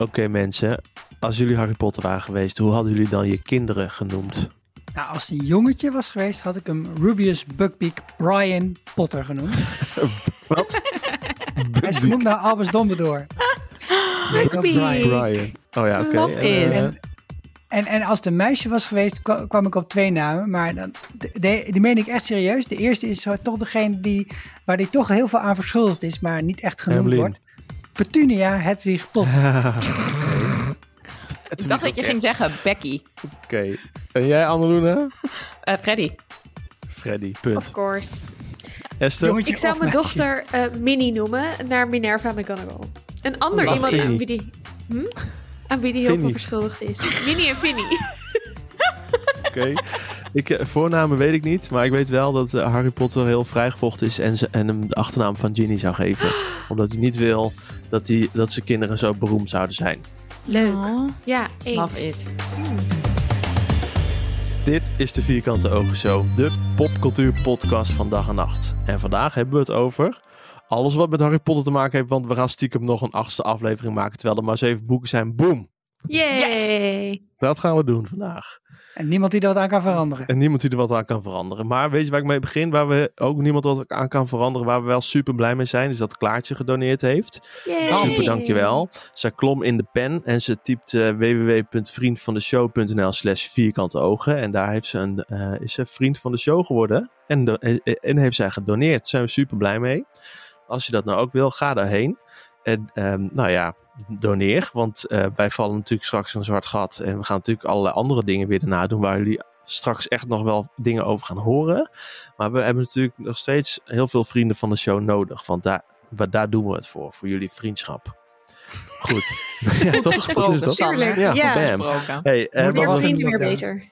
Oké mensen, als jullie Harry Potter waren geweest, hoe hadden jullie dan je kinderen genoemd? Nou, als het een jongetje was geweest, had ik hem Rubius Buckbeak Brian Potter genoemd. Wat? Hij is genoemd naar Albus Dumbledore. Nee. Brian. Brian. Oh ja, oké. Love En, it. eh, En, en, en als het een meisje was geweest, kwa- kwam ik op twee namen. Maar dan, de, de- die meen ik echt serieus. De eerste is zo toch degene die, waar die toch heel veel aan verschuldigd is, maar niet echt genoemd wordt. Petunia Hedwig Potter. Ik dacht dat je ging zeggen Becky. Oké. En jij, Anneluna? Eh, Freddy. Freddy, punt. Of course. Esther? Jongetje Ik zou of mijn meisje? dochter eh, Minnie noemen naar Minerva McGonagall. Een ander iemand aan wie die, hm? aan wie die heel veel verschuldigd is. Minnie en Finny. Oké. Ik, eh, voornamen weet ik niet, maar ik weet wel dat eh, Harry Potter heel vrijgevochten is en, ze, en hem de achternaam van Ginny zou geven. Omdat hij niet wil dat, hij, dat zijn kinderen zo beroemd zouden zijn. Leuk. Oh, Ja, eens. love it. Dit is de Vierkante Ogen Show, de popcultuur-podcast van dag en nacht. En vandaag hebben we het over alles wat met Harry Potter te maken heeft, want we gaan stiekem nog een achtste aflevering maken, terwijl er maar zeven boeken zijn. Boom! Yay. Dat gaan we doen vandaag. En niemand die dat aan kan veranderen. En niemand die er wat aan kan veranderen. Maar weet je waar ik mee begin? Waar we ook niemand wat aan kan veranderen. Waar we wel super blij mee zijn. Is dat Klaartje gedoneerd heeft. Yay. Super dankjewel. Zij klom in de pen. En ze typt eh, www.vriendvandeshow.nl slash vierkante ogen. En daar heeft ze een, eh, is ze vriend van de show geworden. En, de, eh, en heeft zij gedoneerd. Daar zijn we super blij mee. Als je dat nou ook wil, ga daarheen. En ehm, nou ja, doneer. Want eh, wij vallen natuurlijk straks in een zwart gat. En we gaan natuurlijk allerlei andere dingen weer daarna doen. Waar jullie straks echt nog wel dingen over gaan horen. Maar we hebben natuurlijk nog steeds heel veel vrienden van de show nodig. Want daar, waar- daar doen we het voor. Voor jullie vriendschap. Goed. ja, toch? gesproken, is dat? Ja, Ja. bam. Gesproken. Hey, eh, Moet Meer er vrienden, meer beter.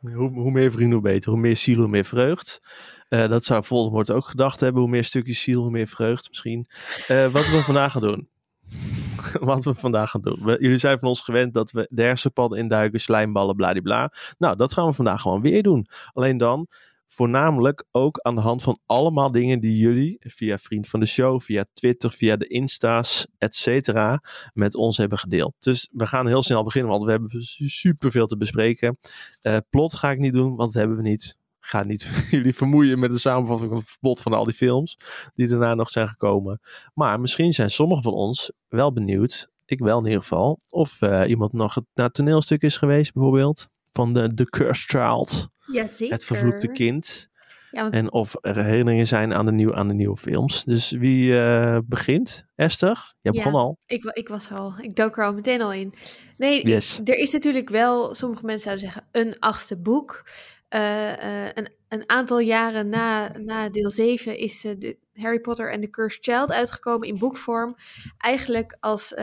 hoe, hoe meer vrienden, hoe beter. Hoe meer ziel, hoe meer vreugd. Eh, dat zou Voldemort ook gedacht hebben. Hoe meer stukjes ziel, hoe meer vreugd misschien. Eh, wat we vandaag gaan doen. wat we vandaag gaan doen. Jullie zijn van ons gewend dat we de hersenpadden induiken, slijmballen, bladibla. Nou, dat gaan we vandaag gewoon weer doen. Alleen dan voornamelijk ook aan de hand van allemaal dingen die jullie via Vriend van de Show, via Twitter, via de Insta's, et cetera, met ons hebben gedeeld. Dus we gaan heel snel beginnen, want we hebben super veel te bespreken. Eh, plot ga ik niet doen, want dat hebben we niet. Ik ga niet jullie vermoeien met de samenvatting van het plot van al die films die daarna nog zijn gekomen. Maar misschien zijn sommigen van ons wel benieuwd, ik wel in ieder geval, of eh, iemand nog naar het toneelstuk is geweest bijvoorbeeld. Van de The Cursed Child, Jazeker. het vervloekte kind. Ja, want En of er herinneringen zijn aan de, nieuw, aan de nieuwe films. Dus wie eh, begint? Esther? Jij Ja. begon al. ik, ik was al. Ik dook er al meteen al in. Nee, Yes. er is natuurlijk wel, sommige mensen zouden zeggen, een achtste boek. Eh, eh, een, een aantal jaren na, na deel 7 is eh, de Harry Potter en the Cursed Child uitgekomen in boekvorm. Eigenlijk als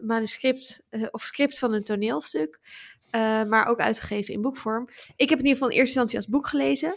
manuscript of script van een toneelstuk. maar ook uitgegeven in boekvorm. Ik heb in ieder geval in eerste instantie als boek gelezen.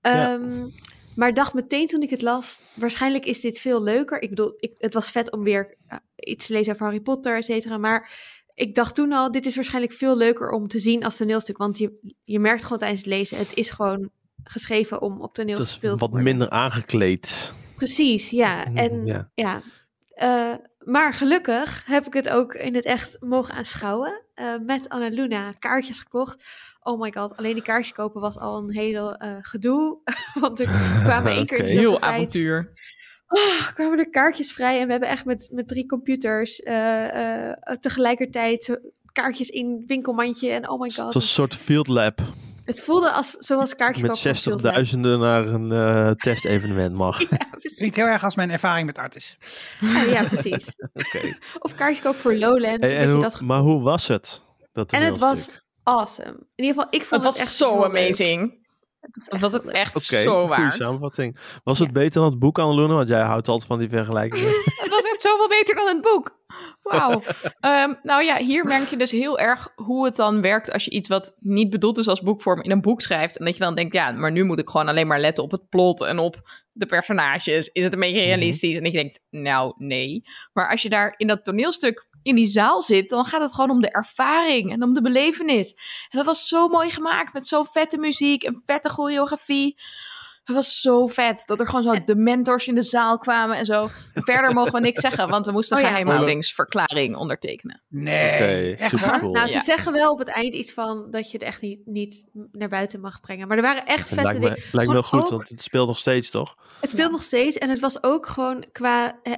Ja. Ehm, Maar dacht meteen toen ik het las, waarschijnlijk is dit veel leuker. Ik bedoel, ik, het was vet om weer iets te lezen over Harry Potter, et cetera. Maar ik dacht toen al, dit is waarschijnlijk veel leuker om te zien als toneelstuk. Want je, je merkt gewoon tijdens het lezen, het is gewoon geschreven om op toneel Het te is spelen. wat minder aangekleed. Precies, ja. En Ja. ja. Eh, maar gelukkig heb ik het ook in het echt mogen aanschouwen. eh, met Anna Luna kaartjes gekocht. Oh my god, alleen die kaartjes kopen was al een hele eh, gedoe. Want er kwamen één keer in de Heel tijd- avontuur. Oh, kwamen er kaartjes vrij en we hebben echt met, met drie computers eh, eh, tegelijkertijd kaartjes in winkelmandje en oh my Het god. was een soort field lab. Het voelde als zoals kaartjes Met kopen van Field Lab. zestigduizenden naar een eh, testevenement mag. Ja. Klinkt heel erg als mijn ervaring met artis. Oh, ja, precies. Oké. Of kaartjes kopen voor Lowlands. Hey, een en beetje hoe- dat maar hoe was het? Dat En het was awesome. In ieder geval, ik vond Het het, was echt zo leuk. Het was Het echt was zo goede waard. samenvatting. Was het beter dan het boek, Annelune? Want jij houdt altijd van die vergelijkingen. Het was echt zoveel beter dan het boek. Wauw. Ehm, nou ja, hier merk je dus heel erg hoe het dan werkt als je iets wat niet bedoeld is als boekvorm in een boek schrijft. En dat je dan denkt, ja, maar nu moet ik gewoon alleen maar letten op het plot en op de personages. Is het een beetje realistisch? En ik denk, nou, nee. Maar als je daar in dat toneelstuk in die zaal zit, dan gaat het gewoon om de ervaring en om de belevenis. En dat was zo mooi gemaakt met zo'n vette muziek en vette choreografie. Het was zo vet dat er gewoon zo de mentors in de zaal kwamen en zo. Verder mogen we niks zeggen, want we moesten Oh een ja. geheimhoudingsverklaring ondertekenen. Nee, echt waar? cool. Nou, ze Ja. zeggen wel op het eind iets van dat je het echt niet, niet naar buiten mag brengen. Maar er waren echt vette lijkt me, dingen. lijkt me wel goed, ook- want het speelt nog steeds, toch? Het speelt nog steeds en het was ook gewoon qua eh,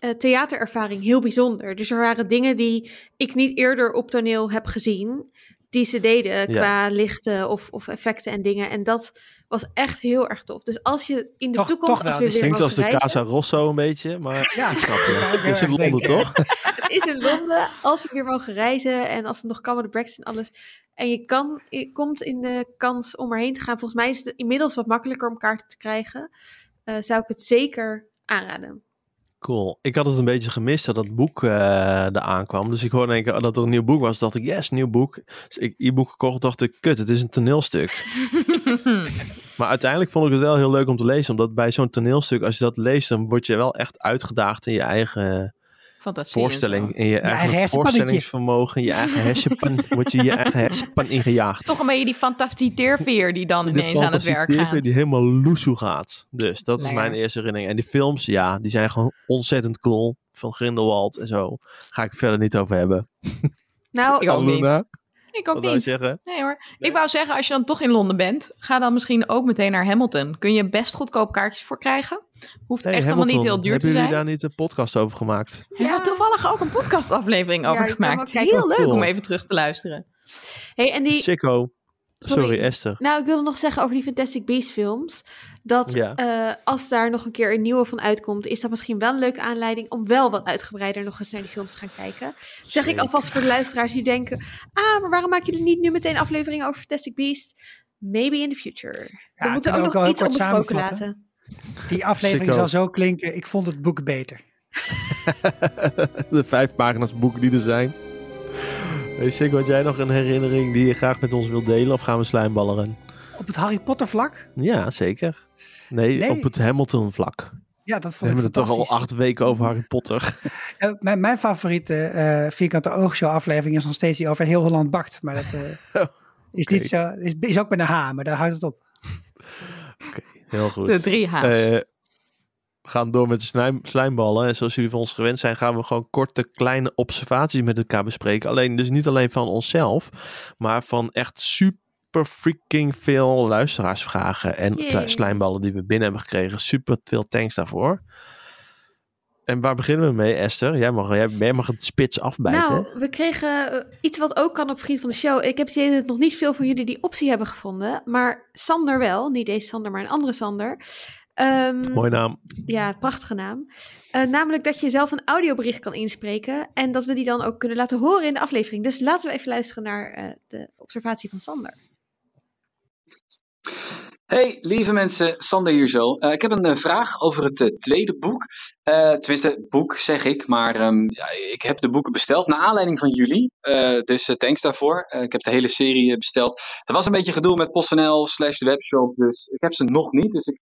eh, theaterervaring heel bijzonder. Dus er waren dingen die ik niet eerder op toneel heb gezien, die ze deden qua lichten of, of effecten en dingen. En dat was echt heel erg tof. Dus als je in de Toch- toekomst, toch wel, als we dit weer Klinkt als de reizen, Casa Rosso een beetje, maar Ja, ik snap het. Het is in Londen, toch? het is in Londen, als we weer mogen reizen en als het nog kan met de Brexit en alles. En je, kan, je komt in de kans om erheen te gaan. Volgens mij is het inmiddels wat makkelijker om kaarten te krijgen. Eh, zou ik het zeker aanraden. Cool. Ik had het een beetje gemist dat dat boek eh er aankwam. Dus ik hoorde in één keer dat er een nieuw boek was. dacht ik, yes, nieuw boek. Dus ik e-book gekocht dacht ik, kut, het is een toneelstuk. Maar uiteindelijk vond ik het wel heel leuk om te lezen. Omdat bij zo'n toneelstuk, als je dat leest, dan word je wel echt uitgedaagd in je eigen voorstelling. In je, eigen eigen voorstellingsvermogen, in je eigen hersenpan. word je je eigen hersenpan ingejaagd. Toch een beetje die fantasieteerveer die dan ineens aan het werk gaat. die helemaal loesoe gaat. Dus dat is Lekker. mijn eerste herinnering. En die films, ja, die zijn gewoon ontzettend cool. Van Grindelwald en zo. Ga ik verder niet over hebben. Nou, Ik ook niet. Ik ook Wat wou je niet. zeggen? Nee hoor. Ik wou zeggen, als je dan toch in Londen bent, ga dan misschien ook meteen naar Hamilton. Kun je best goedkoop kaartjes voor krijgen. Hoeft Hey, echt helemaal niet heel duur hebben te jullie zijn. daar niet een podcast over gemaakt? We hebben toevallig ook een podcastaflevering Ja, over gemaakt. Heel leuk Cool. om even terug te luisteren. hey, en die, Sicko. Sorry, Sorry. Esther. nou, ik wilde nog zeggen over die Fantastic Beasts films. Dat Ja. eh, als daar nog een keer een nieuwe van uitkomt, is dat misschien wel een leuke aanleiding om wel wat uitgebreider nog eens naar die films te gaan kijken. Zeg ik alvast voor de luisteraars die denken: ah, maar waarom maken jullie niet nu meteen afleveringen over Fantastic Beasts? Maybe in the future. We moeten ook nog ook wel iets onbesproken samenvatten? laten. Die aflevering zal zo klinken. Ik vond het boek beter. de vijf pagina's boeken die er zijn. Hey Sicko, had jij nog een herinnering die je graag met ons wilt delen? Of gaan we slijmballeren? Op het Harry Potter vlak? Ja, zeker. Nee, Nee. op het Hamilton vlak. Ja, dat We vond ik hebben het toch al acht weken over Harry Potter. Eh, mijn, mijn favoriete eh, vierkante oogshow aflevering is nog steeds die over heel Holland bakt. Maar dat eh, is niet zo. Is, is ook met een H, maar daar houdt het op. Oké, heel goed. De drie H's. Eh, we gaan door met de slijm, slijmballen. En zoals jullie van ons gewend zijn, gaan we gewoon korte, kleine observaties met elkaar bespreken. Alleen, dus niet alleen van onszelf, maar van echt super freaking veel luisteraarsvragen en Yay. slijmballen die we binnen hebben gekregen. Super veel thanks daarvoor. En waar beginnen we mee, Esther? Jij mag, jij, jij mag het spits afbijten. Nou, we kregen eh, iets wat ook kan op Vriend van de Show. Ik heb het idee dat nog niet veel van jullie die optie hebben gevonden. Maar Sander wel. Niet deze Sander, maar een andere Sander. Ehm, Mooie naam. Ja, prachtige naam. Eh, namelijk dat je zelf een audiobericht kan inspreken. En dat we die dan ook kunnen laten horen in de aflevering. Dus laten we even luisteren naar eh, de observatie van Sander. Hey, lieve mensen, Sander hier zo. Eh, ik heb een vraag over het tweede boek. Eh, tenminste, boek zeg ik, maar ehm, ja, ik heb de boeken besteld naar aanleiding van jullie. Eh, dus thanks daarvoor. Eh, ik heb de hele serie besteld. Er was een beetje gedoe met PostNL slash de webshop, dus ik heb ze nog niet. Dus ik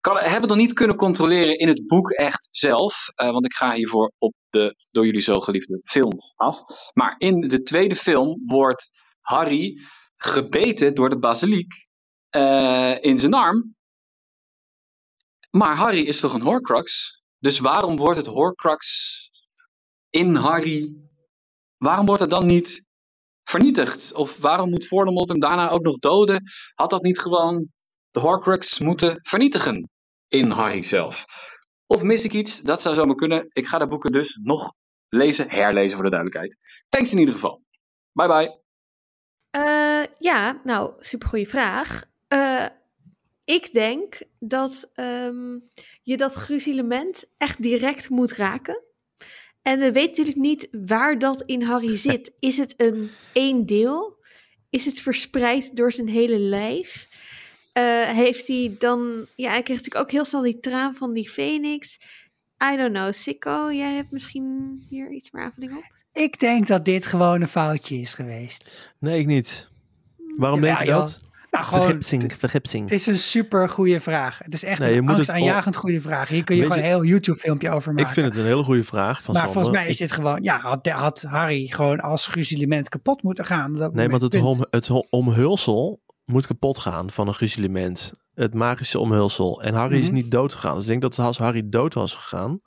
kan, heb het nog niet kunnen controleren in het boek echt zelf. eh, want ik ga hiervoor op de door jullie zo geliefde films af. Maar in de tweede film wordt Harry gebeten door de basiliek eh, in zijn arm. Maar Harry is toch een Horcrux? Dus waarom wordt het Horcrux in Harry... Waarom wordt het dan niet vernietigd? Of waarom moet Voldemort hem daarna ook nog doden? Had dat niet gewoon de Horcrux moeten vernietigen in Harry zelf? Of mis ik iets? Dat zou zomaar kunnen. Ik ga de boeken dus nog lezen, herlezen voor de duidelijkheid. Thanks in ieder geval. Bye bye. Eh, ja, nou, supergoeie vraag. Eh, ik denk dat ehm, je dat gruzelement echt direct moet raken. En we weten natuurlijk niet waar dat in Harry zit. Is het een één deel? Is het verspreid door zijn hele lijf? Eh, heeft hij dan... Ja, hij kreeg natuurlijk ook heel snel die traan van die Phoenix. I don't know. Sikko, jij hebt misschien hier iets meer aanvulling op? Ik denk dat dit gewoon een foutje is geweest. Nee, ik niet. Waarom Ja, denk je dat? Nou, gewoon, Vergipsing, vergipsing. het is een super goede vraag. Het is echt Nee, een angstaanjagend goede vraag. Hier kun je Weet gewoon een heel YouTube-filmpje over maken. Ik vind het een hele goede vraag van maar Sander. volgens mij is dit gewoon, ja, had, had Harry gewoon als gruzelement kapot moeten gaan. op dat Nee, moment. want het, om, het omhulsel moet kapot gaan van een gruzelement. het magische omhulsel. En Harry is Mhm. niet dood gegaan. Dus ik denk dat als Harry dood was gegaan.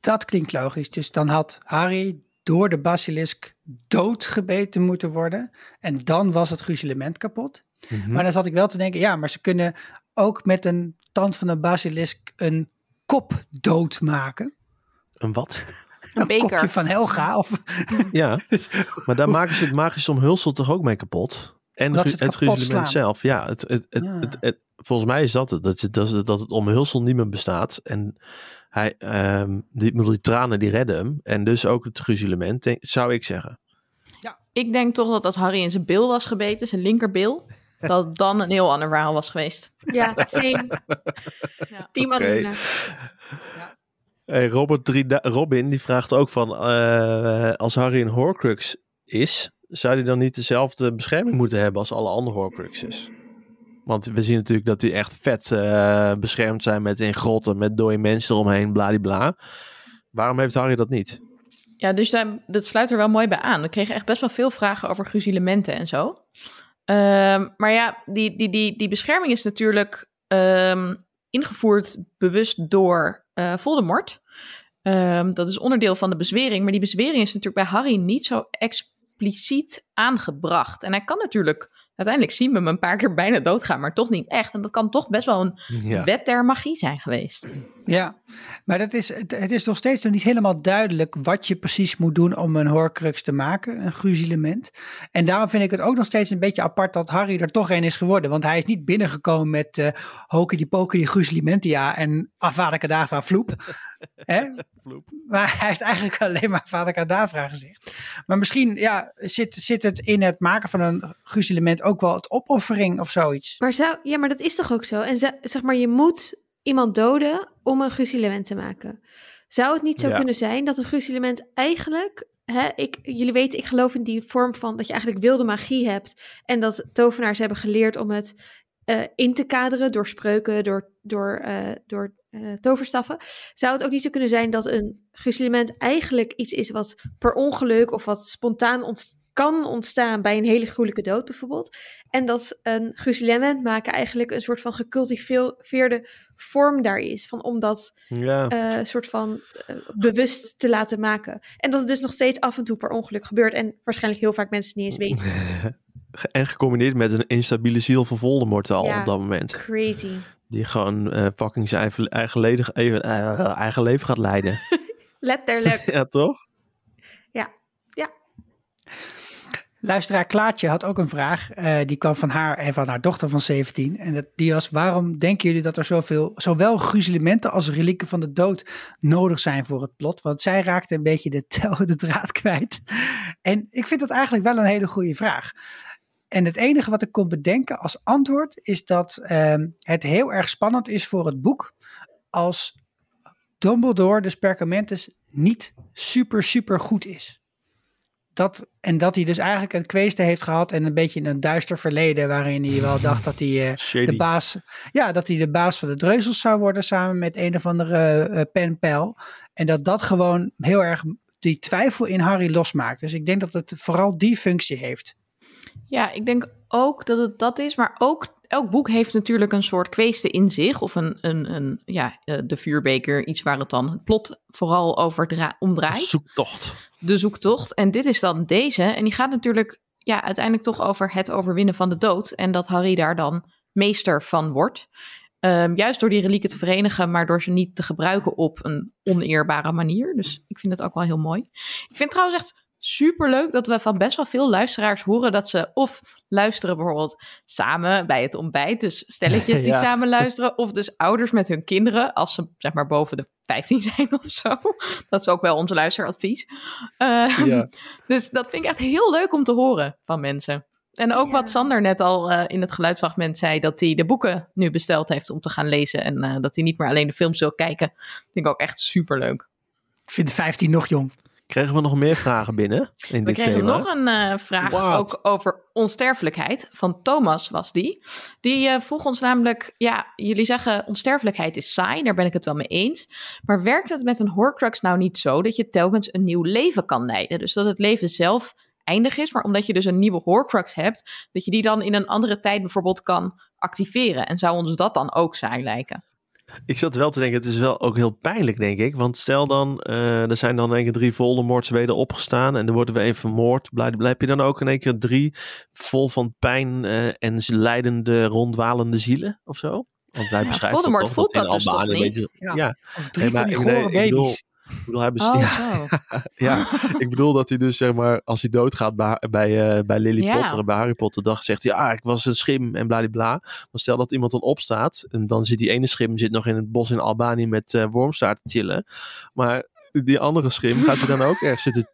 Dat klinkt logisch. Dus dan had Harry door de basilisk doodgebeten moeten worden. En dan was het gruzelement kapot. Mhm. Maar dan zat ik wel te denken, ja, maar ze kunnen ook met een tand van een basilisk een kop doodmaken. Een wat? Een beker. kopje van Helga. Of, Ja, Dus- maar daar maken ze het magische omhulsel toch ook mee kapot? En Dat het het gruzelement zelf. Ja, het, het, het, Ah. het, het- volgens mij is dat het. Dat, het- dat, het- dat het omhulsel niet meer bestaat. En hij, ehm, die, die tranen die redden hem. En dus ook het gruzelement, denk- zou ik zeggen. Ik denk toch dat als Harry in zijn bil was gebeten, zijn linkerbil, dat het dan een heel ander verhaal was geweest. Ja, same. Ja. Team. Anuna. Hey, Robert Robin die vraagt ook van... eh, als Harry een Horcrux is... zou hij dan niet dezelfde bescherming moeten hebben... als alle andere Horcruxes? Want we zien natuurlijk dat die echt vet eh, beschermd zijn... met in grotten, met dode mensen eromheen, bladibla. Waarom heeft Harry dat niet? Ja, dus dat sluit er wel mooi bij aan. We kregen echt best wel veel vragen over gruzelementen en zo. Ehm, maar ja, die, die, die, die bescherming is natuurlijk ehm, ingevoerd bewust door eh, Voldemort. Ehm, dat is onderdeel van de bezwering. Maar die bezwering is natuurlijk bij Harry niet zo expliciet aangebracht. En hij kan natuurlijk... Uiteindelijk zien we hem een paar keer bijna doodgaan, maar toch niet echt. En dat kan toch best wel een Ja. wet der magie zijn geweest. Ja, maar dat is, het, het is nog steeds nog niet helemaal duidelijk wat je precies moet doen om een horcrux te maken, een gruzelement. En daarom vind ik het ook nog steeds een beetje apart dat Harry er toch een is geworden. Want hij is niet binnengekomen met eh Hokey Pokey Gruzelementia en Avada Kedavra Vloep. Hè? Maar hij heeft eigenlijk alleen maar Avada Kedavra gezegd. Maar misschien ja, zit, zit het in het maken van een gruzelement ook wel het opoffering of zoiets. Maar zou, ja, maar dat is toch ook zo? En ze- zeg maar, je moet iemand doden om een gruzelement te maken. Zou het niet zo Ja. kunnen zijn dat een gruzelement eigenlijk... Hè, ik, jullie weten, ik geloof in die vorm van dat je eigenlijk wilde magie hebt. En dat tovenaars hebben geleerd om het eh, in te kaderen door spreuken, door, door, eh, door eh, toverstaffen. Zou het ook niet zo kunnen zijn dat een gruzelement eigenlijk iets is wat per ongeluk of wat spontaan ontst- kan ontstaan bij een hele gruwelijke dood bijvoorbeeld. En dat een gruzelement maken eigenlijk een soort van gecultiveerde vorm daar is. Van om dat Ja. eh, soort van eh, bewust te laten maken. En dat het dus nog steeds af en toe per ongeluk gebeurt. En waarschijnlijk heel vaak mensen niet eens weten. En gecombineerd met een instabiele ziel van Voldemort al Ja. op dat moment. Crazy. Die gewoon eh fucking zijn eigen, eigen, eh, eigen leven gaat leiden. Letterlijk. ja, toch? Luisteraar Klaatje had ook een vraag. eh, die kwam van haar en van haar dochter van 17. En dat, die was: waarom denken jullie dat er zoveel, zowel gruzelementen als relieken van de dood nodig zijn voor het plot? Want zij raakte een beetje de, tel- de draad kwijt. En ik vind dat eigenlijk wel een hele goede vraag. En het enige wat ik kon bedenken als antwoord is dat ehm, het heel erg spannend is voor het boek als Dumbledore, dus Perkamentus, niet super, super goed is dat, en dat hij dus eigenlijk een kweeste heeft gehad en een beetje een duister verleden waarin hij wel dacht dat hij eh, de baas, ja, dat hij de baas van de dreuzels zou worden samen met een of andere eh penpel. En dat dat gewoon heel erg die twijfel in Harry losmaakt. Dus ik denk dat het vooral die functie heeft. Ja, ik denk ook dat het dat is, maar ook elk boek heeft natuurlijk een soort kweeste in zich. Of een, een, een ja, eh, de vuurbeker, iets waar het dan het plot vooral over dra- om draait. Zoektocht. De zoektocht. En dit is dan deze. En die gaat natuurlijk ja, uiteindelijk toch over het overwinnen van de dood. En dat Harry daar dan meester van wordt. Ehm, juist door die relieken te verenigen, maar door ze niet te gebruiken op een oneerbare manier. Dus ik vind het ook wel heel mooi. Ik vind trouwens echt super leuk dat we van best wel veel luisteraars horen dat ze of luisteren bijvoorbeeld samen bij het ontbijt. Dus stelletjes die Ja. samen luisteren. Of dus ouders met hun kinderen, als ze zeg maar boven de 15 zijn of zo. Dat is ook wel onze luisteradvies. Eh, Ja. dus dat vind ik echt heel leuk om te horen van mensen. En ook Ja. wat Sander net al eh, in het geluidsfragment zei, dat hij de boeken nu besteld heeft om te gaan lezen. En eh, dat hij niet meer alleen de films wil kijken. Vind ik ook echt super leuk. Ik vind 15 nog jong. Kregen we nog meer vragen binnen in We dit kregen thema? nog een eh, vraag What? ook over onsterfelijkheid. Van Thomas was die. Die eh, vroeg ons namelijk, ja, jullie zeggen onsterfelijkheid is saai, daar ben ik het wel mee eens. Maar werkt het met een Horcrux nou niet zo dat je telkens een nieuw leven kan leiden? Dus dat het leven zelf eindig is, maar omdat je dus een nieuwe Horcrux hebt, dat je die dan in een andere tijd bijvoorbeeld kan activeren. En zou ons dat dan ook saai lijken? Ik zat wel te denken, het is wel ook heel pijnlijk, denk ik. Want stel dan, eh, er zijn dan in één keer drie Voldemorts weder opgestaan en er worden we even vermoord. Blijf, blijf je dan ook in één keer drie vol van pijn eh, en leidende, rondwalende zielen of zo? Want hij Ja, beschrijft Voldemort dat toch, voelt dat in dat dus toch weet je, Ja. ja. Of drie van die nee, baby's. Ik bedoel, hij bes- ja, zo. ja, ik bedoel dat hij dus zeg maar, als hij doodgaat bij, bij, eh, bij Lily Ja. Potter en bij Harry Potter, dan zegt hij, ah, ik was een schim en bladibla. Maar stel dat iemand dan opstaat, en dan zit die ene schim zit nog in het bos in Albanië met eh wormstaart te chillen. Maar die andere schim, gaat hij dan ook ergens zitten?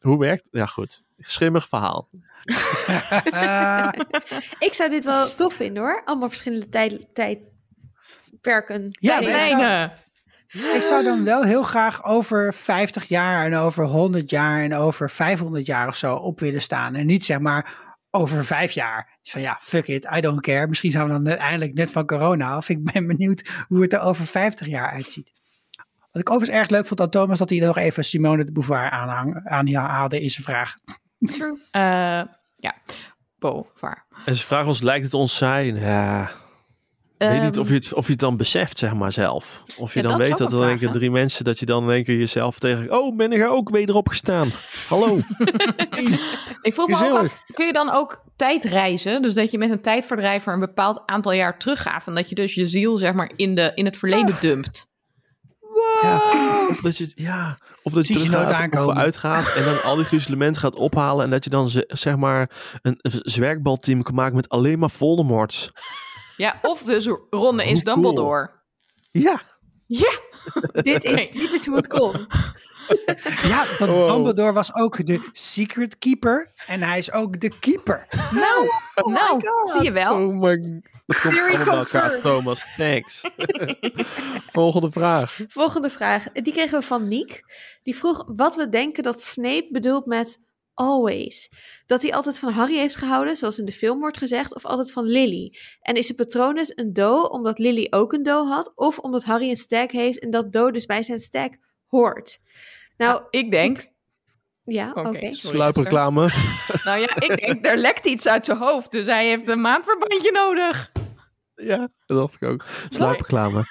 Hoe werkt Ja, goed. Schimmig verhaal. Ik zou dit wel tof vinden hoor. Allemaal verschillende tijd, tijdperken. Ja, Tijden. Ik zou- dan wel heel graag over 50 jaar en over 100 jaar en over 500 jaar of zo op willen staan. En niet zeg maar over vijf jaar. Dus van ja, fuck it, I don't care. Misschien zijn we dan net, eindelijk net van corona af. Ik ben benieuwd hoe het er over 50 jaar uitziet. Wat ik overigens erg leuk vond aan Thomas, dat hij nog even Simone de Beauvoir aanhang, aanhaalde in zijn vraag. True. Eh, ja, Beauvoir. En ze vragen ons, lijkt het ons saai? Ja, ik weet niet of je, het, of je het dan beseft, zeg maar, zelf. Of je Ja, dan dat weet dat er in één drie mensen, dat je dan in één keer jezelf tegen... Oh, ben ik er ook weer opgestaan? Hallo. Ik vroeg me ook af, kun je dan ook tijdreizen? Dus dat je met een tijdverdrijver een bepaald aantal jaar teruggaat. En dat je dus je ziel zeg maar in, de, in het verleden dumpt. Ja, of dat je, ja, of dat je nooit aankomen. uitgaat en dan al die gruzelementen gaat ophalen en dat je dan ze- zeg maar een, een zwerkbalteam kan maken met alleen maar Voldemorts. Ja, of dus Ronde is Hoe cool. Dumbledore. Ja, Ja, Dit, is, dit is hoe het kon. Ja, want Wow. Dumbledore was ook de secret keeper en hij is ook de keeper. nou, nou, God. zie je wel. oh my komt Theory elkaar. Thomas. Thanks. Volgende vraag. Volgende vraag. Die kregen we van Niek. Die vroeg wat we denken dat Snape bedoelt met always. Dat hij altijd van Harry heeft gehouden, zoals in de film wordt gezegd, of altijd van Lily. En is de patronus een Do omdat Lily ook een Do had, of omdat Harry een stag heeft en dat Do dus bij zijn stag hoort? Nou, Ik denk... ja, oké. Sluipreclame. Nou ja, ik denk, er lekt iets uit zijn hoofd. Dus hij heeft een maandverbandje nodig. Ja, dat dacht ik ook. Sluipreclame.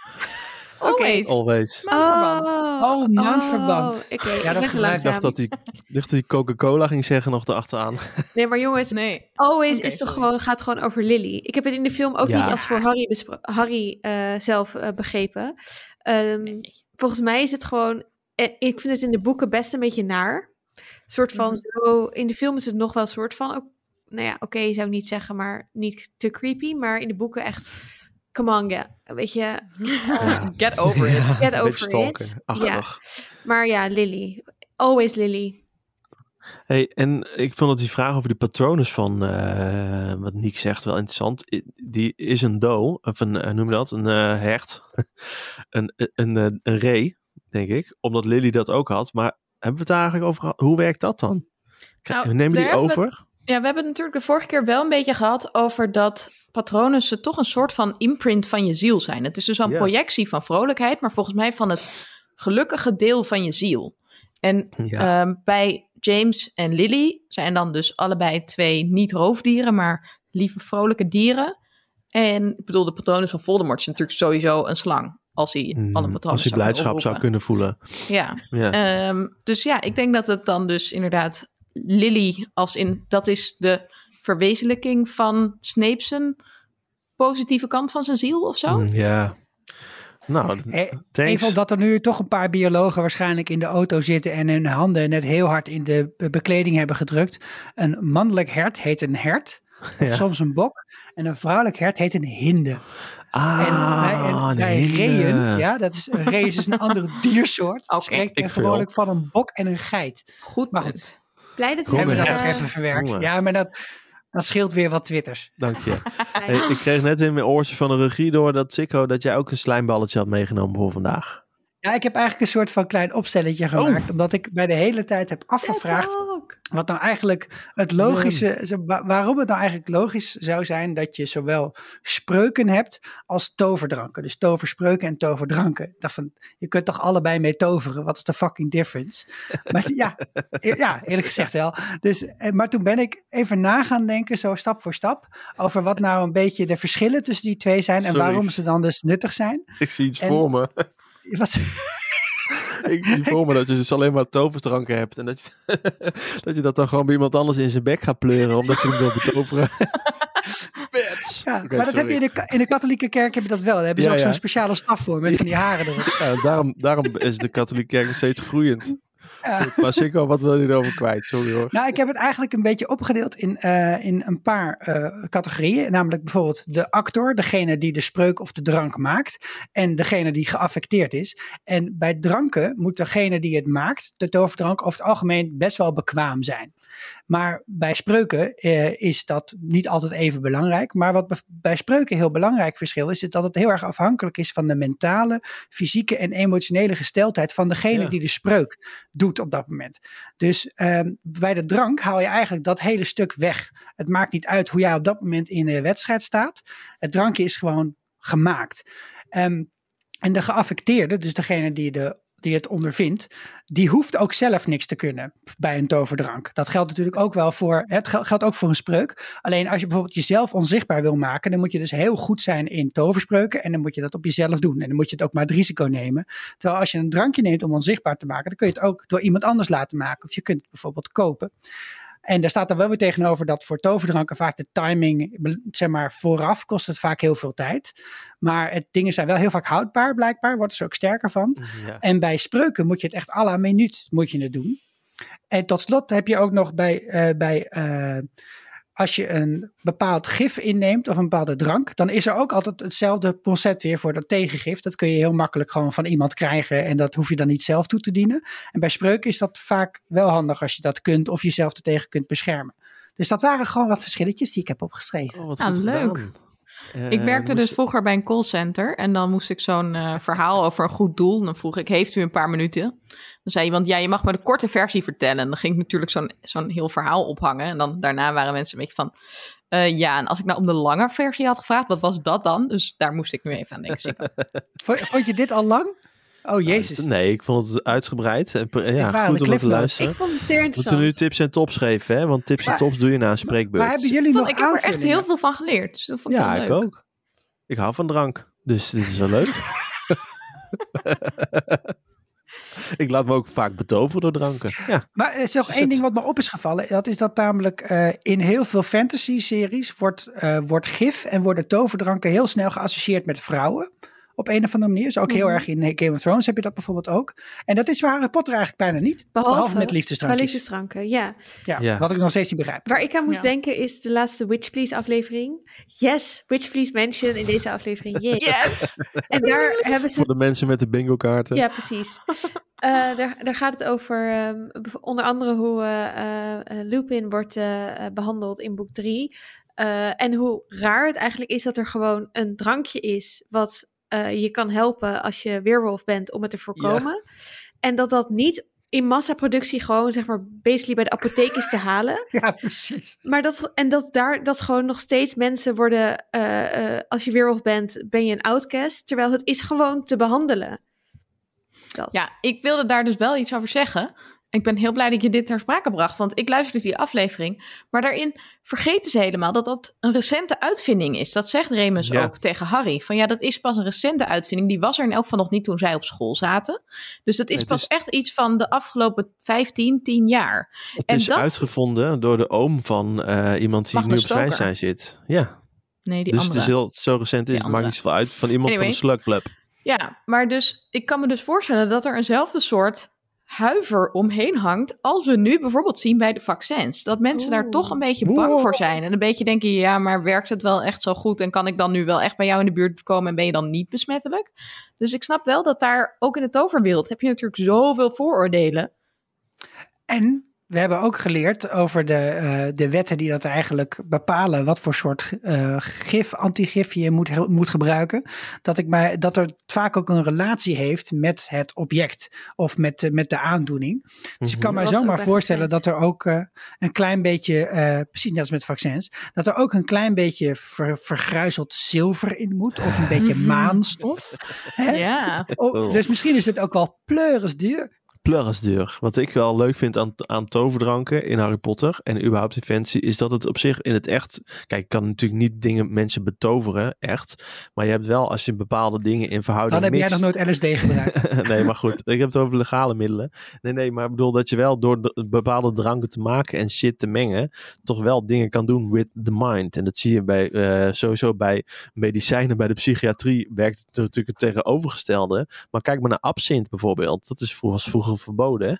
Always. Always. Maandverband. Oh, maandverband. Oké, Ja, ik dat gebruik Ik dacht dat hij, ik dacht dat hij Coca-Cola ging zeggen nog erachteraan. Nee, maar jongens, Nee. Always is toch sorry. gewoon, gaat gewoon over Lily. Ik heb het in de film ook Ja. niet als voor Harry, Harry eh, zelf eh, begrepen. Ehm, Nee. Volgens mij is het gewoon. eh, ik vind het in de boeken best een beetje naar. Een soort van Mhm. zo. In de film is het nog wel een soort van. Ook, nou ja, oké, zou ik niet zeggen, maar niet te creepy. Maar in de boeken echt. Come on, ja. Weet je. Ja. Get over it. Get over beetje stalken. it. Achtig. Maar ja, Lily. Always Lily. Hey, en ik vond dat die vraag over de patronus van, eh, wat Niek zegt, wel interessant. I- Die is een do, of een, eh, noem je dat, een eh, hert. een, een, een, een ree, denk ik. Omdat Lily dat ook had. Maar hebben we het daar eigenlijk over gehad? Hoe werkt dat dan? Krijg- Nou, nemen die over? Ja, we hebben het natuurlijk de vorige keer wel een beetje gehad over dat patronussen toch een soort van imprint van je ziel zijn. Het is dus wel een projectie van vrolijkheid, maar volgens mij van het gelukkige deel van je ziel. En Ja. ehm, bij James en Lily zijn dan dus allebei twee niet roofdieren, maar lieve vrolijke dieren. En ik bedoel, de patronus van Voldemort is natuurlijk sowieso een slang. Als hij Hmm, alle patronen als hij blijdschap zou kunnen voelen. Ja, Ja. Ehm, dus ja, ik denk dat het dan dus inderdaad Lily als in... Dat is de verwezenlijking van Snape's positieve kant van zijn ziel of zo. Mm, ja. Nou, Eh. Even omdat er nu toch een paar biologen waarschijnlijk in de auto zitten en hun handen net heel hard in de be- bekleding hebben gedrukt. Een mannelijk hert heet een hert, of Ja. soms een bok. En een vrouwelijk hert heet een hinde. Ah, en bij, en een bij hinde. reeën, ja, dat is, een ree is een andere diersoort. Oké, Spreekt ik gewoonlijk van een bok en een geit. Goed Maar punt. Blij dat we Hebben we dat eh, even verwerkt. Ja, maar dat, dat scheelt weer wat twitters. Dank je. Hey, ik kreeg net in mijn oortje van de regie door dat Sikko dat jij ook een slijmballetje had meegenomen voor vandaag. Ja, ik heb eigenlijk een soort van klein opstelletje gemaakt. Omdat ik mij de hele tijd heb afgevraagd. Wat nou eigenlijk het logische, waarom het nou eigenlijk logisch zou zijn dat je zowel spreuken hebt als toverdranken. Dus toverspreuken en toverdranken. Dacht van, je kunt toch allebei mee toveren? Wat is de fucking difference? Maar ja, e- ja, eerlijk gezegd wel. Dus, eh, maar toen ben ik even na gaan denken, zo stap voor stap, over wat nou een beetje de verschillen tussen die twee zijn en Sorry. waarom ze dan dus nuttig zijn. Ik zie iets En- voor me. Wat, Ik zie voor me dat je dus alleen maar toversdranken hebt. En dat je, dat je dat dan gewoon bij iemand anders in zijn bek gaat pleuren. Omdat je hem wil betoveren. Bets. ja, maar dat heb je in de, in de katholieke kerk heb je dat wel. Daar hebben ze Ja, ook ja. zo'n speciale staf voor met van die haren erop. Ja, daarom, daarom is de katholieke kerk nog steeds groeiend. Ja. Maar Sikko, wat wil je erover kwijt? Sorry hoor. Nou, ik heb het eigenlijk een beetje opgedeeld in, eh, in een paar eh, categorieën. Namelijk bijvoorbeeld de actor, degene die de spreuk of de drank maakt. En degene die geaffecteerd is. En bij dranken moet degene die het maakt, de toverdrank, over het algemeen best wel bekwaam zijn. Maar bij spreuken eh, is dat niet altijd even belangrijk. Maar wat bij spreuken heel belangrijk verschil is, is dat het heel erg afhankelijk is van de mentale, fysieke en emotionele gesteldheid van degene Ja. die de spreuk doet op dat moment. Dus ehm, bij de drank haal je eigenlijk dat hele stuk weg. Het maakt niet uit hoe jij op dat moment in de wedstrijd staat. Het drankje is gewoon gemaakt. Ehm, en de geaffecteerde, dus degene die, de, die het ondervindt, die hoeft ook zelf niks te kunnen bij een toverdrank. Dat geldt natuurlijk ook wel voor, het gel- geldt ook voor een spreuk. Alleen als je bijvoorbeeld jezelf onzichtbaar wil maken, dan moet je dus heel goed zijn in toverspreuken en dan moet je dat op jezelf doen. En dan moet je het ook maar het risico nemen. Terwijl als je een drankje neemt om onzichtbaar te maken, dan kun je het ook door iemand anders laten maken. Of je kunt het bijvoorbeeld kopen. En daar staat er wel weer tegenover dat voor toverdranken vaak de timing, zeg maar vooraf, kost het vaak heel veel tijd. Maar het, dingen zijn wel heel vaak houdbaar, blijkbaar, wordt er ook sterker van. Ja. En bij spreuken moet je het echt à la minuut moet je het doen. En tot slot heb je ook nog bij, eh, bij eh, als je een bepaald gif inneemt of een bepaalde drank, dan is er ook altijd hetzelfde concept weer voor dat tegengif. Dat kun je heel makkelijk gewoon van iemand krijgen en dat hoef je dan niet zelf toe te dienen. En bij spreuken is dat vaak wel handig als je dat kunt of jezelf er tegen kunt beschermen. Dus dat waren gewoon wat verschilletjes die ik heb opgeschreven. Oh, wat Ah, leuk. gedaan. Eh, Ik werkte moest- dus vroeger bij een callcenter en dan moest ik zo'n eh, verhaal over een goed doel. En dan vroeg ik, heeft u een paar minuten? Dan zei iemand, ja, je mag maar de korte versie vertellen. En dan ging ik natuurlijk zo'n zo'n heel verhaal ophangen. En dan daarna waren mensen een beetje van, eh, ja, en als ik nou om de lange versie had gevraagd, wat was dat dan? Dus daar moest ik nu even aan denken. Vond je dit al lang? Oh jezus. Nee, ik vond het uitgebreid. En, pre- ja, goed om naar te luisteren. Ik vond het zeer We moeten interessant. nu tips en tops geven, hè? Want tips en tops doe je na een spreekbeurt. Maar hebben jullie Ik, nog vond- ik heb er echt heel veel van geleerd. Dus dat vond ik Ja, ik leuk. ook. Ik hou van drank. Dus dit is wel leuk. ik laat me ook vaak betoveren door dranken. Ja. Maar er is nog één ding wat me op is gevallen. Dat is dat namelijk eh, in heel veel fantasy-series wordt, eh, wordt gif en worden toverdranken heel snel geassocieerd met vrouwen. Op een of andere manier. Dus ook heel Mhm. erg in Game of Thrones heb je dat bijvoorbeeld ook. En dat is bij Harry Potter eigenlijk bijna niet. Behalve, Behalve met Bij liefdesdrankjes. liefdesdranken, ja. Ja, Ja. Wat ik nog steeds niet begrijp. Waar ik aan moest Ja. denken is de laatste Witch Please aflevering. Yes, Witch Please mention in deze aflevering. Yes! En daar hebben ze Voor de mensen met de bingo kaarten. Ja, precies. Eh, daar, daar gaat het over ehm, onder andere hoe eh, eh, eh, Lupin wordt eh, eh, behandeld in boek 3. en hoe raar het eigenlijk is dat er gewoon een drankje is wat eh, je kan helpen als je weerwolf bent om het te voorkomen. En dat dat niet in massaproductie gewoon zeg maar basically bij de apotheek is te halen. Ja, precies. Maar dat, en dat daar dat gewoon nog steeds mensen worden, eh, eh, als je weerwolf bent, ben je een outcast. Terwijl het is gewoon te behandelen. Dat. Ja, ik wilde daar dus wel iets over zeggen. Ik ben heel blij dat je dit ter sprake bracht, want ik luisterde die aflevering. Maar daarin vergeten ze helemaal dat dat een recente uitvinding is. Dat zegt Remus Ja. ook tegen Harry. Van ja, dat is pas een recente uitvinding. Die was er in elk geval nog niet toen zij op school zaten. Dus dat is het pas is- echt iets van de afgelopen 15, 10 jaar. Het En is dat- uitgevonden door de oom van eh, iemand die Magnus nu op. Zwijnstein zit. Ja, Nee, die dus andere. het is heel, zo recent is het, maakt niet zoveel uit. Van iemand Anyway. van de Slug Club. Ja, maar dus ik kan me dus voorstellen dat er eenzelfde soort huiver omheen hangt als we nu bijvoorbeeld zien bij de vaccins. Dat mensen daar toch een beetje bang voor zijn en een beetje denken, ja, maar werkt het wel echt zo goed en kan ik dan nu wel echt bij jou in de buurt komen en ben je dan niet besmettelijk? Dus ik snap wel dat daar ook in de toverwereld heb je natuurlijk zoveel vooroordelen. En we hebben ook geleerd over de, eh, de wetten die dat eigenlijk bepalen wat voor soort eh, gif, antigif je moet, moet gebruiken. Dat, ik mij, dat er vaak ook een relatie heeft met het object of met, uh, met de aandoening. Dus ik kan Mhm. mij Dat was zomaar voorstellen dat er ook eh, een klein beetje, eh, precies net als met vaccins, dat er ook een klein beetje ver, vergruizeld zilver in moet of een beetje Mhm. maanstof. Hè? Ja. Oh, Oh. dus misschien is het ook wel pleuris duur. Pleurisdeur. Wat ik wel leuk vind aan, aan toverdranken in Harry Potter en überhaupt in fantasy, is dat het op zich in het echt... Kijk, je kan natuurlijk niet dingen mensen betoveren, echt. Maar je hebt wel, als je bepaalde dingen in verhouding Dan heb jij nog nooit LSD gebruikt. nee, maar goed. Ik heb het over legale middelen. Nee, nee, maar ik bedoel dat je wel door de- bepaalde dranken te maken en shit te mengen, toch wel dingen kan doen with the mind. En dat zie je bij, eh, sowieso bij medicijnen, bij de psychiatrie werkt het natuurlijk het tegenovergestelde. Maar kijk maar naar absint bijvoorbeeld. Dat is vroeger, was vroeger verboden hè,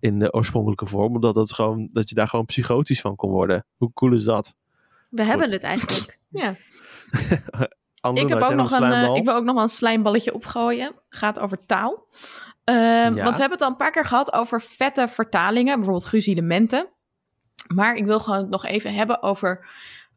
in de oorspronkelijke vorm, omdat het gewoon, dat je daar gewoon psychotisch van kon worden. Hoe cool is dat? We hebben het eigenlijk. ja. Anne, Ik, heb ook nog een, eh, ik wil ook nog wel een slijmballetje opgooien. Gaat over taal. Ehm, Want we hebben het al een paar keer gehad over vette vertalingen. Bijvoorbeeld gruzilementen. Maar ik wil gewoon nog even hebben over...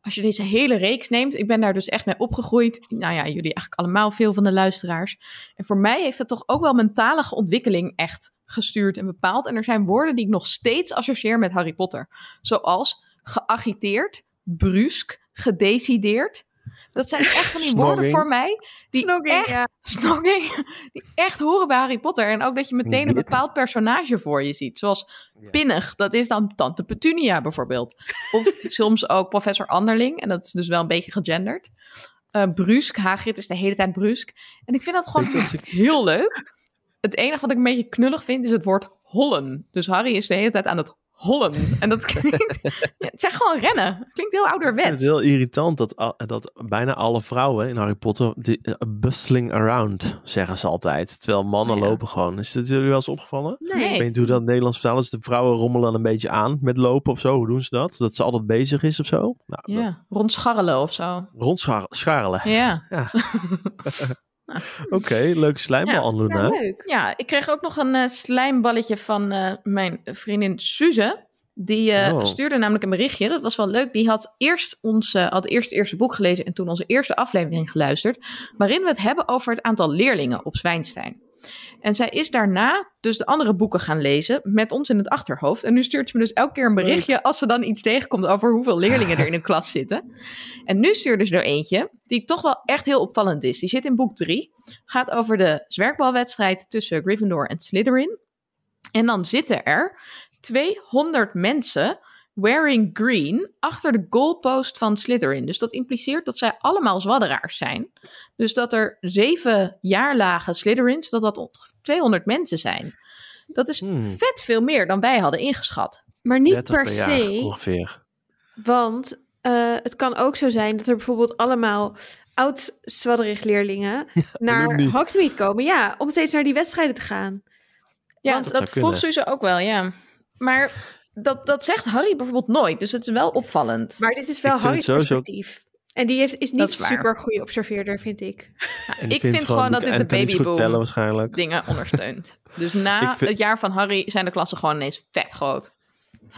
Als je deze hele reeks neemt. Ik ben daar dus echt mee opgegroeid. Nou ja, jullie eigenlijk allemaal, veel van de luisteraars. En voor mij heeft het toch ook wel mentale ontwikkeling echt gestuurd en bepaald. En er zijn woorden die ik nog steeds associeer met Harry Potter. Zoals geagiteerd, brusk, gedecideerd. Dat zijn echt van die woorden voor mij. Die Snogging, echt, ja. snogging, die echt horen bij Harry Potter. En ook dat je meteen een bepaald personage voor je ziet. Zoals Ja. Pinnig, dat is dan Tante Petunia bijvoorbeeld. Of soms ook professor Anderling. En dat is dus wel een beetje gegenderd. Eh brusk, Hagrid is de hele tijd brusk. En ik vind dat gewoon heel leuk. Het enige wat ik een beetje knullig vind is het woord hollen. Dus Harry is de hele tijd aan het hollen. En dat klinkt... ja, het zijn gewoon rennen. Het klinkt heel vind het ouderwets. heel irritant dat, dat bijna alle vrouwen in Harry Potter die, eh, bustling around zeggen ze altijd. Terwijl mannen Ja. lopen gewoon. Is dat jullie wel eens opgevallen? Nee. Ik weet niet hoe dat in het Nederlands vertalen is. De vrouwen rommelen een beetje aan met lopen of zo. Hoe doen ze dat? Dat ze altijd bezig is of zo? Nou, dat, Ja, rondscharrelen of zo. rondscharrelen. Ja. Oké, leuke slijmbal, Ja. Anluna. Ja, leuk. Ja, ik kreeg ook nog een eh, slijmballetje van eh, mijn vriendin Suze. Die eh, Oh. stuurde namelijk een berichtje. Dat was wel leuk. Die had eerst ons had eerst het eerste boek gelezen en toen onze eerste aflevering geluisterd. Waarin we het hebben over het aantal leerlingen op Zwijnstein. En zij is daarna dus de andere boeken gaan lezen met ons in het achterhoofd. En nu stuurt ze me dus elke keer een berichtje als ze dan iets tegenkomt over hoeveel leerlingen er in een klas zitten. En nu stuurde ze er eentje die toch wel echt heel opvallend is. Die zit in boek 3. Gaat over de zwerkbalwedstrijd tussen Gryffindor en Slytherin. En dan zitten er 200 mensen wearing green achter de goalpost van Slytherin. Dus dat impliceert dat zij allemaal zwadderaars zijn. Dus dat er zeven jaarlagen Slytherins, dat dat ongeveer 200 mensen zijn. Dat is Hmm. vet veel meer dan wij hadden ingeschat. Maar niet 30 per jaar se, ongeveer. want eh, het kan ook zo zijn dat er bijvoorbeeld allemaal oud-Zwadderig leerlingen naar. Hogsmeade komen. Ja, om steeds naar die wedstrijden te gaan. Ja, Want dat, dat vroeg Suze ook wel, ja. Maar dat, dat zegt Harry bijvoorbeeld nooit. Dus het is wel opvallend. Maar dit is wel Harry's perspectief. En die heeft, is niet is super goede observeerder, vind ik. En ik vind gewoon dat dit de babyboom- dingen ondersteunt. Dus na vind- het jaar van Harry zijn de klassen gewoon ineens vet groot.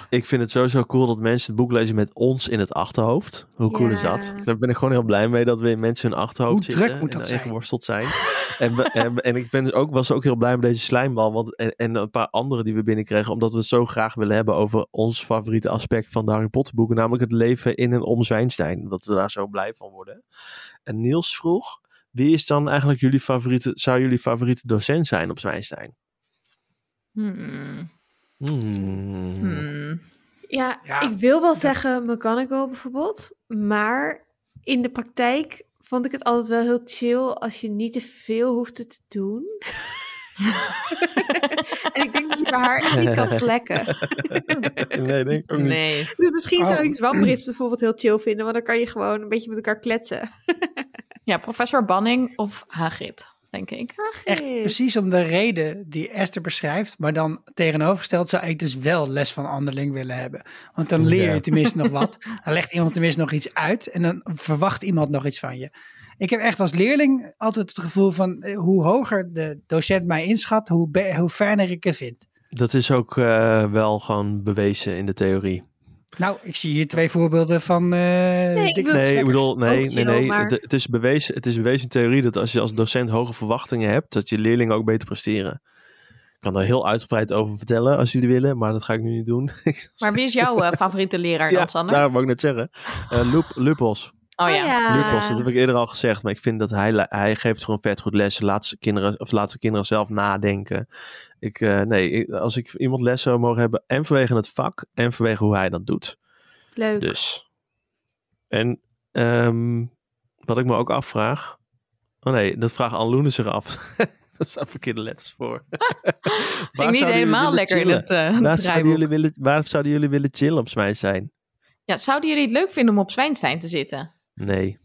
Ik vind het sowieso cool dat mensen het boek lezen met ons in het achterhoofd. Hoe cool is dat? Daar ben ik gewoon heel blij mee dat we in mensen hun achterhoofd Hoe zitten. druk moet dat en zijn? ingeworsteld zijn. en, en, en ik ben dus ook, was ook heel blij met deze slijmbal. Want, en, en een paar andere die we binnenkregen. Omdat we het zo graag willen hebben over ons favoriete aspect van de Harry Potter boeken. Namelijk het leven in en om Zwijnstein. Dat we daar zo blij van worden. En Niels vroeg, wie is dan eigenlijk jullie favoriete, zou jullie favoriete docent zijn op Zwijnstein? Hmm. Hmm. Hmm. Ja, Ja. ik wil wel zeggen McGonagall bijvoorbeeld. Maar in de praktijk vond ik het altijd wel heel chill als je niet te veel hoefde te doen. en ik denk dat je bij haar echt niet kan slacken. nee, denk ik ook niet. Nee. Dus misschien zou Oh. ik Zwambrips bijvoorbeeld heel chill vinden. Want dan kan je gewoon een beetje met elkaar kletsen. Ja, professor Banning of Hagrid, denk ik. Echt precies om de reden die Esther beschrijft. Maar dan tegenovergesteld zou ik dus wel les van anderling willen hebben. Want dan leer je Ja. tenminste nog wat. Dan legt iemand tenminste nog iets uit. En dan verwacht iemand nog iets van je. Ik heb echt als leerling altijd het gevoel van eh, hoe hoger de docent mij inschat, hoe, hoe fijner ik het vind. Dat is ook eh, wel gewoon bewezen in de theorie. Nou, ik zie hier twee voorbeelden van. eh Nee, ik Nee, bedoel, nee, nee, nee. maar- Het, het is bewezen, het is bewezen in theorie dat als je als docent hoge verwachtingen hebt, dat je leerlingen ook beter presteren. Ik kan daar heel uitgebreid over vertellen als jullie willen, maar dat ga ik nu niet doen. Maar wie is jouw eh, favoriete leraar dan, ja, daar wou ik net zeggen. Eh Lup, Lupos. Oh ja. Lupos, dat heb ik eerder al gezegd, maar ik vind dat hij, hij geeft gewoon vet goed lessen. Laat ze kinderen, of laat de kinderen zelf nadenken. Ik, eh, nee, ik- als ik iemand les zou mogen hebben, en vanwege het vak, en vanwege hoe hij dat doet. Leuk. Dus. En ehm, wat ik me ook afvraag. Oh nee, dat vraagt Anloene zich af. Daar staan verkeerde letters voor. Ging niet helemaal lekker in het eh Waar zouden, jullie willen, waar zouden jullie willen chillen op zijn? Ja, zouden jullie het leuk vinden om op Zwijnstein te zitten? Nee.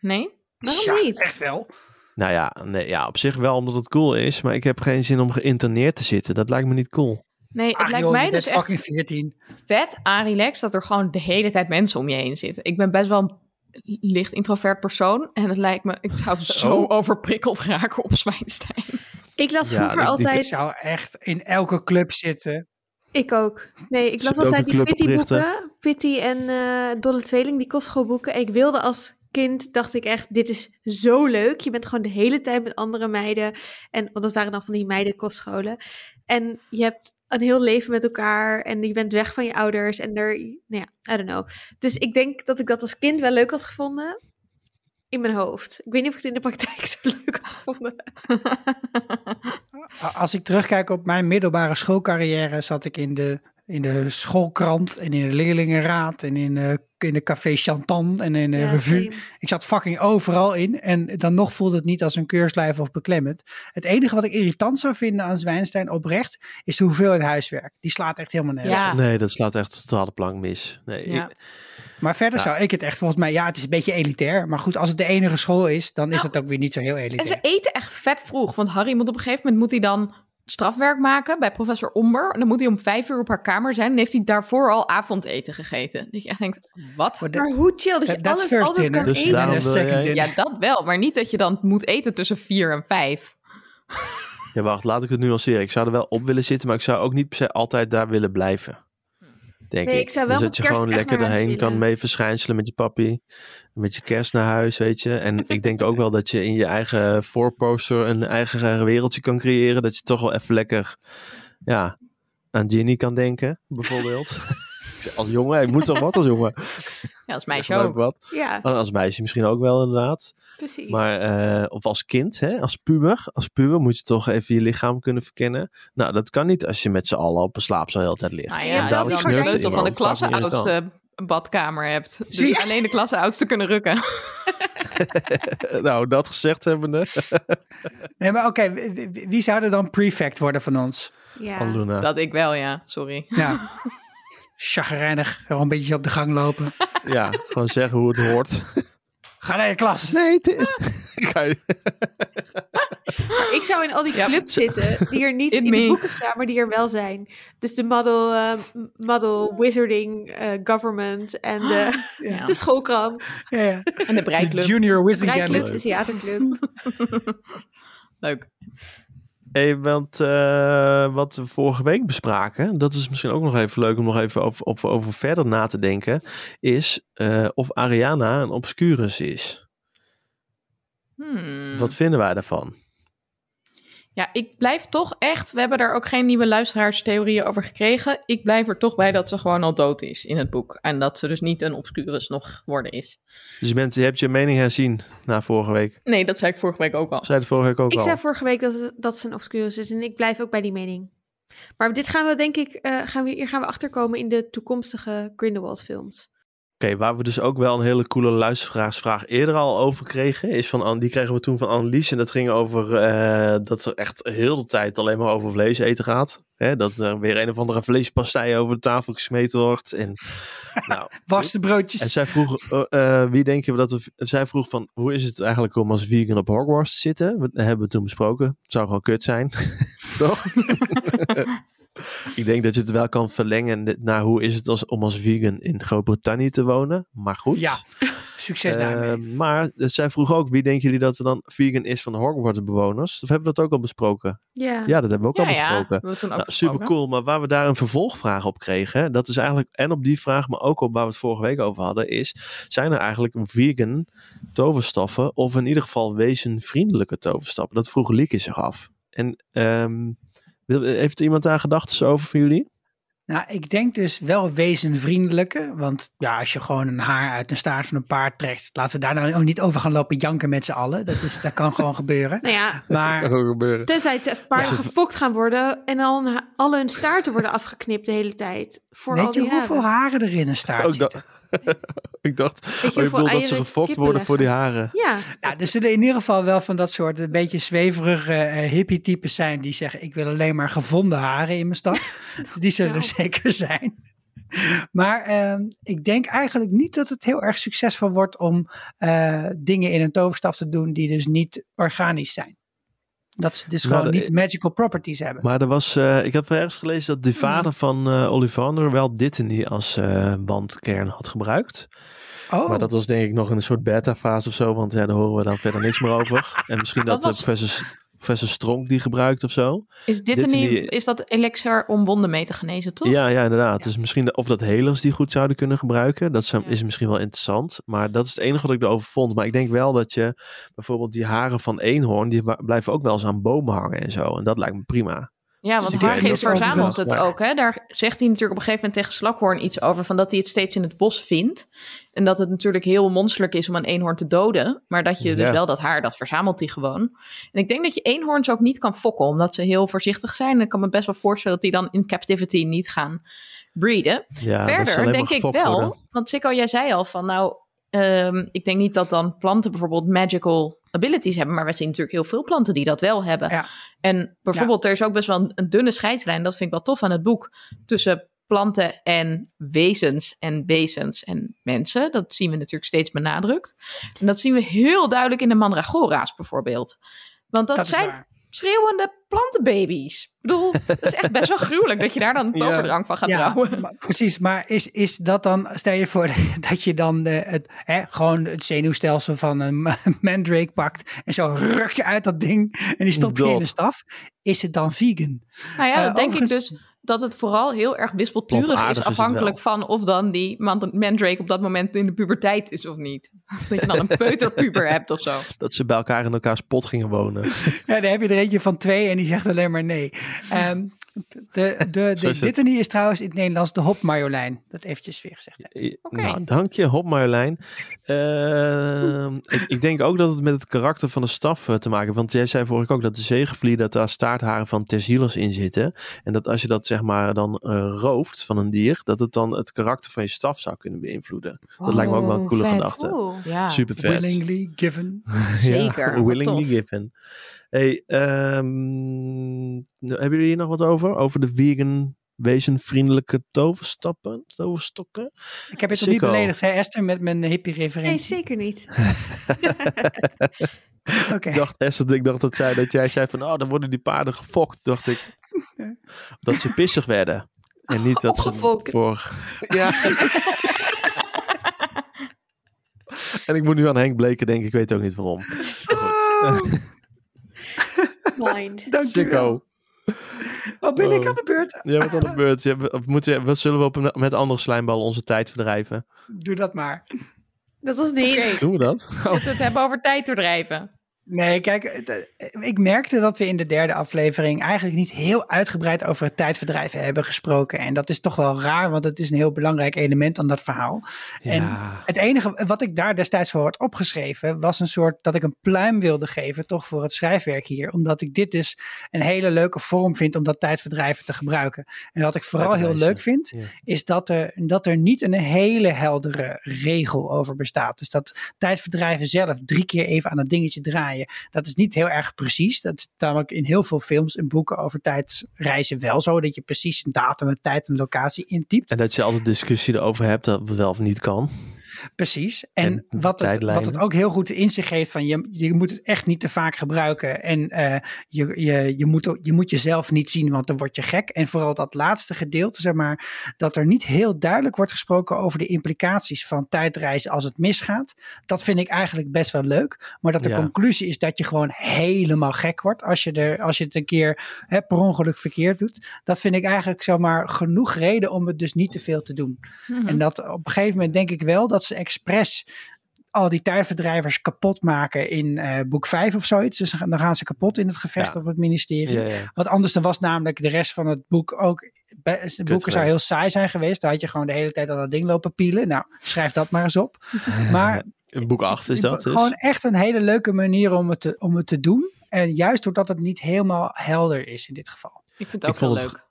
Nee? Waarom Ja, niet? Echt wel. Nou ja, nee, ja, op zich wel omdat het cool is. Maar ik heb geen zin om geïnterneerd te zitten. Dat lijkt me niet cool. Nee, het Ach, lijkt joh, mij dus echt fucking 14. vet aan relaxed dat er gewoon de hele tijd mensen om je heen zitten. Ik ben best wel een licht introvert persoon. En het lijkt me, ik zou zo Oh. overprikkeld raken op Zwijnstein. Ik las Ja, vroeger ik- ik Ik altijd... zou echt in elke club zitten. Ik ook. Nee, ik las altijd die club Pitty oprichten? boeken. Pitty en eh Dolle Tweeling, die kostschoolboeken. En ik wilde als kind, dacht ik echt, dit is zo leuk. Je bent gewoon de hele tijd met andere meiden. En, want dat waren dan van die meiden kostscholen. En je hebt een heel leven met elkaar. En je bent weg van je ouders. En er, nou ja, I don't know. Dus ik denk dat ik dat als kind wel leuk had gevonden. In mijn hoofd. Ik weet niet of ik het in de praktijk zo leuk had gevonden. Als ik terugkijk op mijn middelbare schoolcarrière, zat ik in de, in de schoolkrant en in de leerlingenraad en in, eh, in de café Chantan en in de Ja, revue. same. Ik zat fucking overal in en dan nog voelde het niet als een keurslijf of beklemmend. Het enige wat ik irritant zou vinden aan Zwijnstein oprecht, is de hoeveelheid huiswerk. Die slaat echt helemaal nergens Ja. op. Nee, dat slaat echt totaal de plank mis. Nee, Ja. ik- Maar verder Ja. zou ik het echt volgens mij, ja het is een beetje elitair. Maar goed, als het de enige school is, dan is Nou, het ook weer niet zo heel En elitair. ze eten echt vet vroeg. Want Harry moet op een gegeven moment moet hij dan strafwerk maken bij professor Omber. En dan moet hij om vijf uur op haar kamer zijn. En heeft hij daarvoor al avondeten gegeten. Dat je echt denkt, wat? Maar hoe chill dat je alles first altijd dinner. kan Dus eten. daarom En second dinner. Ja, dat wel. Maar niet dat je dan moet eten tussen vier en vijf. Ja, wacht, laat ik het nuanceren. Ik zou er wel op willen zitten, maar ik zou ook niet per se altijd daar willen blijven. Denk Nee, ik. ik zou wel dus dat je kerst gewoon lekker erheen kan mee verschijnselen met je papi. Met je kerst naar huis, weet je. En ik denk ook wel dat je in je eigen voorposter een eigen wereldje kan creëren. Dat je toch wel even lekker, ja, aan Ginny kan denken, bijvoorbeeld. Ik als jongen, je moet toch wat als jongen? Ja, als Zeg meisje maar ook. Wat. Ja, Als meisje misschien ook wel, inderdaad. precies. Maar, eh, of als kind, hè, als puber. Als puber moet je toch even je lichaam kunnen verkennen. Nou, dat kan niet als je met z'n allen op een slaapzaal de hele tijd ligt. Nou ja, hebt als je sleutel van de klasseoudste badkamer hebt. Dus alleen de klasseoudste kunnen rukken. nou, dat gezegd hebbende. Nee, maar oké, wie- zou er dan prefect worden van ons? ja. Aluna. Dat ik wel, ja. Sorry. Ja. Chagrijnig, gewoon een beetje op de gang lopen. Ja, gewoon zeggen hoe het hoort. Ga naar je klas. Nee, ik zou in al die Ja. clubs zitten die er niet in me. de boeken staan, maar die er wel zijn. Dus de model, eh, model wizarding eh, government en de, Ja. de schoolkrant, Ja, ja. En de De breiklub. Junior Wizard rijclub, Gambit. de theaterclub. Leuk. Hey, want eh, wat we vorige week bespraken, dat is misschien ook nog even leuk om nog even over, over, over verder na te denken, is eh, of Ariana een obscurus is. Hmm. Wat vinden wij daarvan? Ja, ik blijf toch echt... We hebben daar ook geen nieuwe luisteraarstheorieën over gekregen. Ik blijf er toch bij dat ze gewoon al dood is in het boek. En dat ze dus niet een obscurus nog geworden is. Dus je, bent, je hebt je mening herzien na vorige week. Nee, dat zei ik vorige week ook al. Zei het vorige week ook Ik al. zei vorige week dat, het- dat ze een obscurus is en ik blijf ook bij die mening. Maar dit gaan we denk ik, eh, gaan we, hier gaan we achterkomen in de toekomstige Grindelwald films. Oké, waar we dus ook wel een hele coole luisteraarsvraag eerder al over kregen, is van, An- die kregen we toen van Annelies. En dat ging over eh, dat er echt heel de tijd alleen maar over vlees eten gaat. Hè, dat er weer een of andere vleespastei over de tafel gesmeten wordt. En, nou, Was de broodjes. en zij vroeg, eh, eh, wie denken we dat we, zij vroeg van, hoe is het eigenlijk om als vegan op Hogwarts te zitten? We, dat hebben we toen besproken. Het zou gewoon kut zijn, toch? Ik denk dat je het wel kan verlengen naar hoe is het als, om als vegan in Groot-Brittannië te wonen. Maar goed. Ja. Succes daarmee. Eh, maar eh, zij vroeg ook, wie denken jullie dat er dan vegan is van de Hogwarts bewoners? Of hebben we dat ook al besproken? Ja. Ja, dat hebben we ook Ja, al ja, besproken. ook Nou, super besproken. cool, maar waar we daar een vervolgvraag op kregen, dat is eigenlijk en op die vraag, maar ook op waar we het vorige week over hadden, is: zijn er eigenlijk vegan toverstoffen of in ieder geval wezenvriendelijke toverstoffen? Dat vroeg Lieke zich af. En ehm, heeft iemand daar gedachten over van jullie? Nou, ik denk dus wel wezenvriendelijke. Want ja, als je gewoon een haar uit een staart van een paard trekt, laten we daar nou ook niet over gaan lopen janken met z'n allen. Dat, is, dat kan gewoon gebeuren. Nou ja, Maar ook gebeuren. tenzij te paarden Ja. gefokt gaan worden en al hun- alle hun staarten worden afgeknipt de hele tijd. Voor al weet je die hoeveel jaren. haren er in een staart Ook zitten? Ik dacht, Weet oh, je bedoelt dat ze gefokt worden voor die haren. Ja, Ja, er zullen in ieder geval wel van dat soort een beetje zweverige eh, hippie-types zijn die zeggen: Ik wil alleen maar gevonden haren in mijn staf. Die zullen er Nou. zeker zijn. Maar ehm, ik denk eigenlijk niet dat het heel erg succesvol wordt om eh, dingen in een toverstaf te doen die dus niet organisch zijn. Dat ze dus Nou, gewoon de- niet magical properties hebben. Maar er was, eh, ik heb ergens gelezen dat de Hmm. vader van eh Ollivander wel Dittany als eh bandkern had gebruikt. oh, Maar dat was denk ik nog in een soort beta-fase of zo, want ja, daar horen we dan verder niks meer over. En misschien Dat dat, was- professor, professor Stronk die gebruikt of zo. Is dit Dit een die- is dat elixir om wonden mee te genezen, toch? Ja, ja, inderdaad. Dus misschien de- of dat helers die goed zouden kunnen gebruiken. Dat zou, Ja. is misschien wel interessant. Maar dat is het enige wat ik erover vond. Maar ik denk wel dat je bijvoorbeeld die haren van eenhoorn, die blijven ook wel eens aan bomen hangen en zo. En dat lijkt me prima. Ja, Dus want Hargis dat verzamelt het ook. Hè? Daar zegt hij natuurlijk op een gegeven moment tegen Slakhoorn iets over. Van dat hij het steeds in het bos vindt. En dat het natuurlijk heel monsterlijk is om een eenhoorn te doden. Maar dat je dus wel dat haar, dat verzamelt hij gewoon. En ik denk dat je eenhoorns ook niet kan fokken. Omdat ze heel voorzichtig zijn. En ik kan me best wel voorstellen dat die dan in captivity niet gaan breeden. Ja, Verder denk ik wel, worden. want Sikko, jij zei al van nou, ehm, ik denk niet dat dan planten bijvoorbeeld magical abilities hebben, maar we zien natuurlijk heel veel planten die dat wel hebben. Ja. En bijvoorbeeld er is ook best wel een, een dunne scheidslijn, dat vind ik wel tof aan het boek, tussen planten en wezens en wezens en mensen. Dat zien we natuurlijk steeds benadrukt. En dat zien we heel duidelijk in de mandragora's bijvoorbeeld. Want dat, zijn. Schreeuwende plantenbaby's. Ik bedoel, dat is echt best wel gruwelijk dat je daar dan een Ja. toverdrang van gaat Ja, brouwen. maar precies. Maar is, is dat dan, stel je voor dat je dan de, het, hè, gewoon het zenuwstelsel van een ma- mandrake pakt en zo ruk je uit dat ding en die stopt je in Dat. de staf. Is het dan vegan? Nou ja, Eh, dan denk ik dus dat het vooral heel erg wispelturig is, afhankelijk van of dan die man- mandrake op dat moment in de puberteit is of niet. Dat je dan een peuterpuber hebt of zo. Dat ze bij elkaar in elkaars pot gingen wonen. Ja, dan heb je er eentje van twee en die zegt alleen maar nee. Ehm, de, de, de. Dittany is trouwens in het Nederlands de hopmarjolein. Dat eventjes weer gezegd. Oké. Nou, dank je, Hop Marjolein. Ehm, ik, ik denk ook dat het met het karakter van de staf eh, te maken heeft. Want jij zei vorige ook dat de zegenvlier, dat daar staartharen van Tersilos in zitten. En dat als je dat zeg maar dan eh, rooft van een dier, dat het dan het karakter van je staf zou kunnen beïnvloeden. Dat lijkt me ook wel een Oh, coole vet. gedachte. Oeh. Ja, Super vet. Willingly given. Zeker, wat willingly tof. given. Hey, ehm, nou, hebben jullie hier nog wat over? Over de vegan wezenvriendelijke toverstappen, toverstokken? Ik heb het nog niet beledigd, hè Esther, met mijn Nee, hippie-referentie. zeker niet. Oké. Ik dacht, Esther, ik dacht dat, zij, dat jij zei van, oh, dan worden die paarden gefokt. Dacht ik, dat ze pissig werden. En niet dat ze voor... Ja. en ik moet nu aan Henk Bleken denken, ik weet ook niet waarom. Goed. Mind. Dankjewel. Oh, ben ik Oh. aan de beurt? Ja, wat aan de beurt. Ja, we- of moeten, wat zullen we op met andere slijmbal onze tijd verdrijven? Doe dat maar. Dat was niet. Doen we dat? Oh, Dat we het hebben over tijd doordrijven. Nee, kijk, eh, ik merkte dat we in de derde aflevering eigenlijk niet heel uitgebreid over het tijdverdrijf hebben gesproken. En dat is toch wel raar, want het is een heel belangrijk element aan dat verhaal. En het enige wat ik daar destijds voor had opgeschreven, was een soort dat ik een pluim wilde geven, toch voor het schrijfwerk hier. Omdat ik dit dus een hele leuke vorm vind om dat tijdverdrijven te gebruiken. En wat ik vooral heel leuk vind, Ja. is dat er, dat er niet een hele heldere regel over bestaat. Dus dat tijdverdrijven zelf drie keer even aan het dingetje draaien, dat is niet heel erg precies. Dat is namelijk in heel veel films en boeken over tijdsreizen wel zo, dat je precies een datum, een tijd en locatie intypt. En dat je altijd discussie erover hebt dat het wel of niet kan. Precies. En, En wat, het, wat het ook heel goed in zich heeft van je, je moet het echt niet te vaak gebruiken. En eh, je, je, je, moet, je moet jezelf niet zien, want dan word je gek. En vooral dat laatste gedeelte, zeg maar, dat er niet heel duidelijk wordt gesproken over de implicaties van tijdreizen als het misgaat. Dat vind ik eigenlijk best wel leuk. Maar dat de Ja. conclusie is dat je gewoon helemaal gek wordt als je, er, als je het een keer hè, per ongeluk verkeerd doet. Dat vind ik eigenlijk zomaar genoeg reden om het dus niet te veel te doen. Mhm. En dat op een gegeven moment denk ik wel dat ze expres al die tijdverdrijvers kapot maken in eh, boek 5 of zoiets. Dus dan gaan ze kapot in het gevecht Ja. op het ministerie. Ja, ja. Want anders dan was namelijk de rest van het boek ook. De boeken zou heel saai zijn geweest. Daar had je gewoon de hele tijd aan dat ding lopen pielen. Nou, schrijf dat maar eens op. Maar In boek 8 is dat dus. gewoon echt een hele leuke manier om het, te, om het te doen. En juist doordat het niet helemaal helder is in dit geval. Ik vind het Ik ook wel vond het- leuk.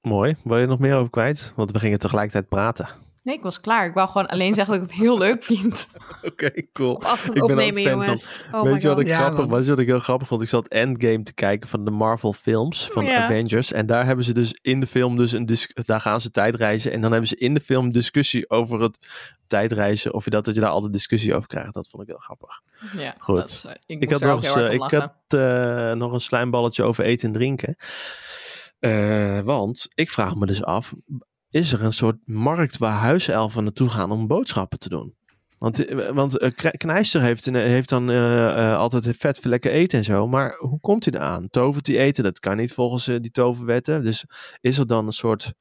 Mooi. Wil je er nog meer over kwijt? Want we gingen tegelijkertijd praten. Nee, ik was klaar. Ik wou gewoon alleen zeggen dat ik het heel leuk vind. Oké, cool. Op afstand Ik opnemen, fan van- jongens. Oh weet je wat ik Ja, grappig man. was? Wat ik heel grappig vond? Ik zat Endgame te kijken van de Marvel films van Ja. Avengers. En daar hebben ze dus in de film dus een daar gaan ze tijdreizen. En dan hebben ze in de film discussie over het tijdreizen. Of je dat, dat je daar altijd discussie over krijgt. Dat vond ik heel grappig. Ja, Goed. is, eh, ik, Ik had nog eens, ik had eh, nog een slijmballetje over eten en drinken. Eh, want ik vraag me dus af, is er een soort markt waar huiselfen naartoe gaan om boodschappen te doen? Want, eh, want eh, Kne- Knijster heeft, een- heeft dan eh, eh, altijd vet veel lekker eten en zo. Maar hoe komt hij eraan? Tovert hij eten? Dat kan niet volgens eh, die toverwetten. Dus is er dan een soort,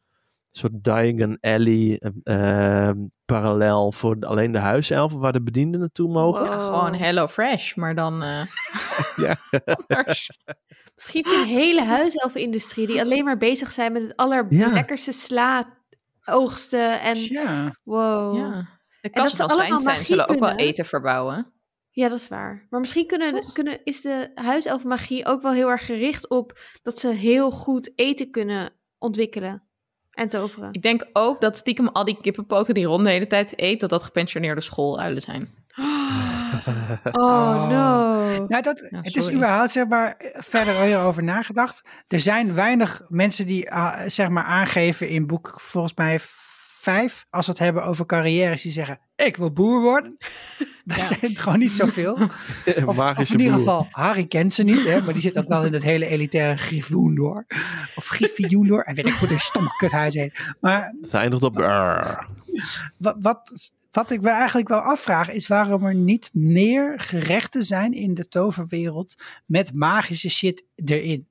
soort Diagon Alley eh, eh, parallel voor alleen de huiselfen waar de bedienden naartoe mogen? Ja, gewoon Hello Fresh, maar dan eh Ja. Misschien een hele huiselfenindustrie die alleen maar bezig zijn met het allerlekkerste sla oogsten. En Ja, wow. Ja. Ja. De ze van allemaal Zwijnstein magie zullen ook wel kunnen. eten verbouwen. dat is waar. Maar misschien kunnen, kunnen, is de huiselfenmagie ook wel heel erg gericht op dat ze heel goed eten kunnen ontwikkelen en toveren. Ik denk ook dat stiekem al die kippenpoten die Ron de hele tijd eet, dat dat gepensioneerde schooluilen zijn. Oh no. nou dat, Ja, het is überhaupt zeg maar, verder hierover nagedacht. Er zijn weinig mensen die ah, zeg maar aangeven in boek volgens mij vijf, als we het hebben over carrières, die zeggen ik wil boer worden. Dat Ja. zijn gewoon niet zoveel. Of, of Magische in ieder boer. geval, Harry kent ze niet, hè, maar die zit ook wel in het hele elitaire Gryffindor. Of Gryffindor, en weet ik hoe de stomme kuthuis heet. Maar Het eindigt op... wat, wat, wat ik me eigenlijk wel afvraag, is waarom er niet meer gerechten zijn in de toverwereld met magische shit erin.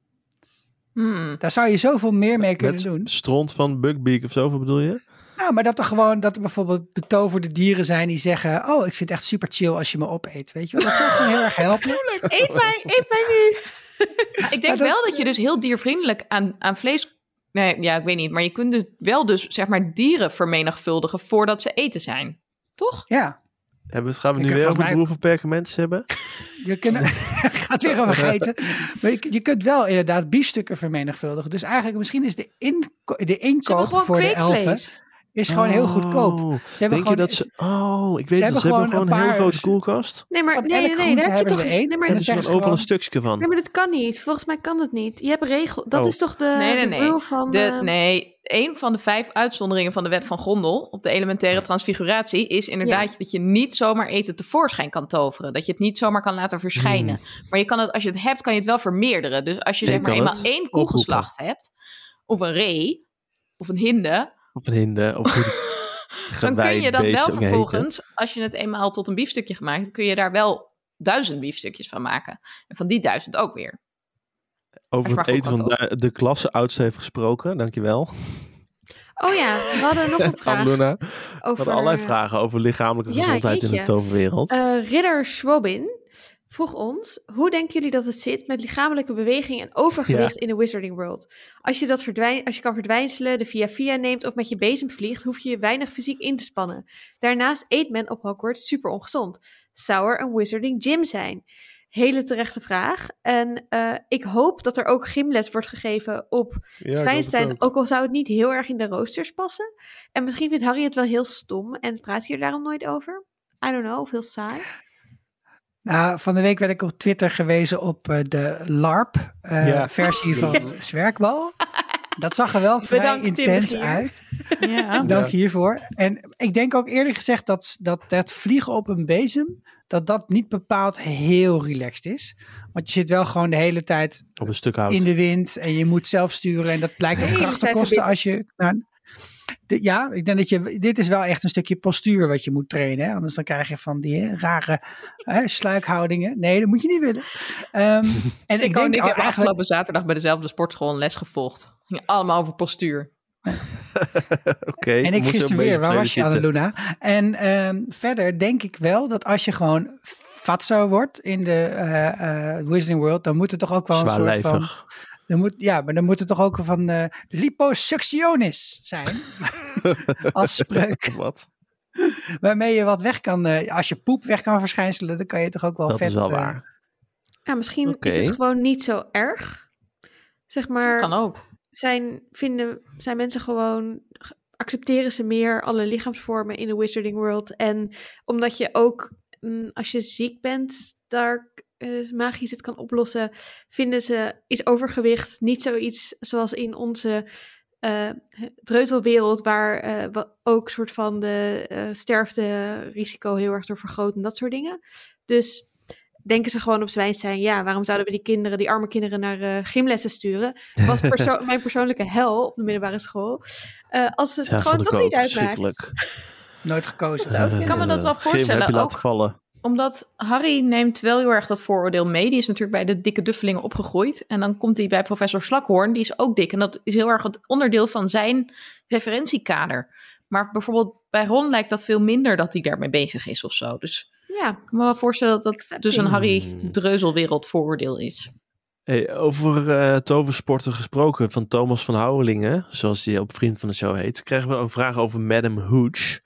Hmm. Daar zou je zoveel meer mee kunnen Met doen. stront van Bugbeak of zo, wat bedoel je? Nou, maar dat er gewoon, dat er bijvoorbeeld betoverde dieren zijn die zeggen, oh, ik vind het echt super chill als je me opeet, weet je wel. Dat zou gewoon heel erg helpen. Eet mij, eet mij nu. Ik denk dat- wel dat je dus heel diervriendelijk aan, aan vlees... Nee, ja, ik weet niet. Maar je kunt dus wel dus, zeg maar, dieren vermenigvuldigen voordat ze eten zijn. Toch? Ja, Hebben, we- gaan we Ik nu weer over mij- broer van perkaments hebben? je kunt, gaat weer over eten. Maar je, je kunt wel inderdaad biefstukken vermenigvuldigen. Dus eigenlijk misschien is de, inko- de inkoop gewoon voor de elfen kweekvlees. Is gewoon heel Oh, goedkoop. Ze hebben Denk je gewoon, dat ze... Oh, ik weet ze het. hebben Ze hebben gewoon een paar- grote koelkast. Nee, maar nee, nee, nee, daar heb je toch één. Nee, maar, dan hebben ze overal een stukje van. nee, maar dat kan niet. Volgens mij kan dat niet. Je hebt regel. Dat Oh. is toch de, Nee, van. De, eh, nee, een van de vijf uitzonderingen van de wet van Gondel op de elementaire transfiguratie is inderdaad dat je niet zomaar eten tevoorschijn kan toveren. Dat je het niet zomaar kan laten verschijnen. Maar je kan het, als je het hebt, kan je het wel vermeerderen. Dus als je Je zeg maar eenmaal één koe oproepen. geslacht hebt, of een ree, of een hinde, Of een hinde. Of hoe die dan kun je dat wel heten. vervolgens, als je het eenmaal tot een biefstukje gemaakt hebt, kun je daar wel duizend biefstukjes van maken. En van die duizend ook weer. Over het eten van de, de klasse oudste heeft gesproken. Dankjewel. Oh ja, we hadden nog een vraag. Luna. We over, hadden allerlei vragen over lichamelijke Ja, gezondheid in de toverwereld. Eh, Ridder Schwobin vroeg ons: hoe denken jullie dat het zit met lichamelijke beweging en overgewicht in de Wizarding World? Als je dat verdwijn, als je kan verdwijnselen, de via via neemt of met je bezem vliegt, hoef je je weinig fysiek in te spannen. Daarnaast eet men op Hogwarts super ongezond. Zou er een Wizarding Gym zijn? Hele terechte vraag. En eh, ik hoop dat er ook gymles wordt gegeven op Ja, Zwijnstein, ook. ook al zou het niet heel erg in de roosters passen. En misschien vindt Harry het wel heel stom en praat hier daarom nooit over. I don't know, of heel saai. Nou, van de week werd ik op Twitter gewezen op eh, de Ja. LARP-versie van Zwerkbal. Dat zag er wel vrij Bedankt, intens uit. Ja. Dank hiervoor. En ik denk ook eerlijk gezegd dat, dat dat vliegen op een bezem, dat dat niet bepaald heel relaxed is. Want je zit wel gewoon de hele tijd Op een stuk hout. in de wind en je moet zelf sturen. En dat lijkt ook De hele kracht te tijd kosten als je... Nou, de- ja, ik denk dat je... Dit is wel echt een stukje postuur wat je moet trainen. Hè? Anders dan krijg je van die hè, rare hè, sluikhoudingen. Nee, dat moet je niet willen. Ehm, en ik denk ik al heb eigenlijk... afgelopen zaterdag bij dezelfde sportschool een les gevolgd. Ging allemaal over postuur. Oké. En ik gisteren weer, waar was je, zitten. Annaluna? En ehm, verder denk ik wel dat als je gewoon fatso wordt in de eh eh Wizarding World, dan moet er toch ook wel een soort van... Dan moet, ja, maar dan moet er toch ook van eh liposuctionis zijn. als spreuk. Wat? Waarmee je wat weg kan, eh, als je poep weg kan verschijnselen, dan kan je toch ook wel Dat vet... is wel eh, waar. Ja, misschien is het gewoon niet zo erg. Zeg maar, Kan ook. zijn, vinden, zijn mensen gewoon, ge- accepteren ze meer alle lichaamsvormen in de Wizarding World. En omdat je ook, mm, als je ziek bent, daar eh, magisch het kan oplossen, vinden ze, is overgewicht niet zoiets zoals in onze eh dreuzelwereld, waar eh, wa- ook soort van de eh sterfte-risico heel erg door vergroot en dat soort dingen. Dus denken ze gewoon op Zwijnstein, ja, waarom zouden we die kinderen, die arme kinderen, naar eh, gymlessen sturen? Was perso- mijn persoonlijke hel op de middelbare school. Eh, als het Ja, gewoon toch niet uitmaakt. nooit gekozen. Ook- kan me dat wel Gym voorstellen, heb je laten ook- vallen. Omdat Harry neemt wel heel erg dat vooroordeel mee. Die is natuurlijk bij de dikke duffelingen opgegroeid. En dan komt hij bij professor Slakhoorn. Die is ook dik. En dat is heel erg het onderdeel van zijn referentiekader. Maar bijvoorbeeld bij Ron lijkt dat veel minder dat hij daarmee bezig is of zo. Dus Ja, ik kan me wel voorstellen dat dat Accepting. dus een Hmm. Harry-dreuzelwereld vooroordeel is. Hey, over eh, toversporten gesproken van Thomas van Houwelingen, zoals hij op Vriend van de Show heet, krijgen we een vraag over Madame Hooch.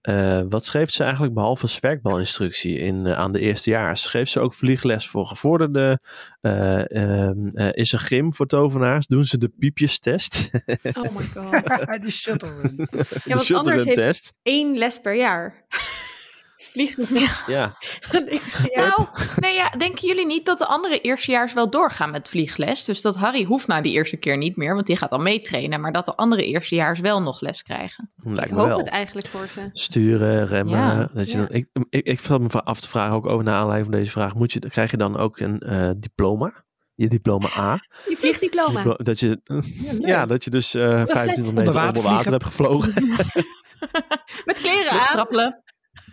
Eh, wat schreef ze eigenlijk behalve zwerkbalinstructie in, eh, aan de eerstejaars? Geeft ze ook vliegles voor gevorderden? Eh, ehm, eh, is er gym voor tovenaars? Doen ze de piepjestest? oh my god. de shuttle run. Ja, de want anders heeft één les per jaar. Vliegt niet. Ja, Nou, nee, ja, denken jullie niet dat de andere eerstejaars wel doorgaan met vliegles? Dus dat Harry hoeft na die eerste keer niet meer, want die gaat al meetrainen. Maar dat de andere eerstejaars wel nog les krijgen. lijkt Ik me hoop wel. het eigenlijk voor ze. Sturen, remmen. Ja, dat je ja. dan, ik, ik, ik me af te vragen, ook over naar aanleiding van deze vraag. Moet je, krijg je dan ook een eh, diploma? Je diploma A? Die vliegdiploma. Diplo- dat je, ja, dat je dus eh 25 Onder meter onder water vliegen. hebt gevlogen. Met kleren aan. Luchttrappelen.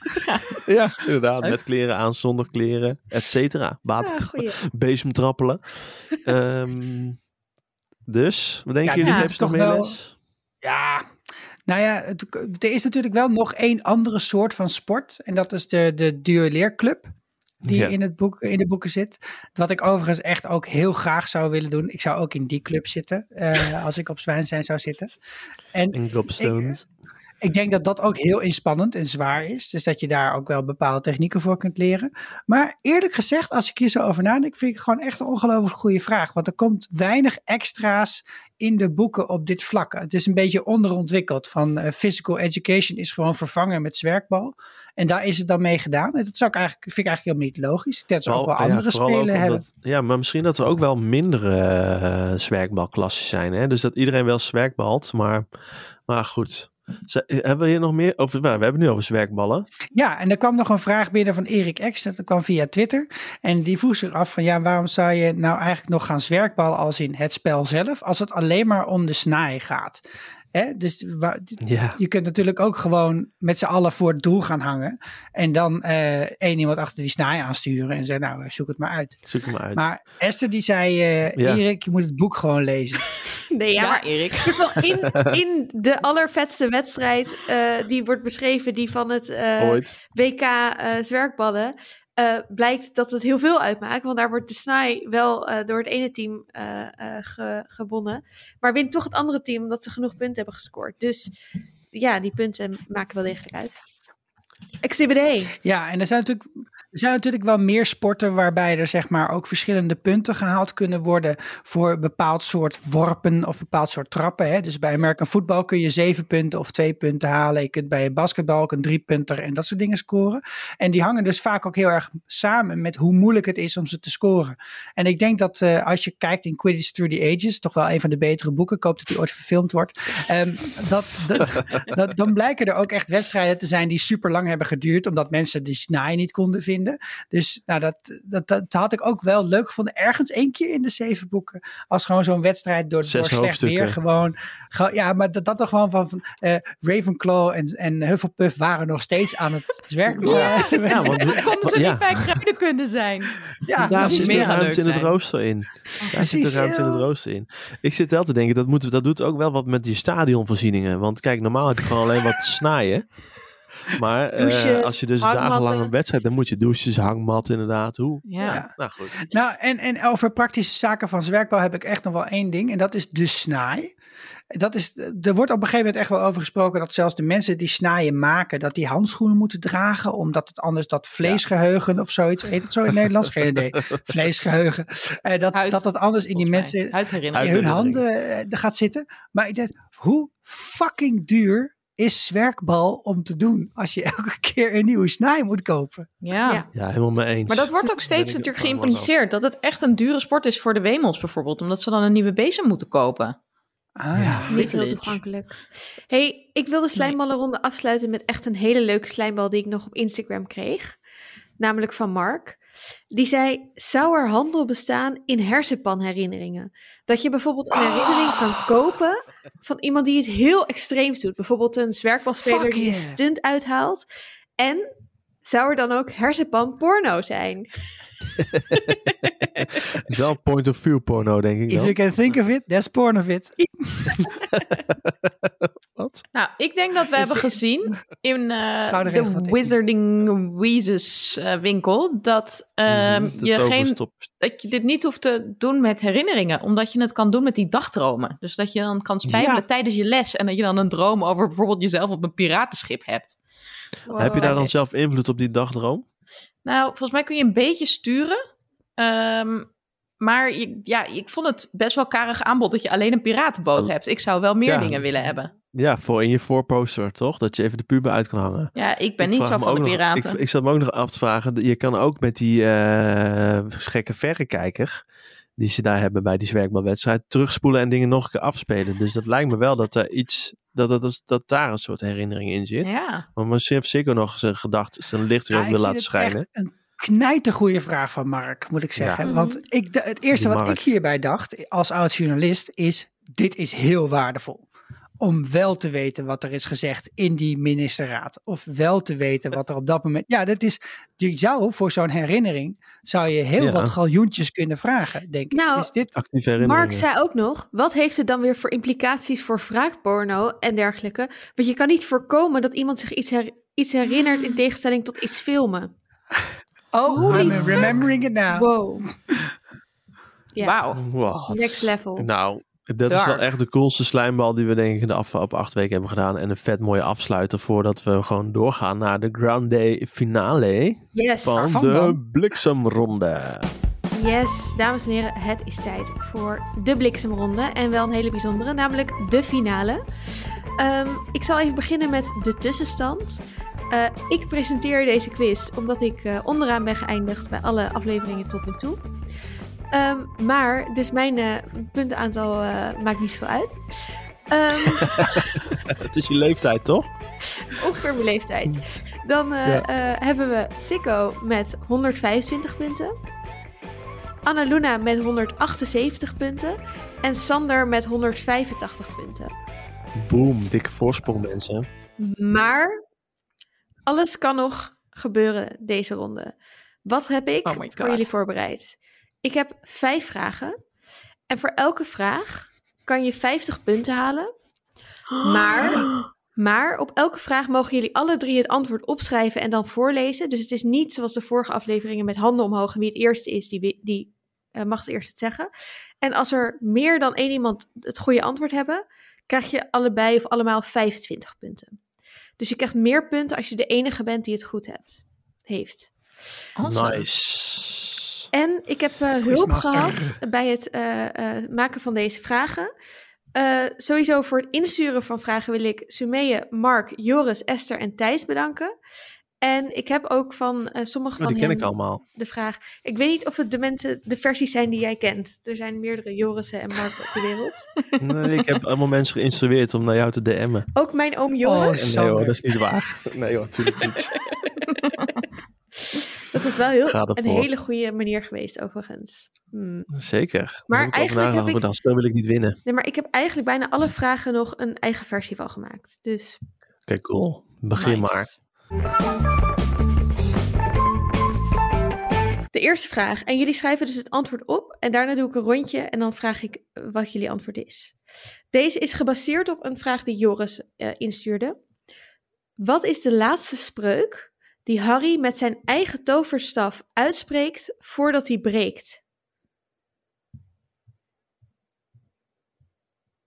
ja, inderdaad. Met kleren aan, zonder kleren, et cetera. Ja, bezemtrappelen. Ehm, dus, wat denken Ja, jullie? dit Geven is ze nog toch meer les? Ja, nou ja, het, er is natuurlijk wel nog één andere soort van sport. En dat is de, de duelleerclub. Die Ja. in, het boek, in de boeken zit. Wat ik overigens echt ook heel graag zou willen doen. Ik zou ook in die club zitten. eh, als ik op Zwijnstein zou zitten. En En gobstones. Ik denk dat dat ook heel inspannend en zwaar is. Dus dat je daar ook wel bepaalde technieken voor kunt leren. Maar eerlijk gezegd, als ik hier zo over nadenk, vind ik gewoon echt een ongelooflijk goede vraag. Want er komt weinig extra's in de boeken op dit vlak. Het is een beetje onderontwikkeld. Van eh, physical education is gewoon vervangen met zwerkbal. En daar is het dan mee gedaan. En dat zou ik eigenlijk, vind ik eigenlijk helemaal niet logisch. Dat ze ook wel ja, andere spelen hebben. Ja, maar misschien dat er ook wel mindere eh zwerkbalklassen zijn. Hè? Dus dat iedereen wel zwerkbalt. Maar, maar goed. Ze- hebben we hier nog meer over? nou, We hebben nu over zwerkballen. Ja, en er kwam nog een vraag binnen van Erik X. Dat kwam via Twitter. En die vroeg zich af van ja, waarom zou je nou eigenlijk nog gaan zwerkballen als in het spel zelf, als het alleen maar om de snaai gaat? Hè? Dus Ja, je kunt natuurlijk ook gewoon met z'n allen voor het doel gaan hangen. En dan eh één iemand achter die snaai aansturen en zeggen nou, zoek het maar uit. zoek hem uit. Maar Esther die zei, eh, Ja. Erik, je moet het boek gewoon lezen. Nee, ja, Ja, maar Erik. in, in, in de allervetste wedstrijd eh, die wordt beschreven, die van het eh. WK eh, zwerkballen, eh, blijkt dat het heel veel uitmaakt. Want daar wordt de snaai wel eh, door het ene team eh, ge- gewonnen. Maar wint toch het andere team omdat ze genoeg punten hebben gescoord. Dus ja, die punten maken wel degelijk uit. Exhibit A. Ja, en er zijn natuurlijk Er zijn natuurlijk wel meer sporten waarbij er zeg maar ook verschillende punten gehaald kunnen worden voor een bepaald soort worpen of bepaald soort trappen. Hè. Dus bij American voetbal kun je zeven punten of twee punten halen. Je kunt bij basketbal ook een drie punter en dat soort dingen scoren. En die hangen dus vaak ook heel erg samen met hoe moeilijk het is om ze te scoren. En ik denk dat uh, als je kijkt in Quidditch Through the Ages, toch wel een van de betere boeken, ik hoop dat die ooit verfilmd wordt, um, dat, dat, dat, dan blijken er ook echt wedstrijden te zijn die super lang hebben geduurd, omdat mensen die snaai niet konden vinden. Dus nou, dat, dat, dat had ik ook wel leuk gevonden. Ergens één keer in de zeven boeken. Als gewoon zo'n wedstrijd door, door slecht weer. Gewoon, ja, maar dat, dat toch gewoon van, van uh, Ravenclaw en, en Hufflepuff waren nog steeds aan het werk. Ja, ja want konden ze ja. niet bij kruiden kunnen zijn. Ja, daar zit meer ruimte in het rooster in. Daar precies, zit de ruimte in het rooster in. Ik zit wel te denken, dat, moet, dat doet ook wel wat met die stadionvoorzieningen. Want kijk, normaal heb je gewoon alleen wat snijden. Maar uh, als je dus dagenlang een wedstrijd, dan moet je douches, hangmat inderdaad. Hoe? Ja. ja. Nou goed. Nou, en, en over praktische zaken van zwerkbouw heb ik echt nog wel één ding. En dat is de snaai. Dat is, er wordt op een gegeven moment echt wel over gesproken dat zelfs de mensen die snaaien maken, dat die handschoenen moeten dragen, omdat het anders dat vleesgeheugen of zoiets, heet het zo in het Nederlands? Geen idee. Vleesgeheugen. Uh, dat, dat dat anders in die mensen in hun handen uh, gaat zitten. Maar ik denk, hoe fucking duur is zwerkbal om te doen als je elke keer een nieuwe snaai moet kopen. Ja. ja, helemaal mee eens. Maar dat wordt ook steeds natuurlijk geïmpliceerd. Dat het echt een dure sport is voor de wemels bijvoorbeeld. Omdat ze dan een nieuwe bezem moeten kopen. Ah, ja. Niet heel toegankelijk. hey, ik wil de slijmballenronde afsluiten met echt een hele leuke slijmbal die ik nog op Instagram kreeg. Namelijk van Mark. Die zei, zou er handel bestaan in hersenpanherinneringen? Dat je bijvoorbeeld een herinnering kan kopen van iemand die het heel extreems doet. Bijvoorbeeld een zwerkbalspeler die een stunt uithaalt. En zou er dan ook hersenpan porno zijn? Is wel point of view porno, denk ik. If you can think of it, there's porn of it. Wat? Nou, ik denk dat we hebben gezien in uh, de Wizarding Weezes uh, winkel dat, uh, mm, je geen, dat je dit niet hoeft te doen met herinneringen, omdat je het kan doen met die dagdromen. Dus dat je dan kan spijbelen ja. tijdens je les en dat je dan een droom over bijvoorbeeld jezelf op een piratenschip hebt. Wow. Heb je daar dan zelf invloed op die dagdroom? Nou, volgens mij kun je een beetje sturen. Um, maar je, ja, ik vond het best wel karig aanbod dat je alleen een piratenboot hebt. Ik zou wel meer ja, dingen willen hebben. Ja, voor in je voorposter, toch? Dat je even de puber uit kan hangen. Ja, ik ben ik niet zo van de piraten. Nog, ik, ik zat me ook nog af te vragen. Je kan ook met die uh, gekke verrekijker die ze daar hebben bij die zwerkbalwedstrijd terugspoelen en dingen nog een keer afspelen. Dus dat lijkt me wel dat er iets dat, dat, dat, daar een soort herinnering in zit. Ja. Maar misschien heeft zeker nog zijn gedacht, zijn licht weer ja, wil laten schijnen. een knijtergoeie vraag van Mark, moet ik zeggen. Ja. Want ik, het eerste wat ik hierbij dacht, als oud-journalist, is dit is heel waardevol om wel te weten wat er is gezegd in die ministerraad. Of wel te weten wat er op dat moment... Ja, dat is, je zou voor zo'n herinnering... zou je heel ja. wat galjoentjes kunnen vragen, denk ik. Nou, is dit... Mark zei ook nog... wat heeft het dan weer voor implicaties voor wraakporno en dergelijke? Want je kan niet voorkomen dat iemand zich iets, her, iets herinnert... in tegenstelling tot iets filmen. Oh, Holy I'm fuck. remembering it now. Wow. Ja. Wow. Next level. Nou, dat is wel echt de coolste slijmbal die we denk ik de afgelopen acht weken hebben gedaan. En een vet mooie afsluiter voordat we gewoon doorgaan naar de Ground Day finale yes. van de bliksemronde. Yes, dames en heren, het is tijd voor de bliksemronde. En wel een hele bijzondere, namelijk de finale. Um, ik zal even beginnen met de tussenstand. Uh, ik presenteer deze quiz omdat ik uh, onderaan ben geëindigd bij alle afleveringen tot nu toe. Um, maar, dus mijn uh, puntenaantal uh, maakt niet zoveel uit. Um, het is je leeftijd, toch? Het is ongeveer mijn leeftijd. Dan uh, ja. hebben we Sikko met 125 punten. Anna Luna met 178 punten. En Sander met 185 punten. Boom, dikke voorsprong mensen. Maar alles kan nog gebeuren deze ronde. Wat heb ik oh voor jullie voorbereid? Ik heb vijf vragen. En voor elke vraag kan je 50 punten halen. Maar, maar op elke vraag mogen jullie alle drie het antwoord opschrijven en dan voorlezen. Dus het is niet zoals de vorige afleveringen met handen omhoog. En wie het eerste is, die, die uh, mag het eerst het zeggen. En als er meer dan één iemand het goede antwoord hebben, krijg je allebei of allemaal 25 punten. Dus je krijgt meer punten als je de enige bent die het goed hebt, heeft. Awesome. Nice. En ik heb eh, hulp gehad bij het eh, eh, maken van deze vragen. Eh, sowieso voor het insturen van vragen wil ik Sumeye, Mark, Joris, Esther en Thijs bedanken. En ik heb ook van eh, sommige Oh, van die ken hen ik allemaal. de vraag. Ik weet niet of het de mensen, de versies zijn die jij kent. Er zijn meerdere Jorissen en Mark op de wereld. Nee, ik heb allemaal mensen geïnstrueerd om naar jou te DM'en. Ook mijn oom Oh, Joris. Nee hoor, Sander. dat is niet waar. Nee hoor, natuurlijk niet. Dat is wel heel, een hele goede manier geweest, overigens. Hmm. Zeker. Maar ik eigenlijk heb ik- dan spel wil ik niet winnen. Nee, maar ik heb eigenlijk bijna alle vragen nog een eigen versie van gemaakt. Dus cool. Begin Nice. maar. de eerste vraag. En jullie schrijven dus het antwoord op. En daarna doe ik een rondje en dan vraag ik wat jullie antwoord is. Deze is gebaseerd op een vraag die Joris eh, instuurde. Wat is de laatste spreuk die Harry met zijn eigen toverstaf uitspreekt voordat hij breekt?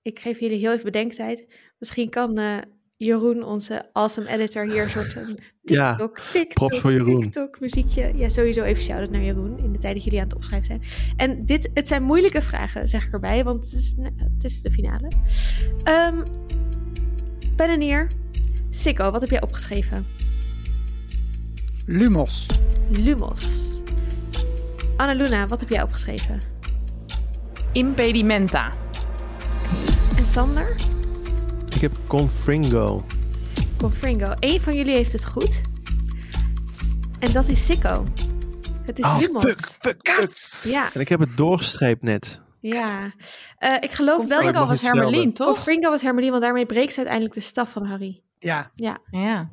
Ik geef jullie heel even bedenktijd. Misschien kan eh, Jeroen, onze awesome editor, hier een soort een Ja, TikTok, TikTok, props voor Jeroen. TikTok muziekje. Ja, sowieso even shout-out naar Jeroen in de tijd dat jullie aan het opschrijven zijn. En dit, het zijn moeilijke vragen, zeg ik erbij, want het is, nou, het is de finale. Ehm ben en neer. Sikko, wat heb jij opgeschreven? Lumos. Lumos. Annaluna, wat heb jij opgeschreven? Impedimenta. En Sander? Ik heb Confringo. Confringo. Eén van jullie heeft het goed. En dat is Sikko. Het is Oh, Lumos. fuck, fuck, fuck. Ja, En ik heb het doorgestreept net. ja. Eh, ik geloof wel dat was Hermelien, toch? Confringo was Hermelien, want daarmee breekt ze uiteindelijk de staf van Harry. Ja, Ja.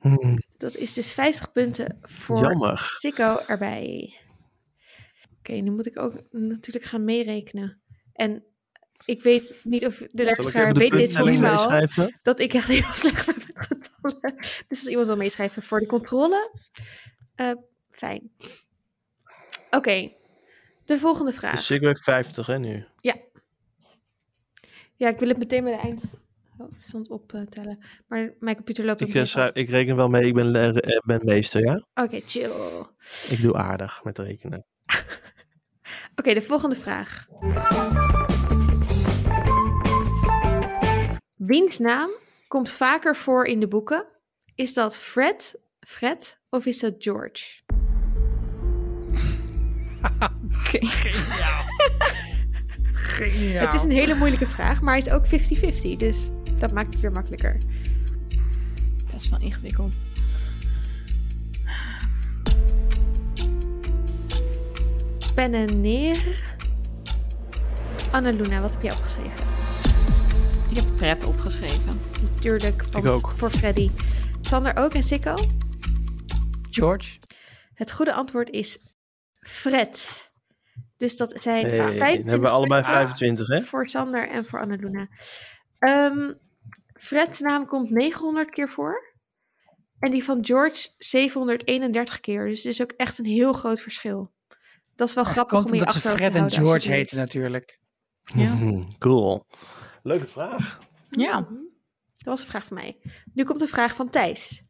Hm, Dat is dus 50 punten voor Jammer. Sikko erbij. Oké, nu moet ik ook natuurlijk gaan meerekenen. En ik weet niet of de luisteraar weet dit volgens mij? Dat ik echt heel slecht ben met getallen. Dus als iemand wil meeschrijven voor de controle. eh, fijn. Oké, de volgende vraag. Dus ik heeft 50 hè nu. Ja, ik wil het meteen bij de eindstand optellen. Maar mijn computer loopt Ik, eh, vast. ik reken wel mee, ik ben, eh, ben meester, ja? Oké, chill. Ik doe aardig met rekenen. Oké, de volgende vraag. Wiens naam komt vaker voor in de boeken? Is dat Fred, Fred of is dat George? geniaal. geniaal. Het is een hele moeilijke vraag, maar hij is ook 50-50, dus dat maakt het weer makkelijker. Dat is wel ingewikkeld. Pen en neer. Annaluna, wat heb jij opgeschreven? Ik heb pret opgeschreven. Natuurlijk, want ook. voor Freddy. Sander ook en Sikko? George. Het goede antwoord is Fred. Dus dat zijn Hey, 25 dan hebben we allebei punten 25, hè? voor Sander en voor Annaluna. Ehm Fred's naam komt 900 keer voor. En die van George 731 keer. Dus het is ook echt een heel groot verschil. Dat is wel grappig om je omdat ze Fred en George heten natuurlijk. Ja. Mhm, Cool. Leuke vraag. Ja. Dat was een vraag van mij. Nu komt een vraag van Thijs.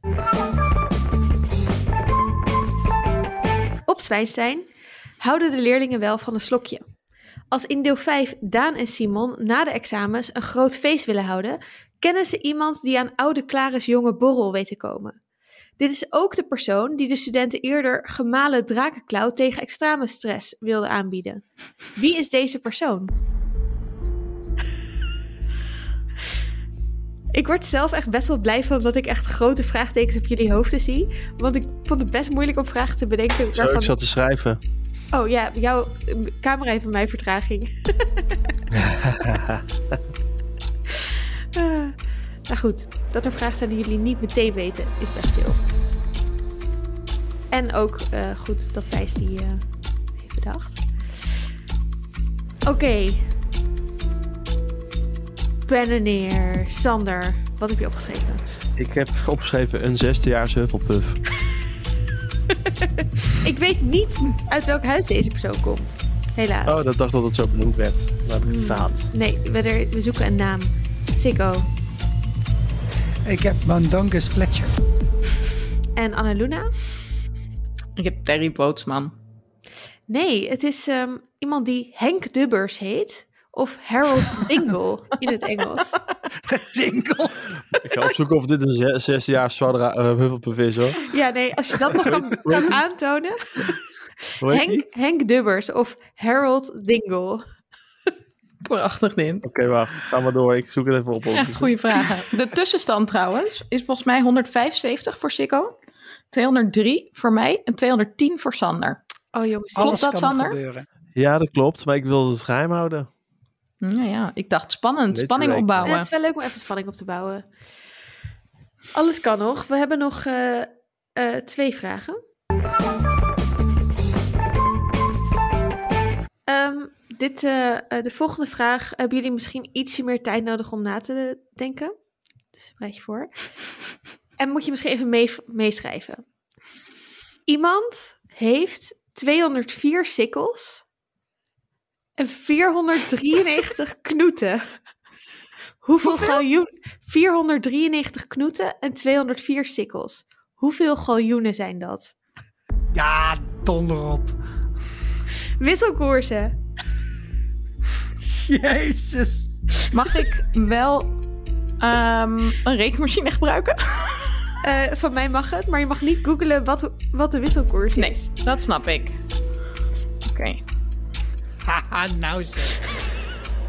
Op Zwijnstein houden de leerlingen wel van een slokje. Als in deel 5 Daan en Simon na de examens een groot feest willen houden, kennen ze iemand die aan oude Klaris jonge borrel weet te komen. Dit is ook de persoon die de studenten eerder gemalen drakenklauw tegen examenstress wilde aanbieden. Wie is deze persoon? Ik word zelf echt best wel blij van dat ik echt grote vraagtekens op jullie hoofden zie. Want ik vond het best moeilijk om vragen te bedenken. Zo, ik waarvan- zat te schrijven. Oh ja, jouw eh, camera heeft bij mij vertraging. Ah, nou goed, dat er vragen zijn die jullie niet meteen weten, is best chill. En ook eh, goed dat Thijs die eh, heeft bedacht. Oké. Neer. Sander, wat heb je opgeschreven? Ik heb opgeschreven een zesdejaars Hufflepuff. Ik weet niet uit welk huis deze persoon komt. Helaas. Oh, dat dacht dat het zo benoemd werd. Maar ik het Hmm. Nee, we, er- we zoeken een naam. Sikko. Ik heb Mandungus Fletcher. En Annaluna? Ik heb Terry Bootsman. Nee, het is ehm, iemand die Henk Dubbers heet. Of Harold Dingle in het Engels. Jingle. Ik ga opzoeken of dit een ze- zesdejaars Zwadra uh, is hoor. Ja, nee, als je dat nog kan, kan aantonen. Henk, Henk Dubbers of Harold Dingle. Prachtig dit. Oké, wacht. Ga maar door. Ik zoek het even op. Echt goede vragen. De tussenstand trouwens is volgens mij 175 voor Sikko, 203 voor mij en 210 voor Sander. Oh jongens, Klopt Alles dat, Sander? gebeuren. Ja, dat klopt. Maar ik wilde het geheim houden. Nou ja, ik dacht spannend. Spanning. Ja, opbouwen. het is wel leuk om even spanning op te bouwen. Alles kan nog. We hebben nog eh, eh, twee vragen. Ehm, dit, eh, eh, de volgende vraag hebben jullie misschien ietsje meer tijd nodig om na te denken. Dus bereid je voor. En moet je misschien even mee, meeschrijven. Iemand heeft 204 sikkels en 493 knoeten. Hoeveel galjoen? 493 knoeten en 204 sikkels. Hoeveel galjoenen zijn dat? Ja, donder op. Wisselkoersen. Jezus. Mag ik wel ehm, een rekenmachine gebruiken? Eh, van mij mag het, maar je mag niet googlen wat, wat de wisselkoers Nee, is. dat snap ik. Oké. Haha, nou zeg.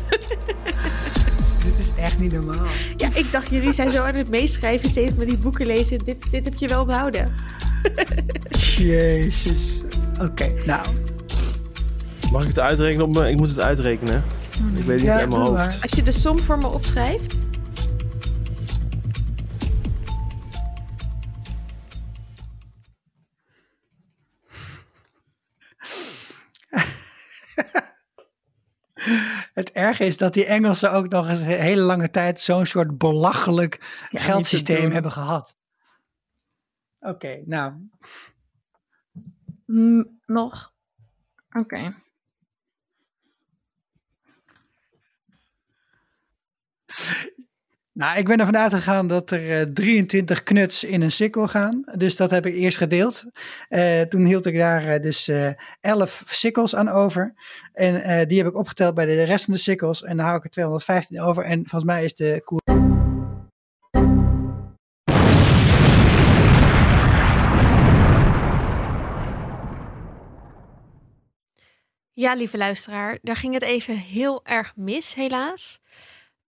Dit is echt niet normaal. Ja, ik dacht, jullie zijn zo aan het meeschrijven, steeds met die boeken lezen. Dit, dit heb je wel onthouden. Jezus. Oké, nou. Mag ik het uitrekenen op me? Ik moet het uitrekenen. Ik weet Ja, niet in mijn doe hoofd. maar. Als je de som voor me opschrijft. Het erge is dat die Engelsen ook nog eens een hele lange tijd zo'n soort belachelijk Ja, geldsysteem hebben gehad. Oké, nou. Nog? Oké. Nou, ik ben ervan uitgegaan dat er eh, 23 knuts in een sikkel gaan. Dus dat heb ik eerst gedeeld. Eh, toen hield ik daar eh, dus eh 11 sikkels aan over. En die heb ik opgeteld bij de rest van de sikkels. En dan hou ik er 215 over. En volgens mij is de koers... Ja, lieve luisteraar, daar ging het even heel erg mis, helaas.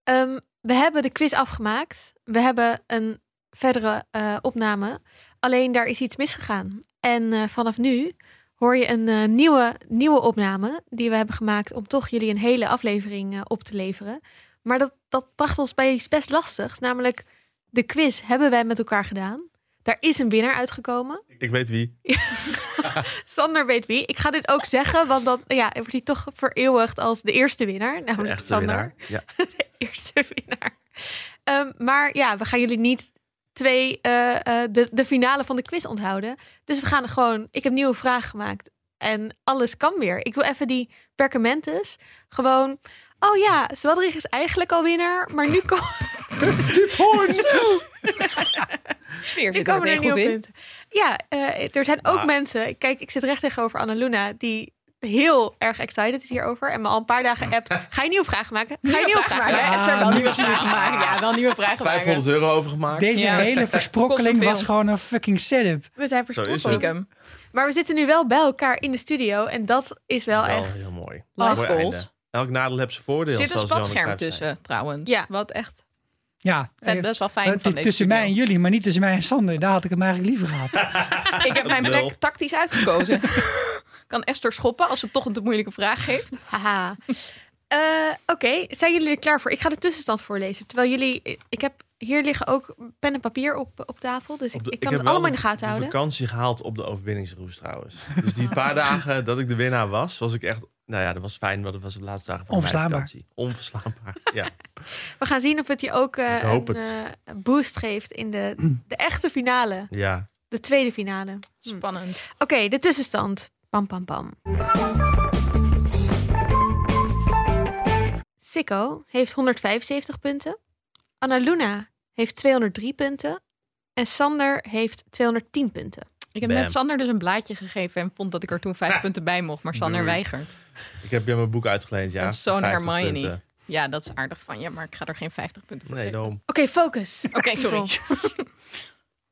Ehm, we hebben de quiz afgemaakt. We hebben een verdere eh, opname. Alleen daar is iets misgegaan. En eh, vanaf nu hoor je een eh, nieuwe, nieuwe opname die we hebben gemaakt om toch jullie een hele aflevering op te leveren. Maar dat, dat bracht ons bij iets best lastigs. Namelijk, de quiz hebben wij met elkaar gedaan. Daar is een winnaar uitgekomen. Ik weet wie. Sander weet wie. Ik ga dit ook zeggen, want dan ja, wordt hij toch vereeuwigd als de eerste winnaar. De Namelijk echte Sander. winnaar. Ja. De eerste winnaar. Ehm, maar ja, we gaan jullie niet twee, eh, de, de finale van de quiz onthouden. Dus we gaan er gewoon, ik heb nieuwe vragen gemaakt. En alles kan weer. Ik wil even die perkamentes gewoon... Oh ja, Zwadrig is eigenlijk al winnaar, maar nu, kom, Sfeer nu zit er komen er meteen goed nieuwe in. Ja, eh, er zijn ook Ah. mensen... Kijk, ik zit recht tegenover Annaluna, die heel erg excited is hierover. En me al een paar dagen appt, ga je nieuwe vragen maken? Ga je nieuwe vragen maken? maken? Ja, wel Ah, nieuwe nieuwe vragen maken. Ja, wel nieuwe vragen maken. 500 euro overgemaakt. Deze Ja. hele versprokkeling was gewoon een fucking setup. We zijn versprokkeld. Maar we zitten nu wel bij elkaar in de studio. En dat is wel Dat is echt... heel mooi. Live goals. Elk nadeel heeft zijn voordeel. Er zit een zoals Johan spatscherm tussen, trouwens. Ja. Wat echt Ja, vet, eh, best wel fijn het van is deze tussen mij en jullie, maar niet tussen mij en Sander. Daar had ik hem eigenlijk liever gehad. Ik heb mijn plek tactisch uitgekozen. kan Esther schoppen als ze toch een te moeilijke vraag geeft? Haha. Eh, Oké, zijn jullie er klaar voor? Ik ga de tussenstand voorlezen. Terwijl jullie... Ik heb... Hier liggen ook pen en papier op, op tafel. Dus ik, Op de- ik kan heb het allemaal in de gaten de houden. vakantie gehaald op de overwinningsroes trouwens. Dus die paar dagen dat ik de winnaar was, was ik echt... Nou ja, dat was fijn, want dat was de laatste dagen van Onverslaanbaar. mijn vakantie. Onverslaanbaar. Ja. We gaan zien of het je ook eh, een het. eh, boost geeft in de, de echte finale. ja. De tweede finale. Hm. Spannend. Oké, de tussenstand. Pam, pam, pam. Sikko heeft 175 punten. Annaluna heeft 203 punten. En Sander heeft 210 punten. Ik heb Bam. net Sander dus een blaadje gegeven en vond dat ik er toen vijf punten bij mocht, maar Sander Doei. weigert. Ik heb je mijn boek uitgeleend, ja. Zo'n 50 Hermione. punten. Ja, dat is aardig van je, maar ik ga er geen 50 punten voor Nee, geven. daarom. Oké, focus. Oké, sorry.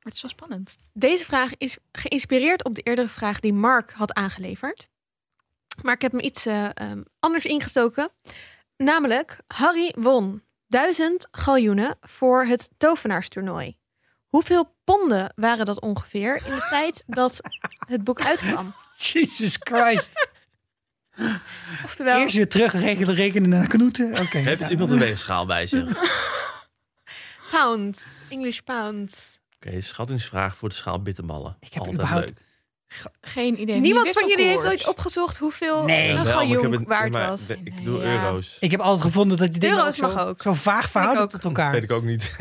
Maar het is wel spannend. Deze vraag is geïnspireerd op de eerdere vraag die Mark had aangeleverd. Maar ik heb hem iets eh, ehm, anders ingestoken. Namelijk, Harry won 1000 galjoenen voor het tovenaarstoernooi. Hoeveel ponden waren dat ongeveer in de tijd dat het boek uitkwam? Jesus Christ. Oftewel, Eerst weer terug rekenen, rekenen naar knoeten. Oké. Heeft nou, iemand een weegschaal bij zich? Oké, pound, English pound. schattingsvraag voor de schaal bitterballen. Ik heb Altijd überhaupt- leuk. Geen idee. Niemand van jullie heeft ooit opgezocht hoeveel Nee. een galjoen heb het- waard maar was. Ik doe Ja. euro's. Ik heb altijd gevonden dat die dingen Euro's zo, mag ook. zo vaag verhouden tot elkaar. Weet ik ook niet.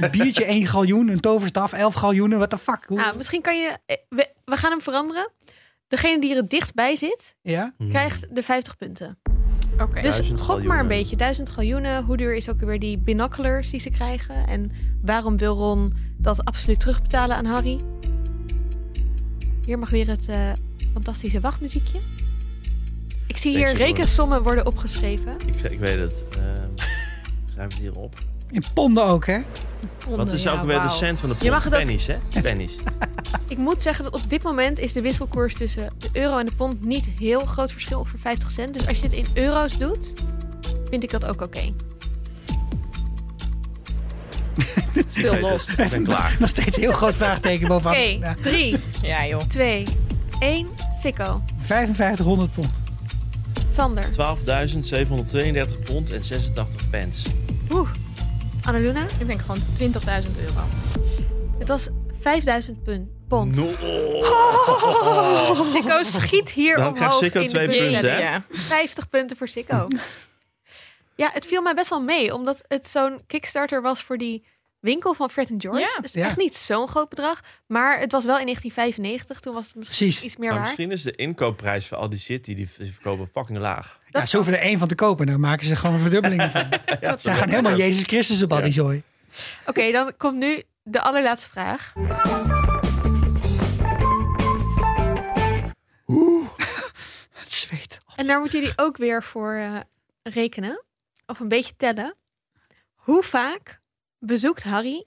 Een biertje 1 galjoen, een toverstaf 11 galjoenen. What the fuck? Hoe- Nou, misschien kan je... eh, We, we gaan hem veranderen. Degene die er het dichtst bij zit, ja? krijgt de 50 punten. Oké. Dus gok maar een beetje. Duizend galjoenen. Hoe duur is ook weer die binoculars die ze krijgen? En waarom wil Ron dat absoluut terugbetalen aan Harry? Hier mag weer het eh, fantastische wachtmuziekje. Ik zie hier rekensommen worden opgeschreven. Ik, ik weet het. Ehm schrijf het hier op. In ponden ook, hè? Ponden, Wat is ja, ook weer de cent van de Je mag pond? het ook- Pennies, hè? Pennies. Ik moet zeggen dat op dit moment is de wisselkoers tussen de euro en de pond niet heel groot verschil, ongeveer 50 cent. Dus als je het in euro's doet, vind ik dat ook oké. Still Ik weet lost. het. Ik ben klaar. Nog steeds een heel groot vraagteken Oké, bovenaan. Ja, 3, Ja, joh. 2, 1, Sikko. 5500 pond. Sander. 12.732 pond en 86 pence. Oeh. Annaluna. Ik denk gewoon 20.000 euro. Het was 5000 punt, pond. No. Sikko schiet hier Dan omhoog krijgt Sikko in de twee quiz. punten, hè? Ja. 50 punten voor Sikko. ja, het viel mij best wel mee, omdat het zo'n Kickstarter was voor die winkel van Fred George. Ja. Het is Ja. echt niet zo'n groot bedrag, maar het was wel in 1995. Toen was het misschien Precies. iets meer Maar waard. misschien is de inkoopprijs voor al die shit die die verkopen fucking laag. Ja, ze hoeven er één van te kopen. Dan maken ze gewoon een verdubbeling van. Ze gaan helemaal Jezus Christus op al die zooi. Oké, dan komt nu de allerlaatste vraag. Het zweet. En daar moeten jullie ook weer voor eh, rekenen. Of een beetje tellen. Hoe vaak bezoekt Harry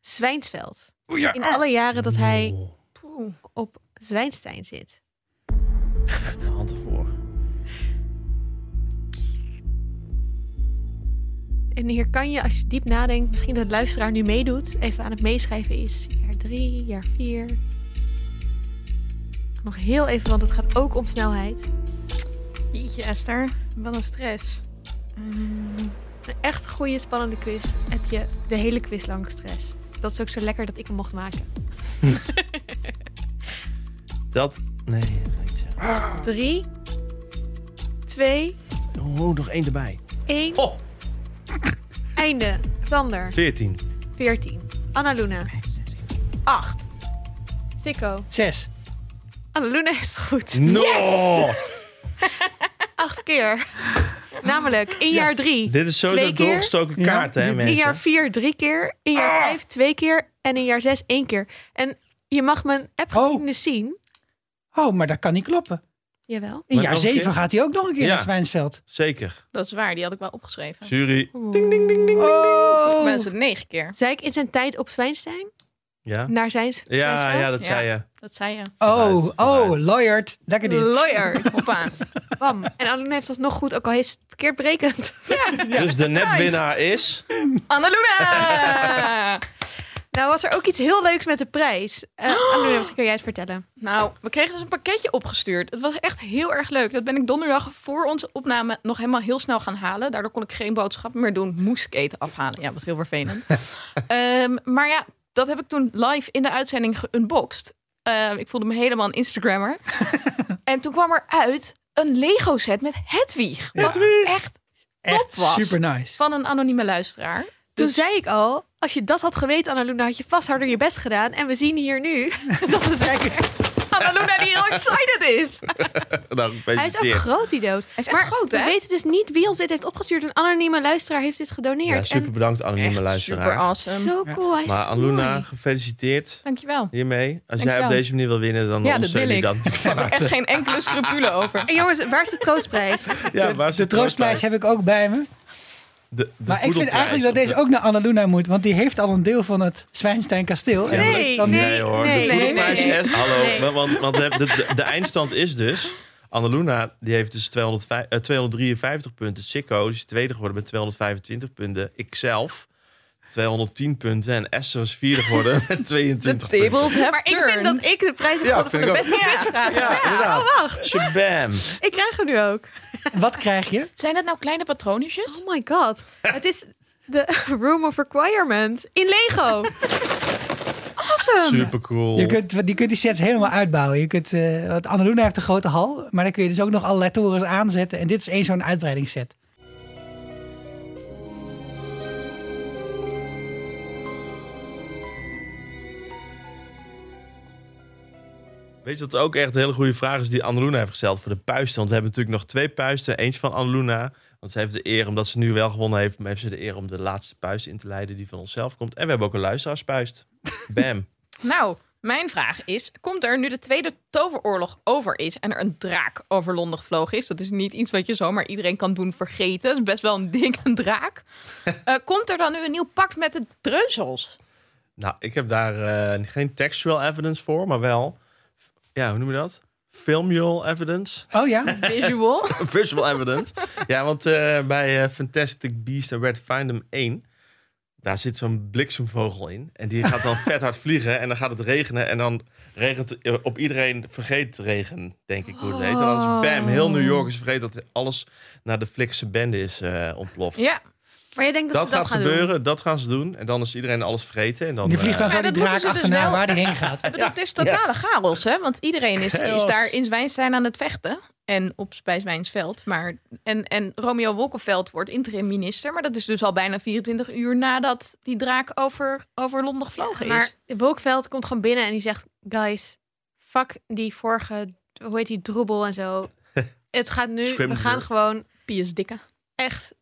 Zwijnsveld? In alle jaren dat hij Oh, Poeh. op Zwijnstein zit. de hand ervoor. En hier kan je, als je diep nadenkt, misschien dat de luisteraar nu meedoet, even aan het meeschrijven is. Jaar drie, jaar vier. Nog heel even, want het gaat ook om snelheid. Jeetje, Esther. Wat een stress. Een echt goede, spannende quiz. Heb je de hele quiz lang stress. Dat is ook zo lekker dat ik hem mocht maken. Dat. Nee, dat ga ik niet zeggen. Drie, twee, Oh, nog één erbij. één. Oh, Einde. Sander, 14. 14. Annaluna, 8. Sikko. Zes. Annaluna is het goed. No! Acht keer. Namelijk in jaar drie. Dit is keer? doorgestoken Ja, kaart, hè, dit- In mensen? jaar vier drie keer. In jaar vijf twee keer. En in jaar zes één keer. En je mag mijn appgeschiedenis zien. Oh, maar dat kan niet kloppen. Jawel. In Maar jaar zeven gaat hij ook nog een keer Ja. naar Zwijnsveld. Zeker. Dat is waar, die had ik wel opgeschreven. Jury. Ding, ding, ding, ding. Oh! Dat is het negen keer. Zei ik in zijn tijd op Zwijnstein? Ja? Naar zijn Ja, ja, dat Ja. zei je. Dat zei je. Oh, Vooruit, oh, vooruit. lawyered. Lekker dit. Lawyer. Hoppa. Bam. En Annaluna heeft dat nog goed, ook al heeft ze het verkeerd berekend. Dus de nepwinnaar is... Annaluna! nou was er ook iets heel leuks met de prijs. Uh, Annaluna, misschien kan jij het vertellen. Nou, we kregen dus een pakketje opgestuurd. Het was echt heel erg leuk. Dat ben ik donderdag voor onze opname nog helemaal heel snel gaan halen. Daardoor kon ik geen boodschappen meer doen. Moest ik eten afhalen. Ja, was heel vervelend. Ehm, maar ja, dat heb ik toen live in de uitzending geunboxed. Ehm, ik voelde me helemaal een Instagrammer. en toen kwam er uit een Lego set met Hedwig. Wat echt top Echt was. super nice. van een anonieme luisteraar. Toen Dus- zei ik al, als je dat had geweten, Annaluna, had je vast harder je best gedaan. En we zien hier nu dat het werkt. Annaluna die heel excited is. Nou, Hij is ook groot, die dood. Hij is maar groot, we hè? weten dus niet wie ons dit heeft opgestuurd. Een anonieme luisteraar heeft dit gedoneerd. Ja, super bedankt anonieme Echt luisteraar. super awesome. zo cool. Hij is Maar Anluna, mooi. gefeliciteerd Dankjewel. hiermee. Als jij op deze manier wil winnen, dan Ja, ondersteun wil ik ik. dat natuurlijk Ik heb van er echt geen enkele scrupule over. En jongens, waar is de troostprijs? Ja, waar is De troostprijs heb ik ook bij me. De, de Maar ik vind eigenlijk dat deze de- ook naar Annaluna moet. Want die heeft al een deel van het Zwijnstein kasteel. Nee, dan nee. Nee hoor, nee, de poedelprijs nee. is... Hallo, Nee. want, want, de, de, de eindstand is dus... Annaluna, die heeft dus 205, eh, 253 punten. Sikko is tweede geworden met 225 punten. Ikzelf 210 punten. En Esther is vierde geworden met De 22 tables punten. have Maar ik vind dat ik de prijs heb Ja, gewonnen voor de beste quizvraag. Ja, inderdaad. oh, wacht. Shabam. Ik krijg hem nu ook. Wat krijg je? Zijn dat nou kleine patroontjes? Oh my god. Het is de Room of Requirement in Lego. Awesome. Super cool. Je kunt, je kunt die sets helemaal uitbouwen. Je kunt, eh want Annaluna heeft een grote hal. Maar dan kun je dus ook nog allerlei torens aanzetten. En dit is één zo'n uitbreidingsset. Weet je wat ook echt een hele goede vraag is die Annaluna heeft gesteld voor de puisten? Want we hebben natuurlijk nog twee puisten. Eentje van Annaluna, want ze heeft de eer, omdat ze nu wel gewonnen heeft, maar heeft ze de eer om de laatste puist in te leiden die van onszelf komt. En we hebben ook een luisteraarspuist. Bam. Nou, mijn vraag is: komt er nu de Tweede Toveroorlog over is en er een draak over Londen gevlogen is? Dat is niet iets wat je zomaar iedereen kan doen vergeten. Dat is best wel een ding, een draak. Eh, komt er dan nu een nieuw pact met de dreuzels? nou, ik heb daar eh, geen textual evidence voor, maar wel, ja, hoe noem je dat? Filmual evidence. Oh ja? Visual. Visual evidence. ja, want eh, bij eh, Fantastic Beast and Red Findom 1... daar zit zo'n bliksemvogel in. En die gaat dan vet hard vliegen. En dan gaat het regenen. En dan regent eh, op iedereen vergeet regen, denk ik hoe het heet. En dan is bam, heel New York is vergeten dat alles naar de Flikse bende is eh, ontploft. Ja. Maar je denkt dat, Dat, ze dat gaat gaan gebeuren, doen? dat gaan ze doen. En dan is iedereen alles vergeten. En dan, Die vliegt dan eh, zo die draak dus achterna wel- waar die heen gaat. Bedoel, het is totale chaos, hè? Want iedereen is, is daar in Zwijnstein aan het vechten. En op Spijswijnsveld. Maar, en, en Romeo Wolkenveld wordt interim minister. Maar dat is dus al bijna 24 uur nadat die draak over, over Londen gevlogen is. Maar Wolkveld komt gewoon binnen en die zegt... Guys, fuck die vorige, hoe heet die, droebel en zo. Het gaat nu, we gaan gewoon Pius Dikke. echt...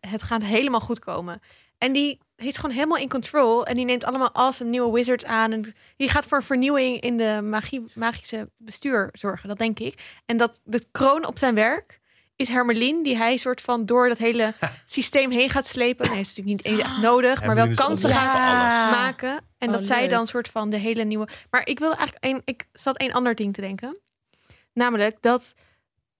Het gaat helemaal goed komen. En die is gewoon helemaal in control. En die neemt allemaal awesome nieuwe wizards aan. En die gaat voor vernieuwing in de magie, magische bestuur zorgen, dat denk ik. En dat de kroon op zijn werk is Hermelien, die hij soort van door dat hele systeem heen gaat slepen. Nee, dat is natuurlijk niet echt nodig, maar wel kansen gaat maken. En Oh, dat zij dan soort van de hele nieuwe. Maar ik wil eigenlijk een, ik zat één ander ding te denken. Namelijk dat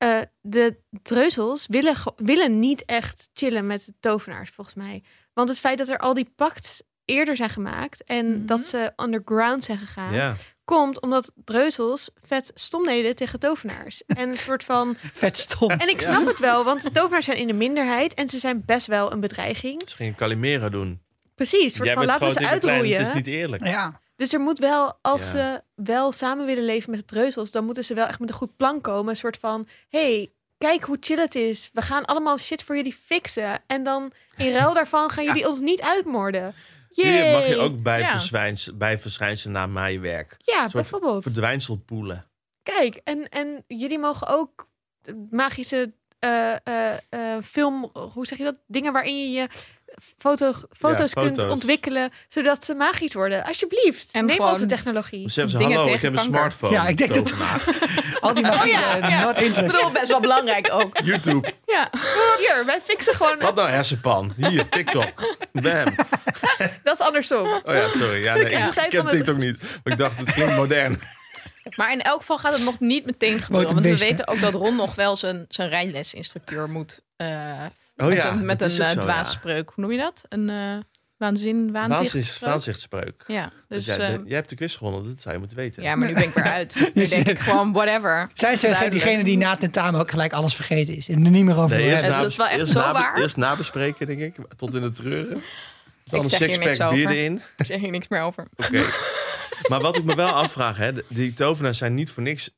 eh, de dreuzels willen, willen niet echt chillen met de tovenaars, volgens mij. Want het feit dat er al die pacts eerder zijn gemaakt en Mhm. dat ze underground zijn gegaan, ja. komt omdat dreuzels vet stom deden tegen tovenaars. en een soort van. Vet stom. En ik snap het wel, want de tovenaars zijn in de minderheid en ze zijn best wel een bedreiging. Ze gingen Calimero doen. Precies, soort Jij van bent laten we ze uitroeien. Het is niet eerlijk. Ja. Dus er moet wel, als Ja. ze wel samen willen leven met de dreuzels, dan moeten ze wel echt met een goed plan komen. Een soort van, hey, kijk hoe chill het is. We gaan allemaal shit voor jullie fixen. En dan in ruil daarvan gaan jullie ons niet uitmoorden. Hier Yay. mag je ook bij, Ja. bij verschijnselen naar mijn werk. Ja, bijvoorbeeld. Verdwijnselpoelen. Kijk, en, en jullie mogen ook magische eh, eh, eh, film, hoe zeg je dat? Dingen waarin je je foto, foto's kunt foto's. ontwikkelen, zodat ze magisch worden. Alsjeblieft, En neem onze technologie. Zeggen ze, Dingen hallo, ik tegen heb een kanker. smartphone. Ja, ik denk dat-. Al die magie, ja, eh, ja. not Ik interest. bedoel, best wel belangrijk ook. YouTube. Ja. Hier, wij fixen gewoon. Wat nou hersenpan? Hier, TikTok. Bam. Dat is andersom. Oh ja, sorry. Ja, nee, ik zij ken het- TikTok niet. Maar ik dacht, het klinkt modern. Maar in elk geval gaat het nog niet meteen gebeuren. Want we weten ook dat Ron nog wel zijn, zijn rijlesinstructeur moet. eh, Oh met ja, een, met een eh, ja. dwaasspreuk. Hoe noem je dat? Een eh waanzin, waanzichtspreuk? Waanzichtspreuk. Ja, dus... jij, eh, jij hebt de quiz gewonnen, dat zou je moeten weten. ja, maar nu ben ik weer uit. Nu Dus, denk ik gewoon, whatever. Zij zijn diegene die na het tentamen ook gelijk alles vergeten is. En er niet meer over Nee, eerst, na, dat is wel echt eerst, zo waar. eerst nabespreken, denk ik. Tot in de treuren. Dan Ik een sixpack bier erin. Ik zeg hier niks meer over. Oké. maar wat ik me wel afvraag, hè, de- die tovenaars zijn niet voor niks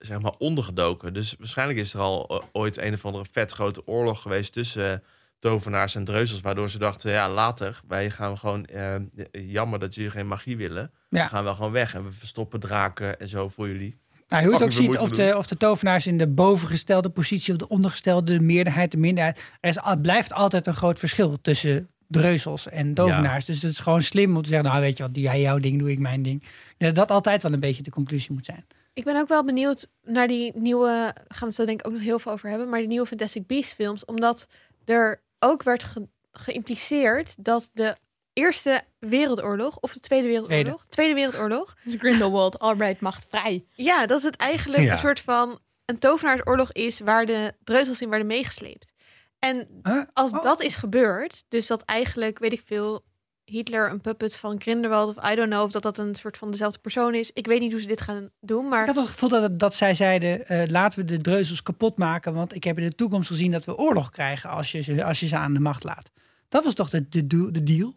zeg maar ondergedoken. Dus waarschijnlijk is er al eh, ooit een of andere vet grote oorlog geweest tussen eh, tovenaars en dreuzels, waardoor ze dachten, ja, later, wij gaan gewoon, eh, jammer dat jullie geen magie willen. Ja. We gaan wel gewoon weg en we verstoppen draken en zo voor jullie. Nou, hoe je het ook ziet, of de, of de tovenaars in de bovengestelde positie of de ondergestelde, de meerderheid, de minderheid. Er is, blijft altijd een groot verschil tussen dreuzels en tovenaars. Dus het is gewoon slim om te zeggen, nou weet je wat, doe jij jouw ding, doe ik mijn ding. Dat altijd wel een beetje de conclusie moet zijn. Ik ben ook wel benieuwd naar die nieuwe, gaan we het zo denk ik ook nog heel veel over hebben, maar die nieuwe Fantastic Beasts films, omdat er ook werd ge- geïmpliceerd dat de Eerste Wereldoorlog of de Tweede Wereldoorlog, Tweede, Wereldoorlog, Dus Grindelwald, arbeid macht vrij. ja, dat het eigenlijk Ja. een soort van een tovenaarsoorlog is waar de dreuzels in werden meegesleept. En Huh? als Oh. dat is gebeurd, dus dat eigenlijk, weet ik veel, Hitler een puppet van Grindelwald of I don't know of dat dat een soort van dezelfde persoon is. Ik weet niet hoe ze dit gaan doen, maar Ik had het gevoel dat, dat zij zeiden, eh, laten we de dreuzels kapot maken, want ik heb in de toekomst gezien dat we oorlog krijgen als je ze, als je ze aan de macht laat. Dat was toch de, de, de deal?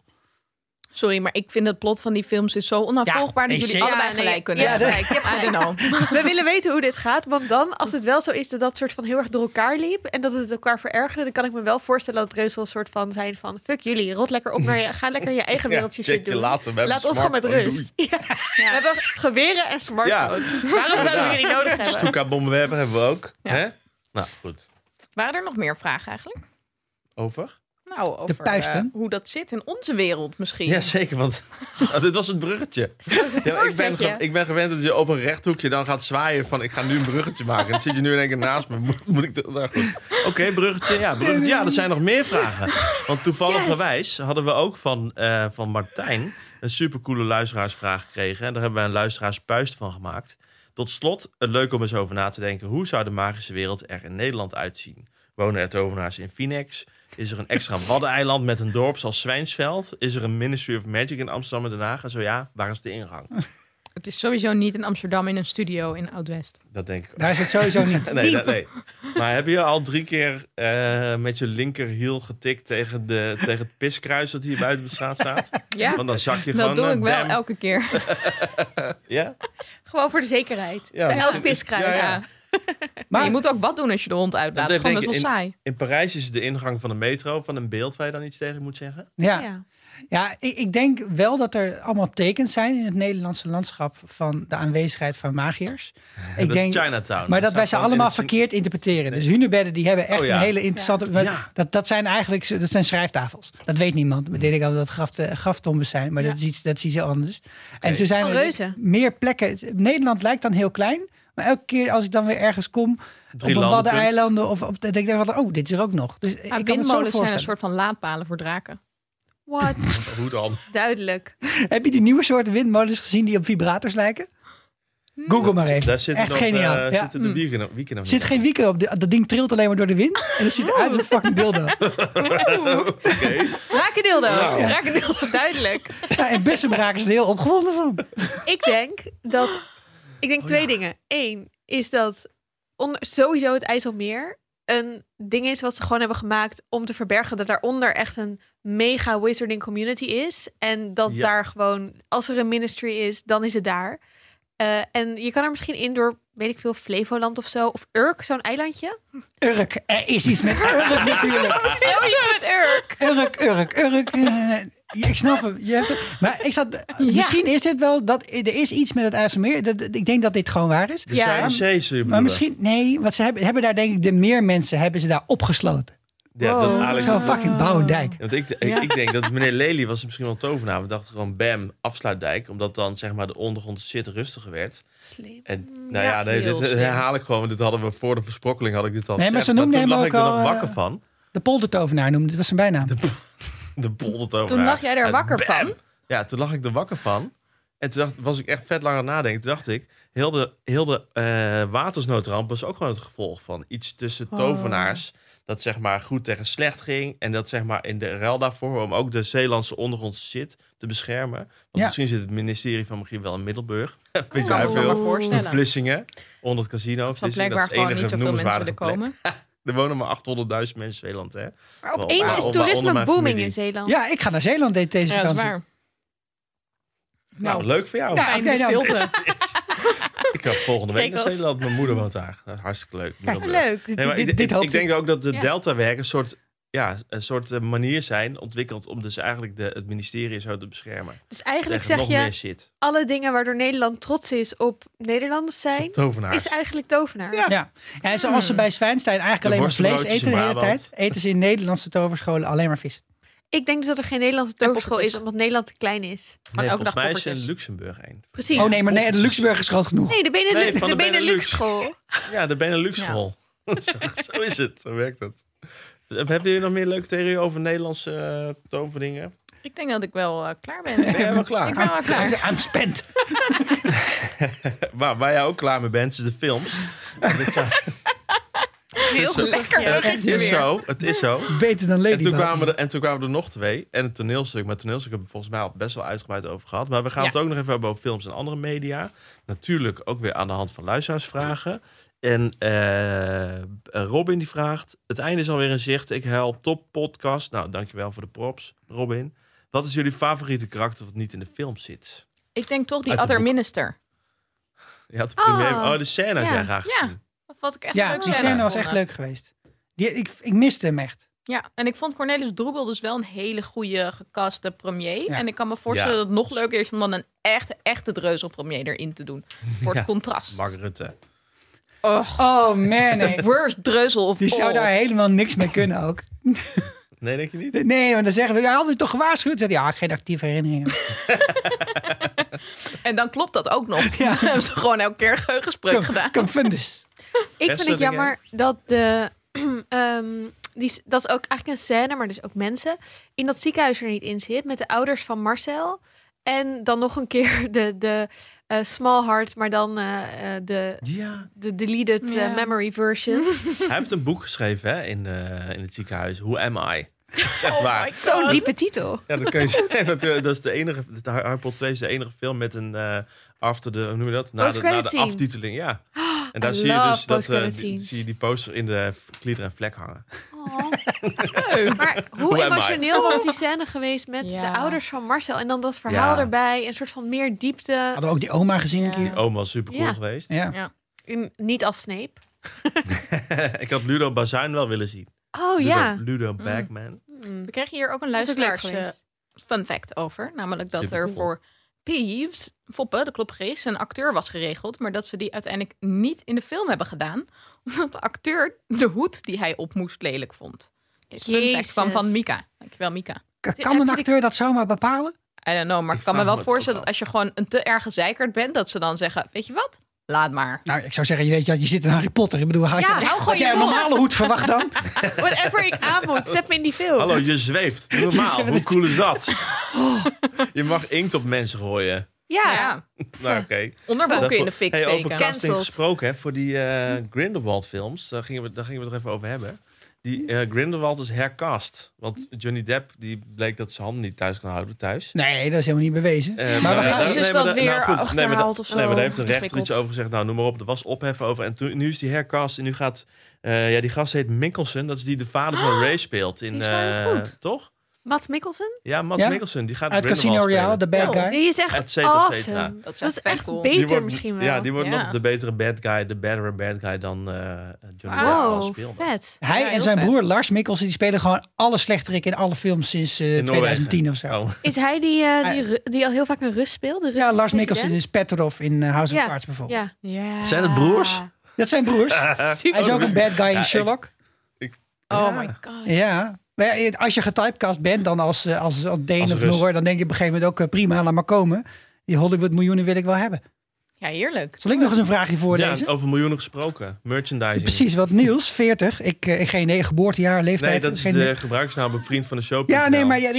Sorry, maar ik vind het plot van die films is zo onafvolgbaar dat jullie allebei Ja, nee, gelijk kunnen ja, hebben. gelijk, je hebt I don't know. we willen weten hoe dit gaat. Want dan, als het wel zo is dat dat soort van heel erg door elkaar liep en dat het elkaar verergerde, dan kan ik me wel voorstellen dat dreuzels een soort van zijn van fuck jullie, rot lekker op naar je, ga lekker je eigen wereldje shit je doen. later. We hebben Laat ons gewoon met rust. Ja. We hebben geweren en smartphones. Waarom zouden we die niet nodig hebben? Stuka-bommenwerper hebben we ook. Ja. Hè? Nou, goed. Waren er nog meer vragen eigenlijk? Over? Nou, over puisten? eh, hoe dat zit in onze wereld misschien. Ja, zeker, want oh, dit was het bruggetje. Ja, ik, ben, ge- ik ben gewend dat je op een rechthoekje dan gaat zwaaien van ik ga nu een bruggetje maken. En dan zit je nu in één keer naast me. Moet, moet ik dat? Nou goed. Oké, bruggetje. Ja, bruggetje. Ja, er zijn nog meer vragen. Want toevalligerwijs hadden we ook van, eh, van Martijn een supercoole luisteraarsvraag gekregen. En daar hebben wij een luisteraarspuist van gemaakt. Tot slot, het leuk om eens over na te denken. Hoe zou de magische wereld er in Nederland uitzien? Wonen er tovenaars in Phoenix? Is er een extra waddeneiland met een dorp zoals Zwijnsveld? Is er een Ministry of Magic in Amsterdam en Den Haag? En zo ja, waar is de ingang? Het is sowieso niet in Amsterdam in een studio in Oud-West. Dat denk ik ook. Daar is het sowieso niet. Nee, dat- nee. Maar heb je al drie keer eh, met je linkerhiel getikt tegen, de, tegen het piskruis dat hier buiten de straat staat? Ja, Want dan zak je gewoon... dat doe ik wel bam. elke keer. Ja? Gewoon voor de zekerheid. Ja, Bij elk piskruis. Ja, Ja. Maar je moet ook wat doen als je de hond uitlaat. Het is gewoon best wel ik saai. In Parijs is de ingang van de metro, van een beeld waar je dan iets tegen moet zeggen. ja, Ja. ja ik, ik denk wel dat er allemaal tekens zijn in het Nederlandse landschap van de aanwezigheid van magiërs. Ik dat denk, is Chinatown. maar dat wij staat ze allemaal in verkeerd interpreteren. Dus hunebedden die hebben echt Oh ja. een hele interessante... maar Ja. Dat, dat zijn eigenlijk dat zijn schrijftafels. Dat weet niemand. Dat denk ik al dat graf, graftombes zijn. Maar dat, is iets, dat is iets anders. En zo zijn er meer plekken. Nederland lijkt dan heel klein. Maar elke keer als ik dan weer ergens kom... Drie op een. Waddeneilanden of, ik denk altijd, oh, dit is er ook nog. Dus ik Ja, kan me het zo windmolens zijn een soort van laadpalen voor draken. What? Hoe dan? Duidelijk. Heb je die nieuwe soorten windmolens gezien die op vibrators lijken? Google maar even. Daar zitten Echt nog, geniaal. eh, ja. zitten de wieken nog, wieken nog Er zit geen wieken op. Dat ding trilt alleen maar door de wind. En het ziet eruit als een fucking dildo. op. Oké. Rakendildo. Nou. Rakendildo. Duidelijk. Ja, en Bessem raken ze er heel opgewonden van. Ik denk dat. Ik denk twee dingen. Eén is dat onder, sowieso het IJsselmeer een ding is wat ze gewoon hebben gemaakt om te verbergen dat daaronder echt een mega wizarding community is. En dat Ja. daar gewoon, als er een ministry is, dan is het daar. Eh, en je kan er misschien in door, weet ik veel, Flevoland of zo. Of Urk, zo'n eilandje. Urk. Er is iets met Urk natuurlijk. Zoiets met Urk. Urk, Urk, Urk. Eh, Ik snap hem. Je hebt het. Maar ik zat, misschien is dit wel, dat, er is iets met het IJsselmeer. Dat, ik denk dat dit gewoon waar is. De Ja. Maar misschien, nee, wat ze hebben, hebben daar denk ik de meer mensen hebben ze daar opgesloten. Ja, dat. Alex... Zo'n fucking Bouwendijk. Want ik, ik, Ja. ik denk dat meneer Lely was misschien wel een tovenaar. We dachten gewoon bam, afsluitdijk. Omdat dan zeg maar de ondergrond shit rustiger werd. Slim. En nou ja, Ja, nee, dit slim. herhaal ik gewoon. Want dit hadden we voor de versprokkeling had ik dit al Nee, maar gezegd. ze noemden toen hem lag ook ik er al, nog eh, wakker van. De poldertovenaar noemde, dat was zijn bijnaam. De poldertovenaar. Toen lag jij er wakker bam! van. Ja, toen lag ik er wakker van. En toen dacht, was ik echt vet lang aan het nadenken. Toen dacht ik, heel de, heel de eh, watersnoodramp was ook gewoon het gevolg van iets tussen Oh. tovenaars. Dat zeg maar goed tegen slecht ging. En dat zeg maar in de ruil daarvoor, om ook de Zeelandse ondergrondse shit te beschermen. Want Ja. misschien zit het ministerie van Magie wel in Middelburg. Weet wel maar veel? Vlissingen, onder het casino. Van Vlissingen, dat is de gewoon enige niet zoveel mensen noemenswaardige willen komen. Er wonen maar 800.000 mensen in Zeeland, hè? Maar opeens is toerisme booming familie. in Zeeland. Ja, ik ga naar Zeeland de- deze Ja, dat is vakantie. waar. Nou, Nou, leuk voor jou. Ja, nou, stilte. Ik ga volgende week naar. Zeeland. Mijn moeder woont daar. Dat is hartstikke leuk. Kijk. Leuk. Dit, Nee, maar dit, ik, dit ik, hoop ik denk ook dat de Ja. Deltawerken een soort ja, een soort eh, manier zijn ontwikkeld om dus eigenlijk de, het ministerie zo te beschermen. Dus eigenlijk zeg nog je, meer shit. alle dingen waardoor Nederland trots is op Nederlanders zijn, Tovenaars. is eigenlijk tovenaar. Ja. ja, en zoals ze bij Zwijnstein eigenlijk De alleen maar vlees eten de hele tijd, eten ze in Nederlandse toverscholen alleen maar vis. Ik denk dus dat er geen Nederlandse toverschool is, omdat Nederland te klein is. Nee, elke volgens mij is in. Luxemburg een. Precies. Oh nee, maar nee, de. Luxemburg is groot genoeg. Nee, de, Benelux, Nee, de de Benelux. Benelux school. Ja, de Benelux school. zo, zo is het, zo werkt het. Dus, Hebben jullie nog meer leuke theorieën over Nederlandse eh, toverdingen? Ik denk dat ik wel eh, klaar ben. Ben jij wel klaar? Ik ben wel klaar. I'm spent. Waar, waar jij ook klaar mee bent, is de films. Heel Zo- lekker het is zo, het is zo. Beter dan En Lady toen, kwamen er, en toen kwamen er nog twee. En het toneelstuk. Maar het toneelstuk hebben we volgens mij al best wel uitgebreid over gehad. Maar we gaan Ja. het ook nog even hebben over films en andere media. Natuurlijk ook weer aan de hand van luisteraarsvragen. En eh, Robin die vraagt... Het einde is alweer in zicht. Ik huil top podcast. Nou, dankjewel voor de props, Robin. Wat is jullie favoriete karakter wat niet in de film zit? Ik denk toch die other boek. minister. Je had Oh, premier... oh, de scène had ja. jij graag Ja. gezien. Dat vond ik echt Ja, leuk die scène was echt leuk geweest. Die, ik, ik miste hem echt. Ja, en ik vond Cornelis Droebel dus wel een hele goede gecaste premier. Ja. En ik kan me voorstellen Ja. dat het nog leuker is om dan een echte, echte dreuzel premier erin te doen. Voor het Ja. contrast. Mark Rutte. Och, Oh man, nee. the worst dreuzel of Die zou all. daar helemaal niks mee kunnen ook. Nee, denk je niet? Nee, want dan zeggen we, ja, had u toch gewaarschuwd? Zegt hij, ja, geen actieve herinneringen. En dan klopt dat ook nog. Ja. Dan hebben ze gewoon elke keer een geheugenspreuk gedaan. Confundus. Ik vind het jammer dat de... ehm, die, dat is ook eigenlijk een scène, maar dus ook mensen... in dat ziekenhuis er niet in zit... met de ouders van Marcel. En dan nog een keer de, de eh, Small Heart... maar dan eh, eh, de, Ja. de deleted memory version. Hij heeft een boek geschreven hè, in, eh, in het ziekenhuis. Who am I? Oh Zo'n diepe titel. Ja, dat kun je zeggen. Dat, dat is de enige. de Harry Potter 2 is de enige film met een eh after de hoe noem je dat? Na de, na de aftiteling, ja. En daar I zie je dus dat eh, die, zie je die poster in de klieder en vlek hangen. Oh. Leuk. Maar hoe emotioneel was die scène geweest met Ja. de ouders van Marcel? En dan dat verhaal Ja. erbij, een soort van meer diepte. Hadden we ook die oma gezien Ja. keer. Oom was super cool Ja. geweest. Ja. In- niet als Snape. ik had Ludo Bazuin wel willen zien. Oh Ludo, ja. Ludo Bagman. We kregen hier ook een ook luisteraars eh, geweest. fun fact over. Namelijk dat er voor Peeves, Foppe, de klopgeest, een acteur was geregeld. Maar dat ze die uiteindelijk niet in de film hebben gedaan. Omdat de acteur de hoed die hij op moest lelijk vond. Deze fact Jezus. kwam van Mika. Dankjewel Mika. Kan een acteur dat zomaar bepalen? I don't know, maar ik kan me wel voorstellen dat als je gewoon een te erge zeikert bent, dat ze dan zeggen, weet je wat? Laat maar. Nou, ik zou zeggen, je weet, je, je zit in Harry Potter. Ik bedoel, had, Ja, je, hou gewoon had jij je een normale hoed verwacht dan? Whatever ik aan moet, zet me in die film. Hallo, je zweeft. Normaal. Hoe cool is dat? Je mag inkt op mensen gooien. Ja. Nou, oké. Onderbroeken in de fik hey, over casting gesproken, hè, voor die eh, Grindelwald films, daar gingen, we, daar gingen we het er even over hebben. Die eh, Grindelwald is hercast. Want Johnny Depp die bleek dat zijn handen niet thuis kan houden thuis. Nee, dat is helemaal niet bewezen. Eh, maar we gaan... Dus daar- is nee, dat maar weer nou goed, nee, maar of Nee, maar zo? daar heeft een rechter iets over gezegd. Nou, noem maar op. Er was ophef over. En toen, nu is die hercast. En nu gaat... eh, ja, die gast heet Mikkelsen. Dat is die de vader van Ray speelt. In, die is wel eh, goed. Toch? Mats Mikkelsen? Ja, Mats Ja? Mikkelsen. Die gaat Uit Casino Royale, de bad Oh, guy. Die is echt Et cetera, et cetera. awesome. Dat is Dat echt is vet echt cool. Die beter wordt- misschien wel. Ja, die wordt Ja. nog de betere bad guy. De betere bad guy dan eh Johnny Depp Wow, speelde. vet. Hij Ja, en zijn vet. broer Lars Mikkelsen, die spelen gewoon alle slechterik in alle films sinds eh, In 2010 of zo. Oh. Is hij die, eh, die, al heel vaak een Rus speelt? De Ja, Lars Mikkelsen is Petrov in eh, House of Cards bijvoorbeeld. Ja. Ja. Zijn het broers? Dat zijn broers. Hij is ook een bad guy Ja, in ik- Sherlock. Oh my god. Ja. Ja, Als je getypecast bent dan als, eh, als, als Deen of. Noor, dan denk je op een gegeven moment ook eh, prima, laat maar komen. Die Hollywood miljoenen wil ik wel hebben. Ja, heerlijk. Zal ik nog eens een vraagje Ja, voorlezen? over miljoenen gesproken. Merchandising. Precies, wat Niels, 40. Ik, eh, ik geen idee, geboortejaar, leeftijd. Nee, dat is geen de gebruiksnaam op vriend van de show. Ja, nee, maar ja, ik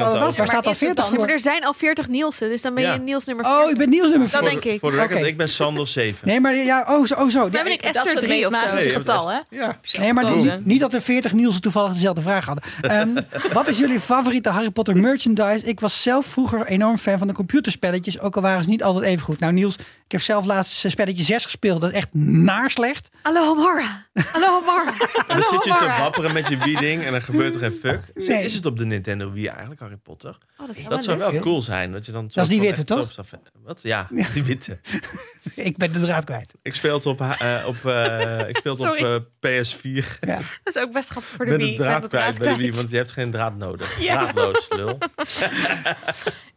altijd af, over. waar staat het 40 dan- Maar voor? er zijn al 40 Nielsen, dus dan ben je Ja. Niels nummer 40. Oh, ik ben Niels nummer Dat 4. denk ik. Voor de record, Oké. ik ben Sander 7. Nee, maar ja, oh zo. Oh, zo. Dan Ja, ben ik Dat Esther het 3 meest of zo. magische Nee, je hebt getal, hè? Ja. Nee, maar niet, niet dat er 40 Nielsen toevallig dezelfde vraag hadden. Ehm, wat is jullie favoriete Harry Potter merchandise? Ik was zelf vroeger enorm fan van de computerspelletjes, ook al waren ze niet altijd even goed. Nou Niels, ik heb zelf laatst eh, spelletje 6 gespeeld, dat is echt naar slecht. Hallo Mara. Hallo Mara. En dan zit je te wapperen met je Wii-ding en dan gebeurt er geen fuck. Is, Nee. is het op de Nintendo Wii eigenlijk, Harry Potter? Oh, dat zou leuk. wel cool zijn. Dat, je dan Dat is die witte, toch? Wat? Ja, die witte. Ik ben de draad kwijt. Ik speel het op, eh, op, eh, ik speel het op eh, PS4. Ja. Dat is ook best grappig voor Ik de ben Wii. de Ik ben draad kwijt bij de Wii, want je hebt geen draad nodig. Ja. Draadloos, lul.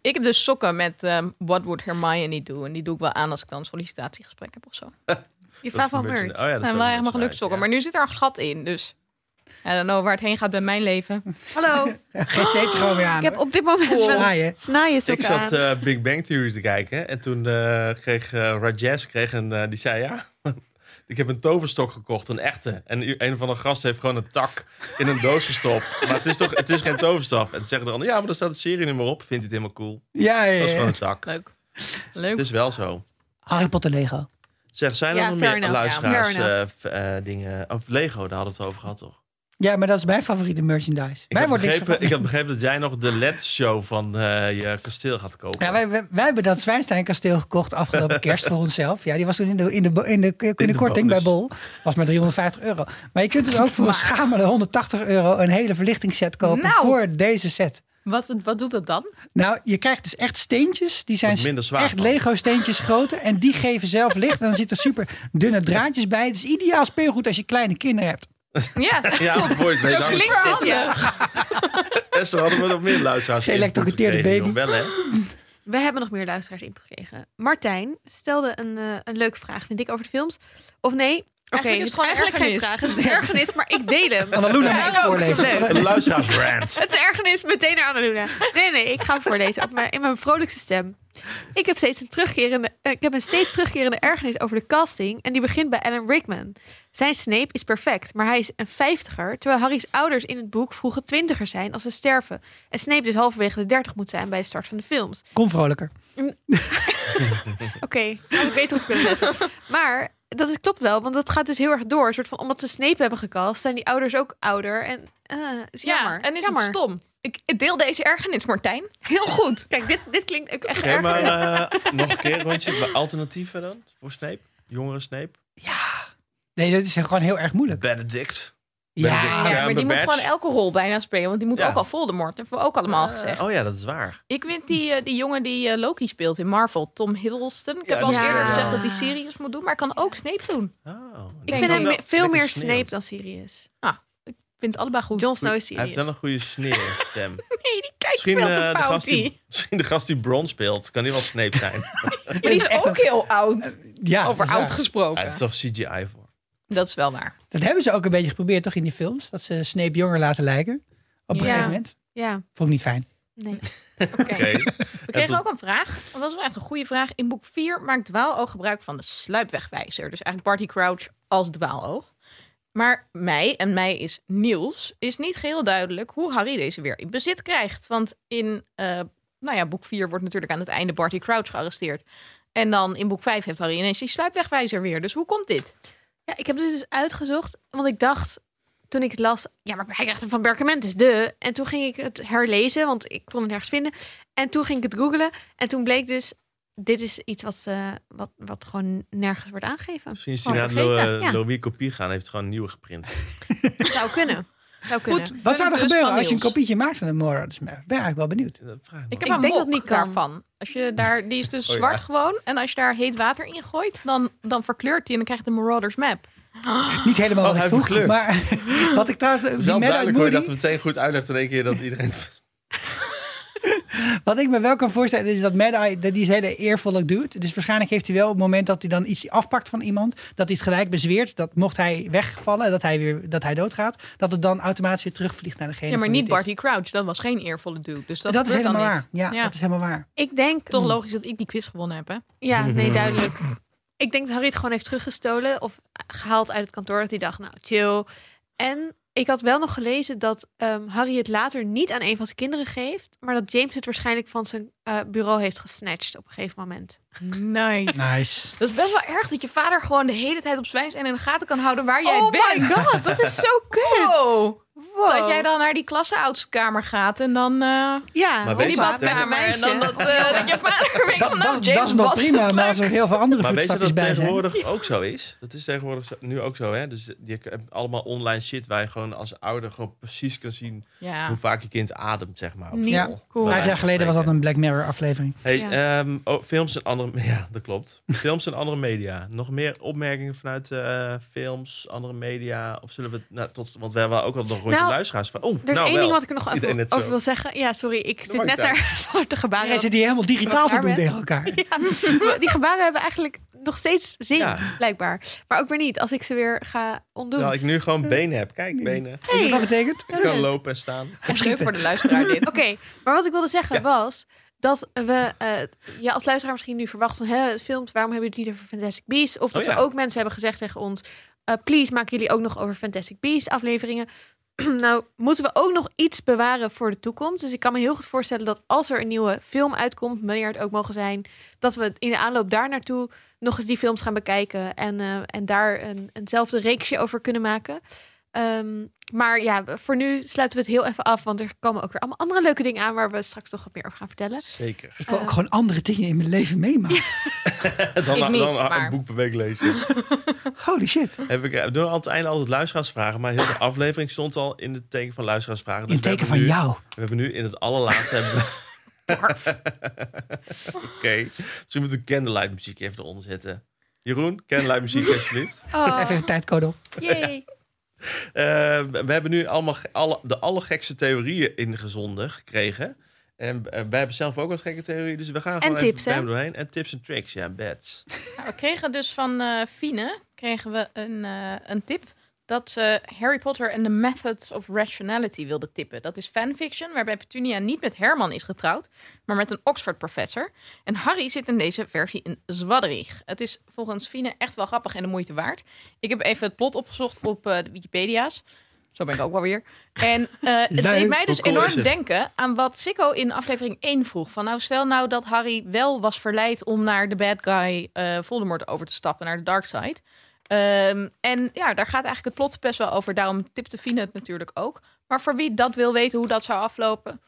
Ik heb dus sokken met ehm, What Would Hermione Do? En die doe ik wel aan als ik dan een sollicitatiegesprek heb of zo. Je beetje- merch. Oh ja, dat zijn wel helemaal nice, Maar nu zit er een gat in, dus... I don't know waar het heen gaat bij mijn leven. Hallo, Geen steeds gewoon weer aan. ik heb op dit moment een Snaaien. snaaien Ik zat eh, Big Bang Theory te kijken en toen eh, kreeg eh, Rajesh kreeg een, die zei ja, ik heb een toverstok gekocht, een echte. En een van de gasten heeft gewoon een tak in een doos gestopt. Maar het is toch, het is geen toverstaf. En toen zeggen de anderen, ja, maar daar staat het serienummer op. Vindt hij het helemaal cool. Ja, ja, Dat is ja. gewoon een tak. Leuk. Het Leuk. is wel zo. Harry Potter Lego. Zeg, zijn er Ja, nog meer enough, luisteraars eh, eh, dingen? Of Lego, daar hadden we het over gehad, toch? Ja, maar dat is mijn favoriete merchandise. Ik had, begrepen, ik had begrepen dat jij nog de LED-show van eh, je kasteel gaat kopen. Ja, wij, wij, wij hebben dat Zwijnstein kasteel gekocht afgelopen kerst voor onszelf. Ja, die was toen in de, in de, in de, in de, de korting bij. Bol. Was maar 350 euro. Maar je kunt dus ook voor een schamele 180 euro een hele verlichtingsset kopen Nou. voor deze set. Wat, wat doet dat dan? Nou, je krijgt dus echt steentjes. Die zijn minder zwaar echt. Lego steentjes grootte. En die geven zelf licht. En dan zitten super dunne draadjes bij. Het is ideaal speelgoed als je kleine kinderen hebt. Ja, Ja, je klinkt het, ja. Esther, hadden we nog meer luisteraars Geëlectrocuteerde baby. joh? Wel, hè? We hebben nog meer luisteraars ingekregen. Martijn stelde een, eh, een leuke vraag, vind ik, over de films. Of nee, oké, is het is gewoon eigenlijk geen vraag. Het is een ergernis, maar ik deel hem. Annaluna Ja, mag het ook. voorlezen. Een luisteraarsrant. Het is ergernis meteen naar Annaluna. Nee, nee, ik ga het voorlezen op mijn, in mijn vrolijkste stem. Ik heb steeds een terugkerende, eh, ik heb een steeds terugkerende ergernis over de casting en die begint bij Alan Rickman. Zijn Snape is perfect, maar hij is een vijftiger, terwijl Harry's ouders in het boek vroege twintigers zijn als ze sterven. En Snape dus halverwege de dertig moet zijn bij de start van de films. Kom vrolijker. Oké, had ik beter op kunnen letten. Maar dat is, klopt wel, want dat gaat dus heel erg door. Een soort van, omdat ze Snape hebben gecast, zijn die ouders ook ouder. En eh, is jammer. Ja, en is jammer. het stom. Ik, ik deel deze ergernis, Martijn. Heel goed. Kijk, dit, dit klinkt ook echt erg. maar eh, nog een keer rondje. Alternatieven dan voor Snape? Jongere Snape? Nee, dat is gewoon heel erg moeilijk. Benedict. Ja, maar die moet gewoon elke rol bijna spelen. Want die moet Ja. ook al Voldemort. Dat hebben we ook allemaal gezegd. Oh ja, dat is waar. Ik vind die, eh, die jongen die eh, Loki speelt in Marvel, Tom Hiddleston. Ik heb al eerder gezegd dat hij Sirius moet doen. Maar hij kan ook Snape doen. Oh, Ik vind hem veel meer. Snape dan Sirius. Ik vind het allebei goed. Jon Snow is Hij heeft Sirius. wel een goede sneerstem. Nee, die kijkt Misschien, veel eh, te de gast die, misschien de gast die Bron speelt. Kan die wel Snape zijn? Maar die is echt ook heel oud. ja Over oud waar. Hij gesproken. heeft toch CGI. Dat is wel waar. Dat hebben ze ook een beetje geprobeerd, toch, in die films? Dat ze Snape jonger laten lijken. Op een Ja. gegeven moment. Ja, Vond ik niet fijn. nee. Oké. Oké. We kregen ook een vraag. Dat was wel echt een goede vraag. In boek 4 maakt Dwaaloog gebruik van de sluipwegwijzer. Dus eigenlijk Barty Crouch als Dwaaloog. Maar mij, en mij is Niels, is niet geheel duidelijk hoe Harry deze weer in bezit krijgt. Want in eh, nou ja, boek 4 wordt natuurlijk aan het einde Barty Crouch gearresteerd. En dan in boek 5 heeft Harry ineens die sluipwegwijzer weer. Dus hoe komt dit? Ja, ik heb dit dus uitgezocht, want ik dacht toen ik het las, ja, maar hij krijgt hem van Berkamentus, de. En toen ging ik het herlezen, want ik kon het nergens vinden. En toen ging ik het googelen en toen bleek dus, dit is iets wat, eh, wat, wat gewoon nergens wordt aangegeven. Misschien is hij naar. Louis kopie gaan. Heeft gewoon een nieuwe geprint. Zou kunnen. Zou kunnen. Goed. Wat zou er gebeuren als je een kopietje maakt van de Marauders Map? Ben eigenlijk wel benieuwd. Dat vraag ik me Ik heb een denk mok dat niet kan. daarvan. Als je daar, die is dus Oh ja. zwart gewoon. En als je daar heet water in gooit, dan, dan verkleurt die en dan krijg je de Marauders Map. Niet helemaal Oh, ik vroeg, maar wat ik trouwens... Het is Die wel duidelijk hoor je dat Moody, meteen goed uitlegt in één keer dat iedereen... wat ik me wel kan voorstellen is dat Mad-Eye dat die is hele eervolle doet. Dus waarschijnlijk heeft hij wel op het moment dat hij dan iets afpakt van iemand, dat hij het gelijk bezweert, dat mocht hij wegvallen, dat hij weer dat hij doodgaat, dat het dan automatisch weer terugvliegt naar degene Ja, maar niet. Barty Crouch. Dat was geen eervolle dude. Dus dat, Dat, is helemaal niet. waar. Ja, Ja. dat is helemaal waar. Ik denk, Toch logisch dat ik die quiz gewonnen heb, hè? ja, nee, duidelijk. Ik denk dat Harry het gewoon heeft teruggestolen of gehaald uit het kantoor. Dat hij dacht, nou, chill. En ik had wel nog gelezen dat ehm, Harry het later niet aan een van zijn kinderen geeft, maar dat James het waarschijnlijk van zijn eh, bureau heeft gesnatcht op een gegeven moment. Nice. Nice. Dat is best wel erg dat je vader gewoon de hele tijd op zwijns en in de gaten kan houden waar jij oh bent. my god, dat is zo kut. Wow. Wow. Dat jij dan naar die klasseoudskamer gaat en dan eh Ja, Maar die badkamer. En dan dat, eh, dat je vader weet Dat, dat, dat is nog prima, maar als leuk. er heel veel andere Maar weet je dat bij zijn. tegenwoordig ook zo is? Dat is tegenwoordig zo- nu ook zo, hè? Dus je hebt allemaal online shit waar je gewoon als ouder gewoon precies kan zien Ja. hoe vaak je kind ademt, zeg maar. op Niet school. cool. Bij Vijf jaar geleden was dat een Black Mirror Aflevering. Hey, Ja. ehm, oh, films en andere... Ja, dat klopt. Films en andere media. Nog meer opmerkingen vanuit eh, films, andere media? Of zullen we... Nou, tot, want we hebben ook al nog een rondje Nou, luisteraars. Van, oh, Er is nou één wel. ding wat ik er nog over, over wil zeggen. Ja, sorry, ik zit net Sander de gebaren. Jij zit hier helemaal digitaal te doen tegen elkaar. Ja, die gebaren hebben eigenlijk nog steeds zin, Ja. blijkbaar. Maar ook weer niet, als ik ze weer ga ontdoen. Terwijl ik nu gewoon benen heb. Kijk, benen. Wat dat betekent? Ik kan lopen en staan. Leuk voor de luisteraar dit. Oké, maar wat ik wilde zeggen Ja. was dat we, eh, ja, als luisteraar misschien nu verwacht van, hè, films, waarom hebben jullie het niet over Fantastic Beasts? Of dat Oh ja. we ook mensen hebben gezegd tegen ons, eh, please, maken jullie ook nog over Fantastic Beasts afleveringen? nou, moeten we ook nog iets bewaren voor de toekomst. Dus ik kan me heel goed voorstellen dat als er een nieuwe film uitkomt, wanneer het ook mogen zijn, dat we in de aanloop daar naartoe nog eens die films gaan bekijken en, eh, en daar een, eenzelfde reeksje over kunnen maken. Ehm, maar ja, voor nu sluiten we het heel even af, want er komen ook weer allemaal andere leuke dingen aan waar we straks nog wat meer over gaan vertellen. Zeker. Ik wil Eh. ook gewoon andere dingen in mijn leven meemaken. Dan, Ik niet, dan maar- een boek per week lezen. Holy shit. Heb ik, we doen aan het einde altijd luisteraarsvragen. Maar heel de aflevering stond al in het teken van luisteraarsvragen. In Dus we teken hebben van nu- jou. We hebben nu in het allerlaatste... hebben Oké. Misschien moet ik candlelight muziek even eronder zetten. Jeroen, candlelight muziek alsjeblieft. Oh, Even een tijdcode op. yay. Eh, we hebben nu allemaal alle, de allergekste theorieën ingezonden gekregen. En eh, wij hebben zelf ook wat gekke theorieën. Dus we gaan gewoon tips, even doorheen. En tips en tricks, ja, bets. Nou, we kregen dus van eh Fine kregen we een, eh, een tip dat ze Harry Potter en the Methods of Rationality wilde tippen. Dat is fanfiction, waarbij Petunia niet met Herman is getrouwd, maar met een Oxford-professor. En Harry zit in deze versie in Zwadderig. Het is volgens Fine echt wel grappig en de moeite waard. Ik heb even het plot opgezocht op eh, de Wikipedia's. Zo ben ik ook wel weer. En eh, het Leuk. deed mij dus cool enorm denken aan wat Sikko in aflevering 1 vroeg. Van nou, stel nou dat Harry wel was verleid om naar de bad guy eh, Voldemort over te stappen, naar de dark side. Ehm, en ja, daar gaat eigenlijk het plot best wel over. Daarom tipte Fine het natuurlijk ook. Maar voor wie dat wil weten hoe dat zou aflopen,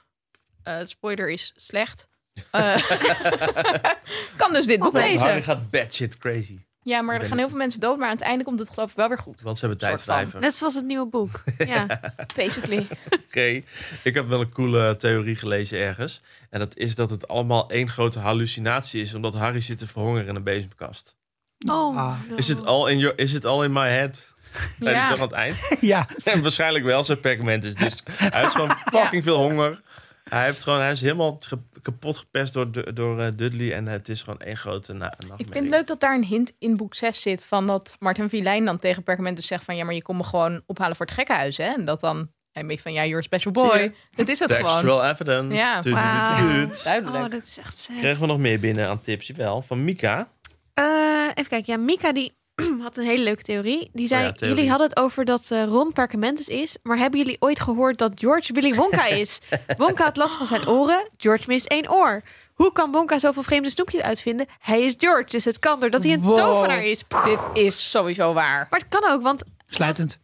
eh spoiler is slecht. Eh, kan dus dit boek Harry lezen. gaat batshit crazy. Ja, maar er gaan heel veel mensen dood. Maar aan het einde komt het geloof ik wel weer goed. Want ze hebben tijd vijven. Net zoals het nieuwe boek. Ja. Basically. Oké, ik heb wel een coole theorie gelezen ergens. En dat is dat het allemaal één grote hallucinatie is, omdat Harry zit te verhongeren in een bezemkast. Oh, Ah. Is het all in your, is it all in my head? Ja. aan het eind? Ja, En waarschijnlijk wel, zijn perkament is. Dus hij heeft gewoon fucking veel honger. Hij, heeft gewoon, hij is helemaal ge- kapot gepest door, door eh, Dudley. En het is gewoon één grote na nachtmerrie. Ik vind het leuk dat daar een hint in boek 6 zit. Van dat Martin Vilijn dan tegen Perkament dus zegt van... ja, maar je komt me gewoon ophalen voor het gekkenhuis, hè? En dat dan hij beetje van... ja, you're a special boy. Het is het gewoon. Textual evidence. Ja, tuut. Duidelijk. Oh, dat is echt. Kregen we nog meer binnen aan tips? Wel, van Mika. Eh, even kijken. Ja, Mika die had een hele leuke theorie. Die zei, Oh ja, theorie. jullie hadden het over dat eh, Ron Perkamentus is. Maar hebben jullie ooit gehoord dat George Willy Wonka is? Wonka had last van zijn oren. George mist één oor. Hoe kan Wonka zoveel vreemde snoepjes uitvinden? Hij is George, dus het kan doordat hij een Wow. tovenaar is. Dit is sowieso waar. Maar het kan ook, want sluitend.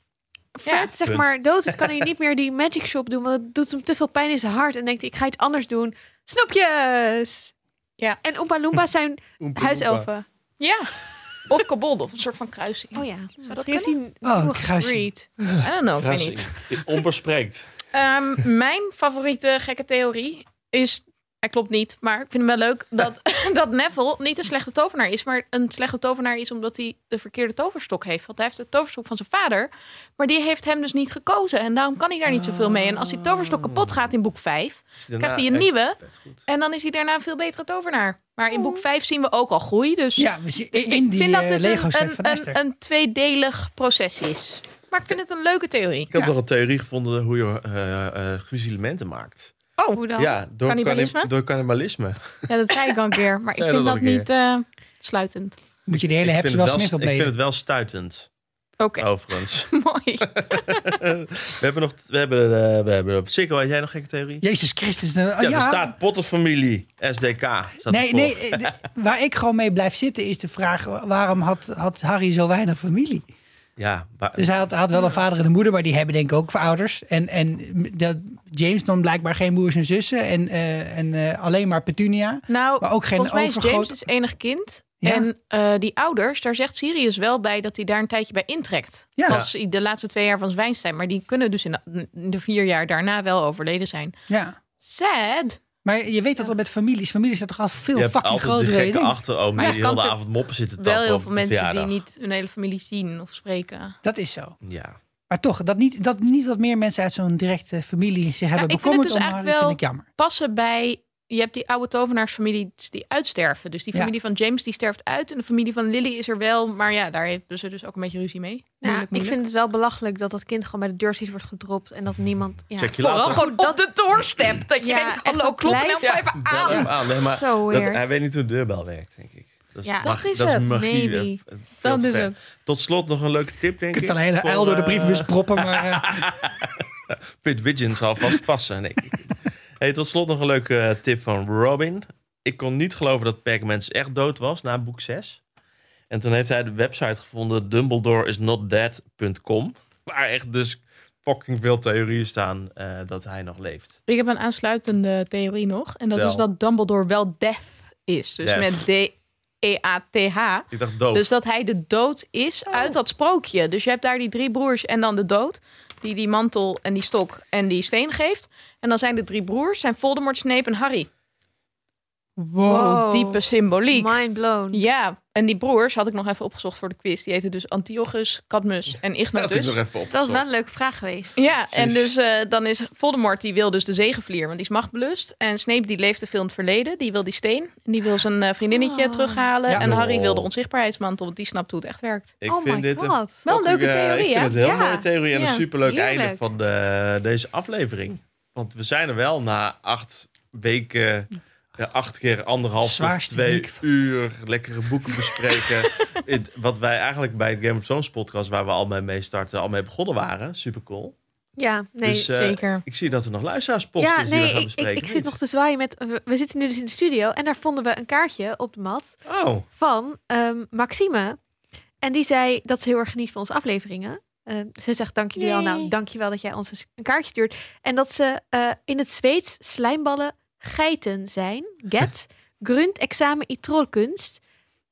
Fred, Ja, zeg punt. maar, dood is, kan hij niet meer die magic shop doen. Want het doet hem te veel pijn in zijn hart. En denkt, ik ga iets anders doen. Snoepjes! Ja. En Oompa Loompa zijn huiselfen. Ja. Of kabold, of een soort van kruising. Oh ja, dat dat heeft hij Oh, kruising. I don't know, ik weet niet. Omper spreekt. Ehm, mijn favoriete gekke theorie is... Hij klopt niet, maar ik vind hem wel leuk dat, dat Neville niet een slechte tovenaar is, maar een slechte tovenaar is omdat hij de verkeerde toverstok heeft. Want hij heeft de toverstok van zijn vader, maar die heeft hem dus niet gekozen. En daarom kan hij daar niet zoveel mee. En als die toverstok kapot gaat in boek 5, krijgt hij een nieuwe. En dan is hij daarna een veel betere tovenaar. Maar in boek 5 zien we ook al groei. Dus Ja, in ik die vind dat eh, het Lego een, een, Esther. een, een tweedelig proces is. Maar ik vind het een leuke theorie. Ik heb Ja. nog een theorie gevonden hoe je eh eh gruzelementen maakt. Oh, Hoe dan? Ja, door Cannibalisme? cannibalisme. Door cannibalisme. ja, dat zei ik al een keer. Maar ik vind dat niet eh, sluitend. Moet je de hele vind wel Smith wel, ik vind het wel stuitend, Oké, overigens. mooi. we hebben nog, we hebben, eh, we hebben op Sikko, had jij nog gekke theorie? Jezus Christus. Ja, er ja. staat Potterfamilie, SDK. Staat Nee, nee, de- waar ik gewoon mee blijf zitten is de vraag... waarom had, had Harry zo weinig familie? Ja, maar, Dus hij had, wel een vader en een moeder, maar die hebben denk ik ook ouders. En, en dat James dan blijkbaar geen broers en zussen. En, eh, en eh, alleen maar Petunia. Nou, Maar ook geen volgens mij is overgroot- James het enig kind. Ja. En eh, die ouders, daar zegt Sirius wel bij dat hij daar een tijdje bij intrekt. Ja. Als de laatste twee jaar van Zwijnstein. Maar die kunnen dus in de, in de vier jaar daarna wel overleden zijn. Ja. Sad. Maar je weet dat wel met families. Families zijn toch altijd veel Je hebt fucking altijd die groter dan je gekke denkt. achteroom Maar die je de avond moppen zitten tappen Wel heel op veel mensen die niet hun hele familie zien of spreken. Dat is zo. Ja. Maar toch, dat niet, dat niet wat meer mensen uit zo'n directe familie zich hebben ik vind het dus om eigenlijk Harry, wel- vind ik jammer. Passen bij. Je hebt die oude tovenaarsfamilies die uitsterven. Dus die Ja. familie van James die sterft uit. En de familie van Lily is er wel. Maar ja, daar hebben ze dus ook een beetje ruzie mee. Ja, Moeilijk, ik vind het wel belachelijk dat dat kind gewoon bij de Dursleys wordt gedropt en dat niemand... Ja, Check je Vooral later. gewoon op de doorstep. Dat je Ja, denkt, hallo, dat klop dan even Bel aan. hem aan. Nee, maar Zo dat, hij weet niet hoe de deurbel werkt, denk ik. Dat is, Ja, mag- dat is dat is het, magie. maybe. Dat is het. Tot slot nog een leuke tip, denk ik. kunt wel een hele uil door de eh, brievenbus proppen, maar eh, Pit Widgeon zal vast passen, denk ik. Hey, tot slot nog een leuke eh, tip van Robin. Ik kon niet geloven dat Pac-Man echt dood was na boek 6. En toen heeft hij de website gevonden dumbledoreisnotdead.com. Waar echt dus fucking veel theorieën staan eh, dat hij nog leeft. Ik heb een aansluitende theorie nog. En dat is dat Dumbledore wel Death is. Dus Death. met E D-E-A-T-H. Ik dacht dood. Dus dat hij de dood is uit dat sprookje. Dus je hebt daar die drie broers en dan de dood. Die die mantel en die stok en die steen geeft. En dan zijn de drie broers, zijn Voldemort, Snape en Harry. Wow, Wow. diepe symboliek. Mind blown. Ja, en die broers had ik nog even opgezocht voor de quiz. Die heten dus Antiochus, Cadmus en dat had ik Ignatus. nog even op. Dat is wel een leuke vraag geweest. Ja, en dus eh, dan is Voldemort, die wil dus de zegenvlier, want die is machtbelust. En Snape, die leeft te veel in het verleden. Die wil die steen. En die wil zijn eh, vriendinnetje Oh. terughalen. Ja. En Harry wil de onzichtbaarheidsmantel, want die snapt hoe het echt werkt. Ik oh vind my dit een. Wel een leuke eh, theorie, Ik vind het een heel Ja. mooie theorie en Ja, een superleuk heerlijk. einde van de, deze aflevering. Want we zijn er wel na acht weken, ja, acht keer anderhalf tot Zwaarste twee week. uur lekkere boeken bespreken. Het- wat wij eigenlijk bij het Game of Thrones podcast, waar we al mee, mee starten, al mee begonnen waren. Super cool. Ja, nee. Dus, eh, Zeker. Ik zie dat er nog luisteraarspost ja, is die we gaan ik, bespreken. ik, ik of zit nog te zwaaien met... We, we zitten nu dus in de studio en daar vonden we een kaartje op de mat Oh, van ehm, Maxime. En die zei dat ze heel erg geniet van onze afleveringen. Ehm, ze zegt dank jullie wel. Nou, dank je wel dat jij ons een kaartje stuurt. En dat ze eh, in het Zweeds slijmballen geiten zijn. Get. Grund examen i trollkunst.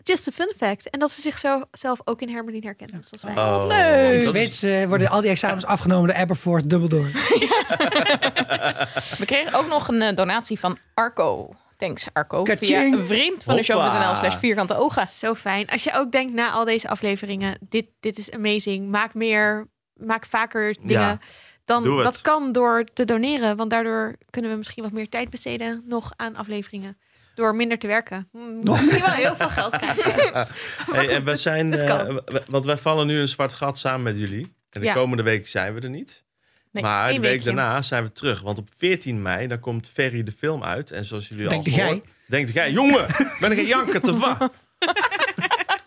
Just a fun fact. En dat ze zichzelf ook in Hermelien herkent. net Zoals wij. oh. leuk. in eh, worden al die examens afgenomen door Aberforth Dumbledore. We kregen ook nog een eh, donatie van Arco. Thanks Arco. Via een vriend van de show.nl slash vierkante ogen. Zo fijn. Als je ook denkt na al deze afleveringen, dit, dit is amazing. Maak meer, maak vaker dingen. Ja, dan doe het. dat kan door te doneren, want daardoor kunnen we misschien wat meer tijd besteden nog aan afleveringen. Door minder te werken. Hmm, Misschien wel heel veel geld krijgen. Hey, en we zijn, Het kan. eh, want wij vallen nu een zwart gat samen met jullie. En de Ja. komende week zijn we er niet. Nee, maar de week weekje. daarna zijn we terug. Want op 14 mei dan komt Ferry de film uit. En zoals jullie Denk al jij? horen... Denkt jij? Jongen, ben ik een janker te va?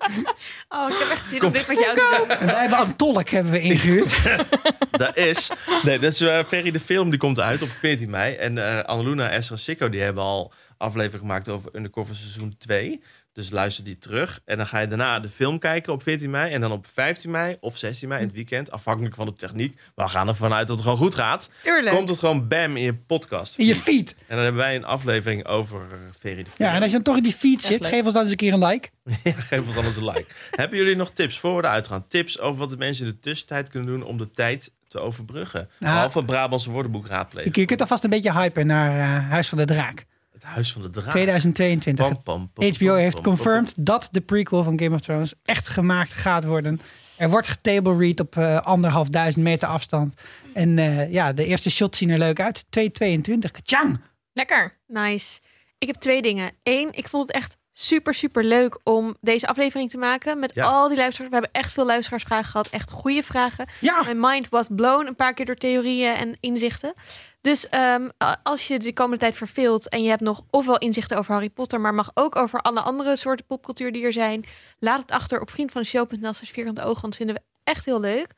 Oh, ik heb echt zin om dit met jou te doen. En wij hebben een tolk hebben we ingehuurd. Dat is... Nee, dat is eh, Ferry de film. Die komt uit op 14 mei. En eh Annaluna en Esra Sikko die hebben al aflevering gemaakt over Undercover seizoen 2. Dus luister die terug. En dan ga je daarna de film kijken op 14 mei. En dan op 15 mei of 16 mei in het weekend. Afhankelijk van de techniek. Maar we gaan ervan uit dat het gewoon goed gaat. Tuurlijk. Komt het gewoon bam in je podcast. In je feed. En dan hebben wij een aflevering over eh, Ferry de. Ja, en als je dan toch in die feed zit, geef ons dan eens een keer een like. Ja, geef ons anders een like. Hebben jullie nog tips voor we eruit gaan? Tips over wat de mensen in de tussentijd kunnen doen om de tijd te overbruggen? Nou, Behalve het Brabantse woordenboek raadplegen. Je, je kunt alvast een beetje hypen naar eh, Huis van de Draak. Huis van de Draak. 2022. Pam, pam, pam, HBO heeft confirmed dat de prequel van Game of Thrones echt gemaakt gaat worden. Er wordt getable read op eh, anderhalf duizend meter afstand. En eh, ja, de eerste shots zien er leuk uit. 222. Kachang! Lekker. Nice. Ik heb twee dingen. Eén, ik vond het echt super, super leuk om deze aflevering te maken. Met Ja. al die luisteraars. We hebben echt veel luisteraarsvragen gehad. Echt goede vragen. Ja! Mijn mind was blown een paar keer door theorieën en inzichten. Dus ehm, als je de komende tijd verveelt en je hebt nog ofwel inzichten over Harry Potter, maar mag ook over alle andere soorten popcultuur die er zijn, laat het achter op vriendvandeshow.nl slash vierkante ogen, want dat vinden we echt heel leuk.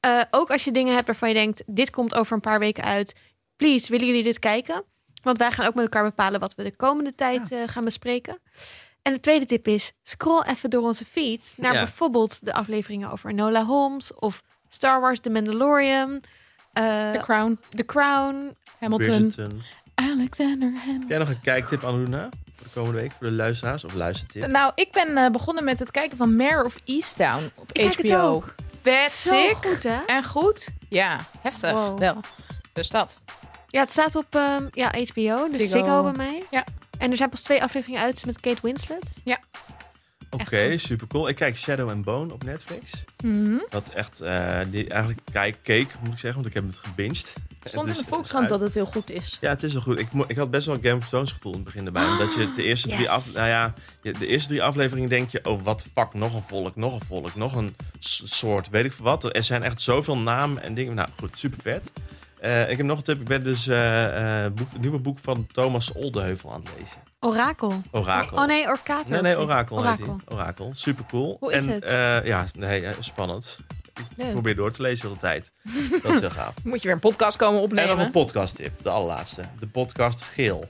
Eh, ook als je dingen hebt waarvan je denkt, dit komt over een paar weken uit, please, willen jullie dit kijken? Want wij gaan ook met elkaar bepalen wat we de komende tijd eh, gaan bespreken. En de tweede tip is, scroll even door onze feed naar Ja. bijvoorbeeld de afleveringen over Nola Holmes of Star Wars The Mandalorian, eh, The Crown. The Crown. Hamilton. Bridgerton. Alexander Hamilton. Jij nog een kijktip, Annaluna? Voor de komende week, voor de luisteraars? Of luistertip? Nou, ik ben eh, begonnen met het kijken van Mare of Easttown op Ik kijk HBO. het ook. Vet Zo sick. goed, hè? En goed. Ja, heftig. Wow. Wel. Dus dat. Ja, het staat op ehm, ja, HBO, dus Ziggo. Ziggo bij mij. Ja. En er zijn pas twee afleveringen uit met Kate Winslet. Oké, Echt super cool. Ik kijk Shadow and Bone op Netflix. Mhm. Wat echt, eh, die eigenlijk kijk, keek, moet ik zeggen, want ik heb het gebinged. Stond Het in de Volkskrant dat het heel goed is. Ja, het is wel goed. Ik, mo- ik had best wel een Game of Thrones gevoel in het begin erbij. Omdat je de eerste drie af, nou ja, de eerste drie afleveringen denk je, oh wat fuck, nog een volk, nog een volk, nog een soort, weet ik veel wat. Er zijn echt zoveel namen en dingen. Nou goed, super vet. Eh, ik heb nog een tip. Ik ben dus boek, het nieuwe boek van Thomas Oldeheuvel aan het lezen. Orakel. Orakel. Oh nee, Orkater. Nee, nee? Orakel, Orakel. Orakel. Super cool. Hoe is en, het? ja, nee, spannend. Ik probeer door te lezen de hele tijd. Dat is heel gaaf. Moet je weer een podcast komen En opnemen. nog een podcast tip, de allerlaatste. De podcast Geel.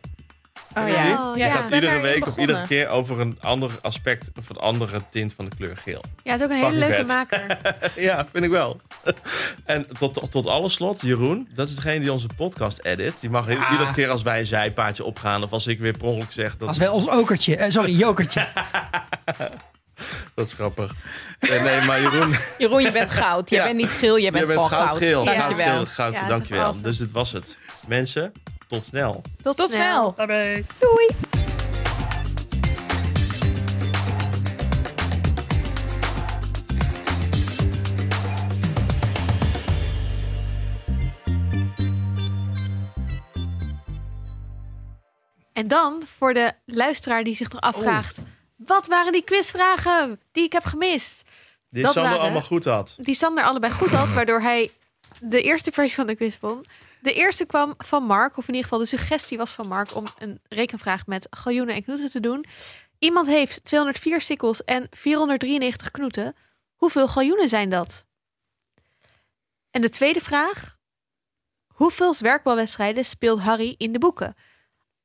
Oh Oh, ja. ja. ja, Het ik gaat iedere week of iedere keer over een ander aspect of een andere tint van de kleur geel. Ja, het is ook een hele leuke vet. maker. ja, vind ik wel. en tot, tot alle slot, Jeroen, dat is degene die onze podcast edit. Die mag Ah. iedere keer als wij een zijpaadje opgaan of als ik weer per ongeluk zeg dat, Als wij ons okertje, eh, sorry, jokertje. dat is grappig. Eh, nee, maar Jeroen, Jeroen, je bent goud. Jij Ja. bent niet geel, jij bent jij bent goud. goudgeel. Dankjewel. Goudgeel, goud, Ja, dankjewel. awesome. Dus dit was het. Mensen, tot snel. Tot, Tot snel. Bye. Doei. En dan voor de luisteraar die zich nog afvraagt... Wat waren die quizvragen die ik heb gemist? Die Dat Sander waren- allemaal goed had. Die Sander allebei goed had, waardoor hij de eerste versie van de quiz won. De eerste kwam van Mark, of in ieder geval de suggestie was van Mark... om een rekenvraag met galjoenen en knoeten te doen. Iemand heeft 204 sikkels en 493 knoeten. Hoeveel galjoenen zijn dat? En de tweede vraag. Hoeveel zwerkbalwedstrijden speelt Harry in de boeken?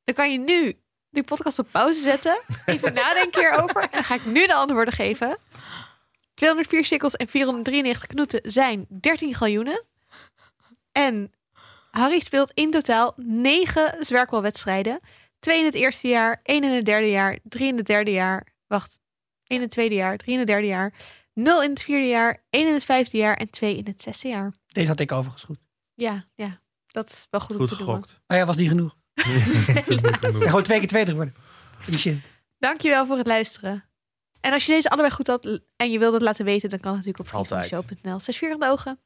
Dan kan je nu die podcast op pauze zetten. Even nadenken hierover. En dan ga ik nu de antwoorden geven. 204 sikkels en 493 knoeten zijn 13 galjoenen. En Harry speelt in totaal 9 zwerkbalwedstrijden. 2 in het eerste jaar, 1 in het derde jaar, 3 in het derde jaar. Wacht, 1 in het tweede jaar, 3 in het derde jaar. 0 in het vierde jaar, 1 in het vijfde jaar en 2 in het zesde jaar. Deze had ik overigens goed. Ja, ja. Dat is wel goed, Goed om te doen. gegokt. Oh ja, was niet genoeg. Het is niet genoeg. gewoon twee keer tweede geworden. Die shit. Dankjewel voor het luisteren. En als je deze allebei goed had en je wilt het laten weten, dan kan het natuurlijk op Altijd. vriendvandeshow.nl. Zes vierkante ogen.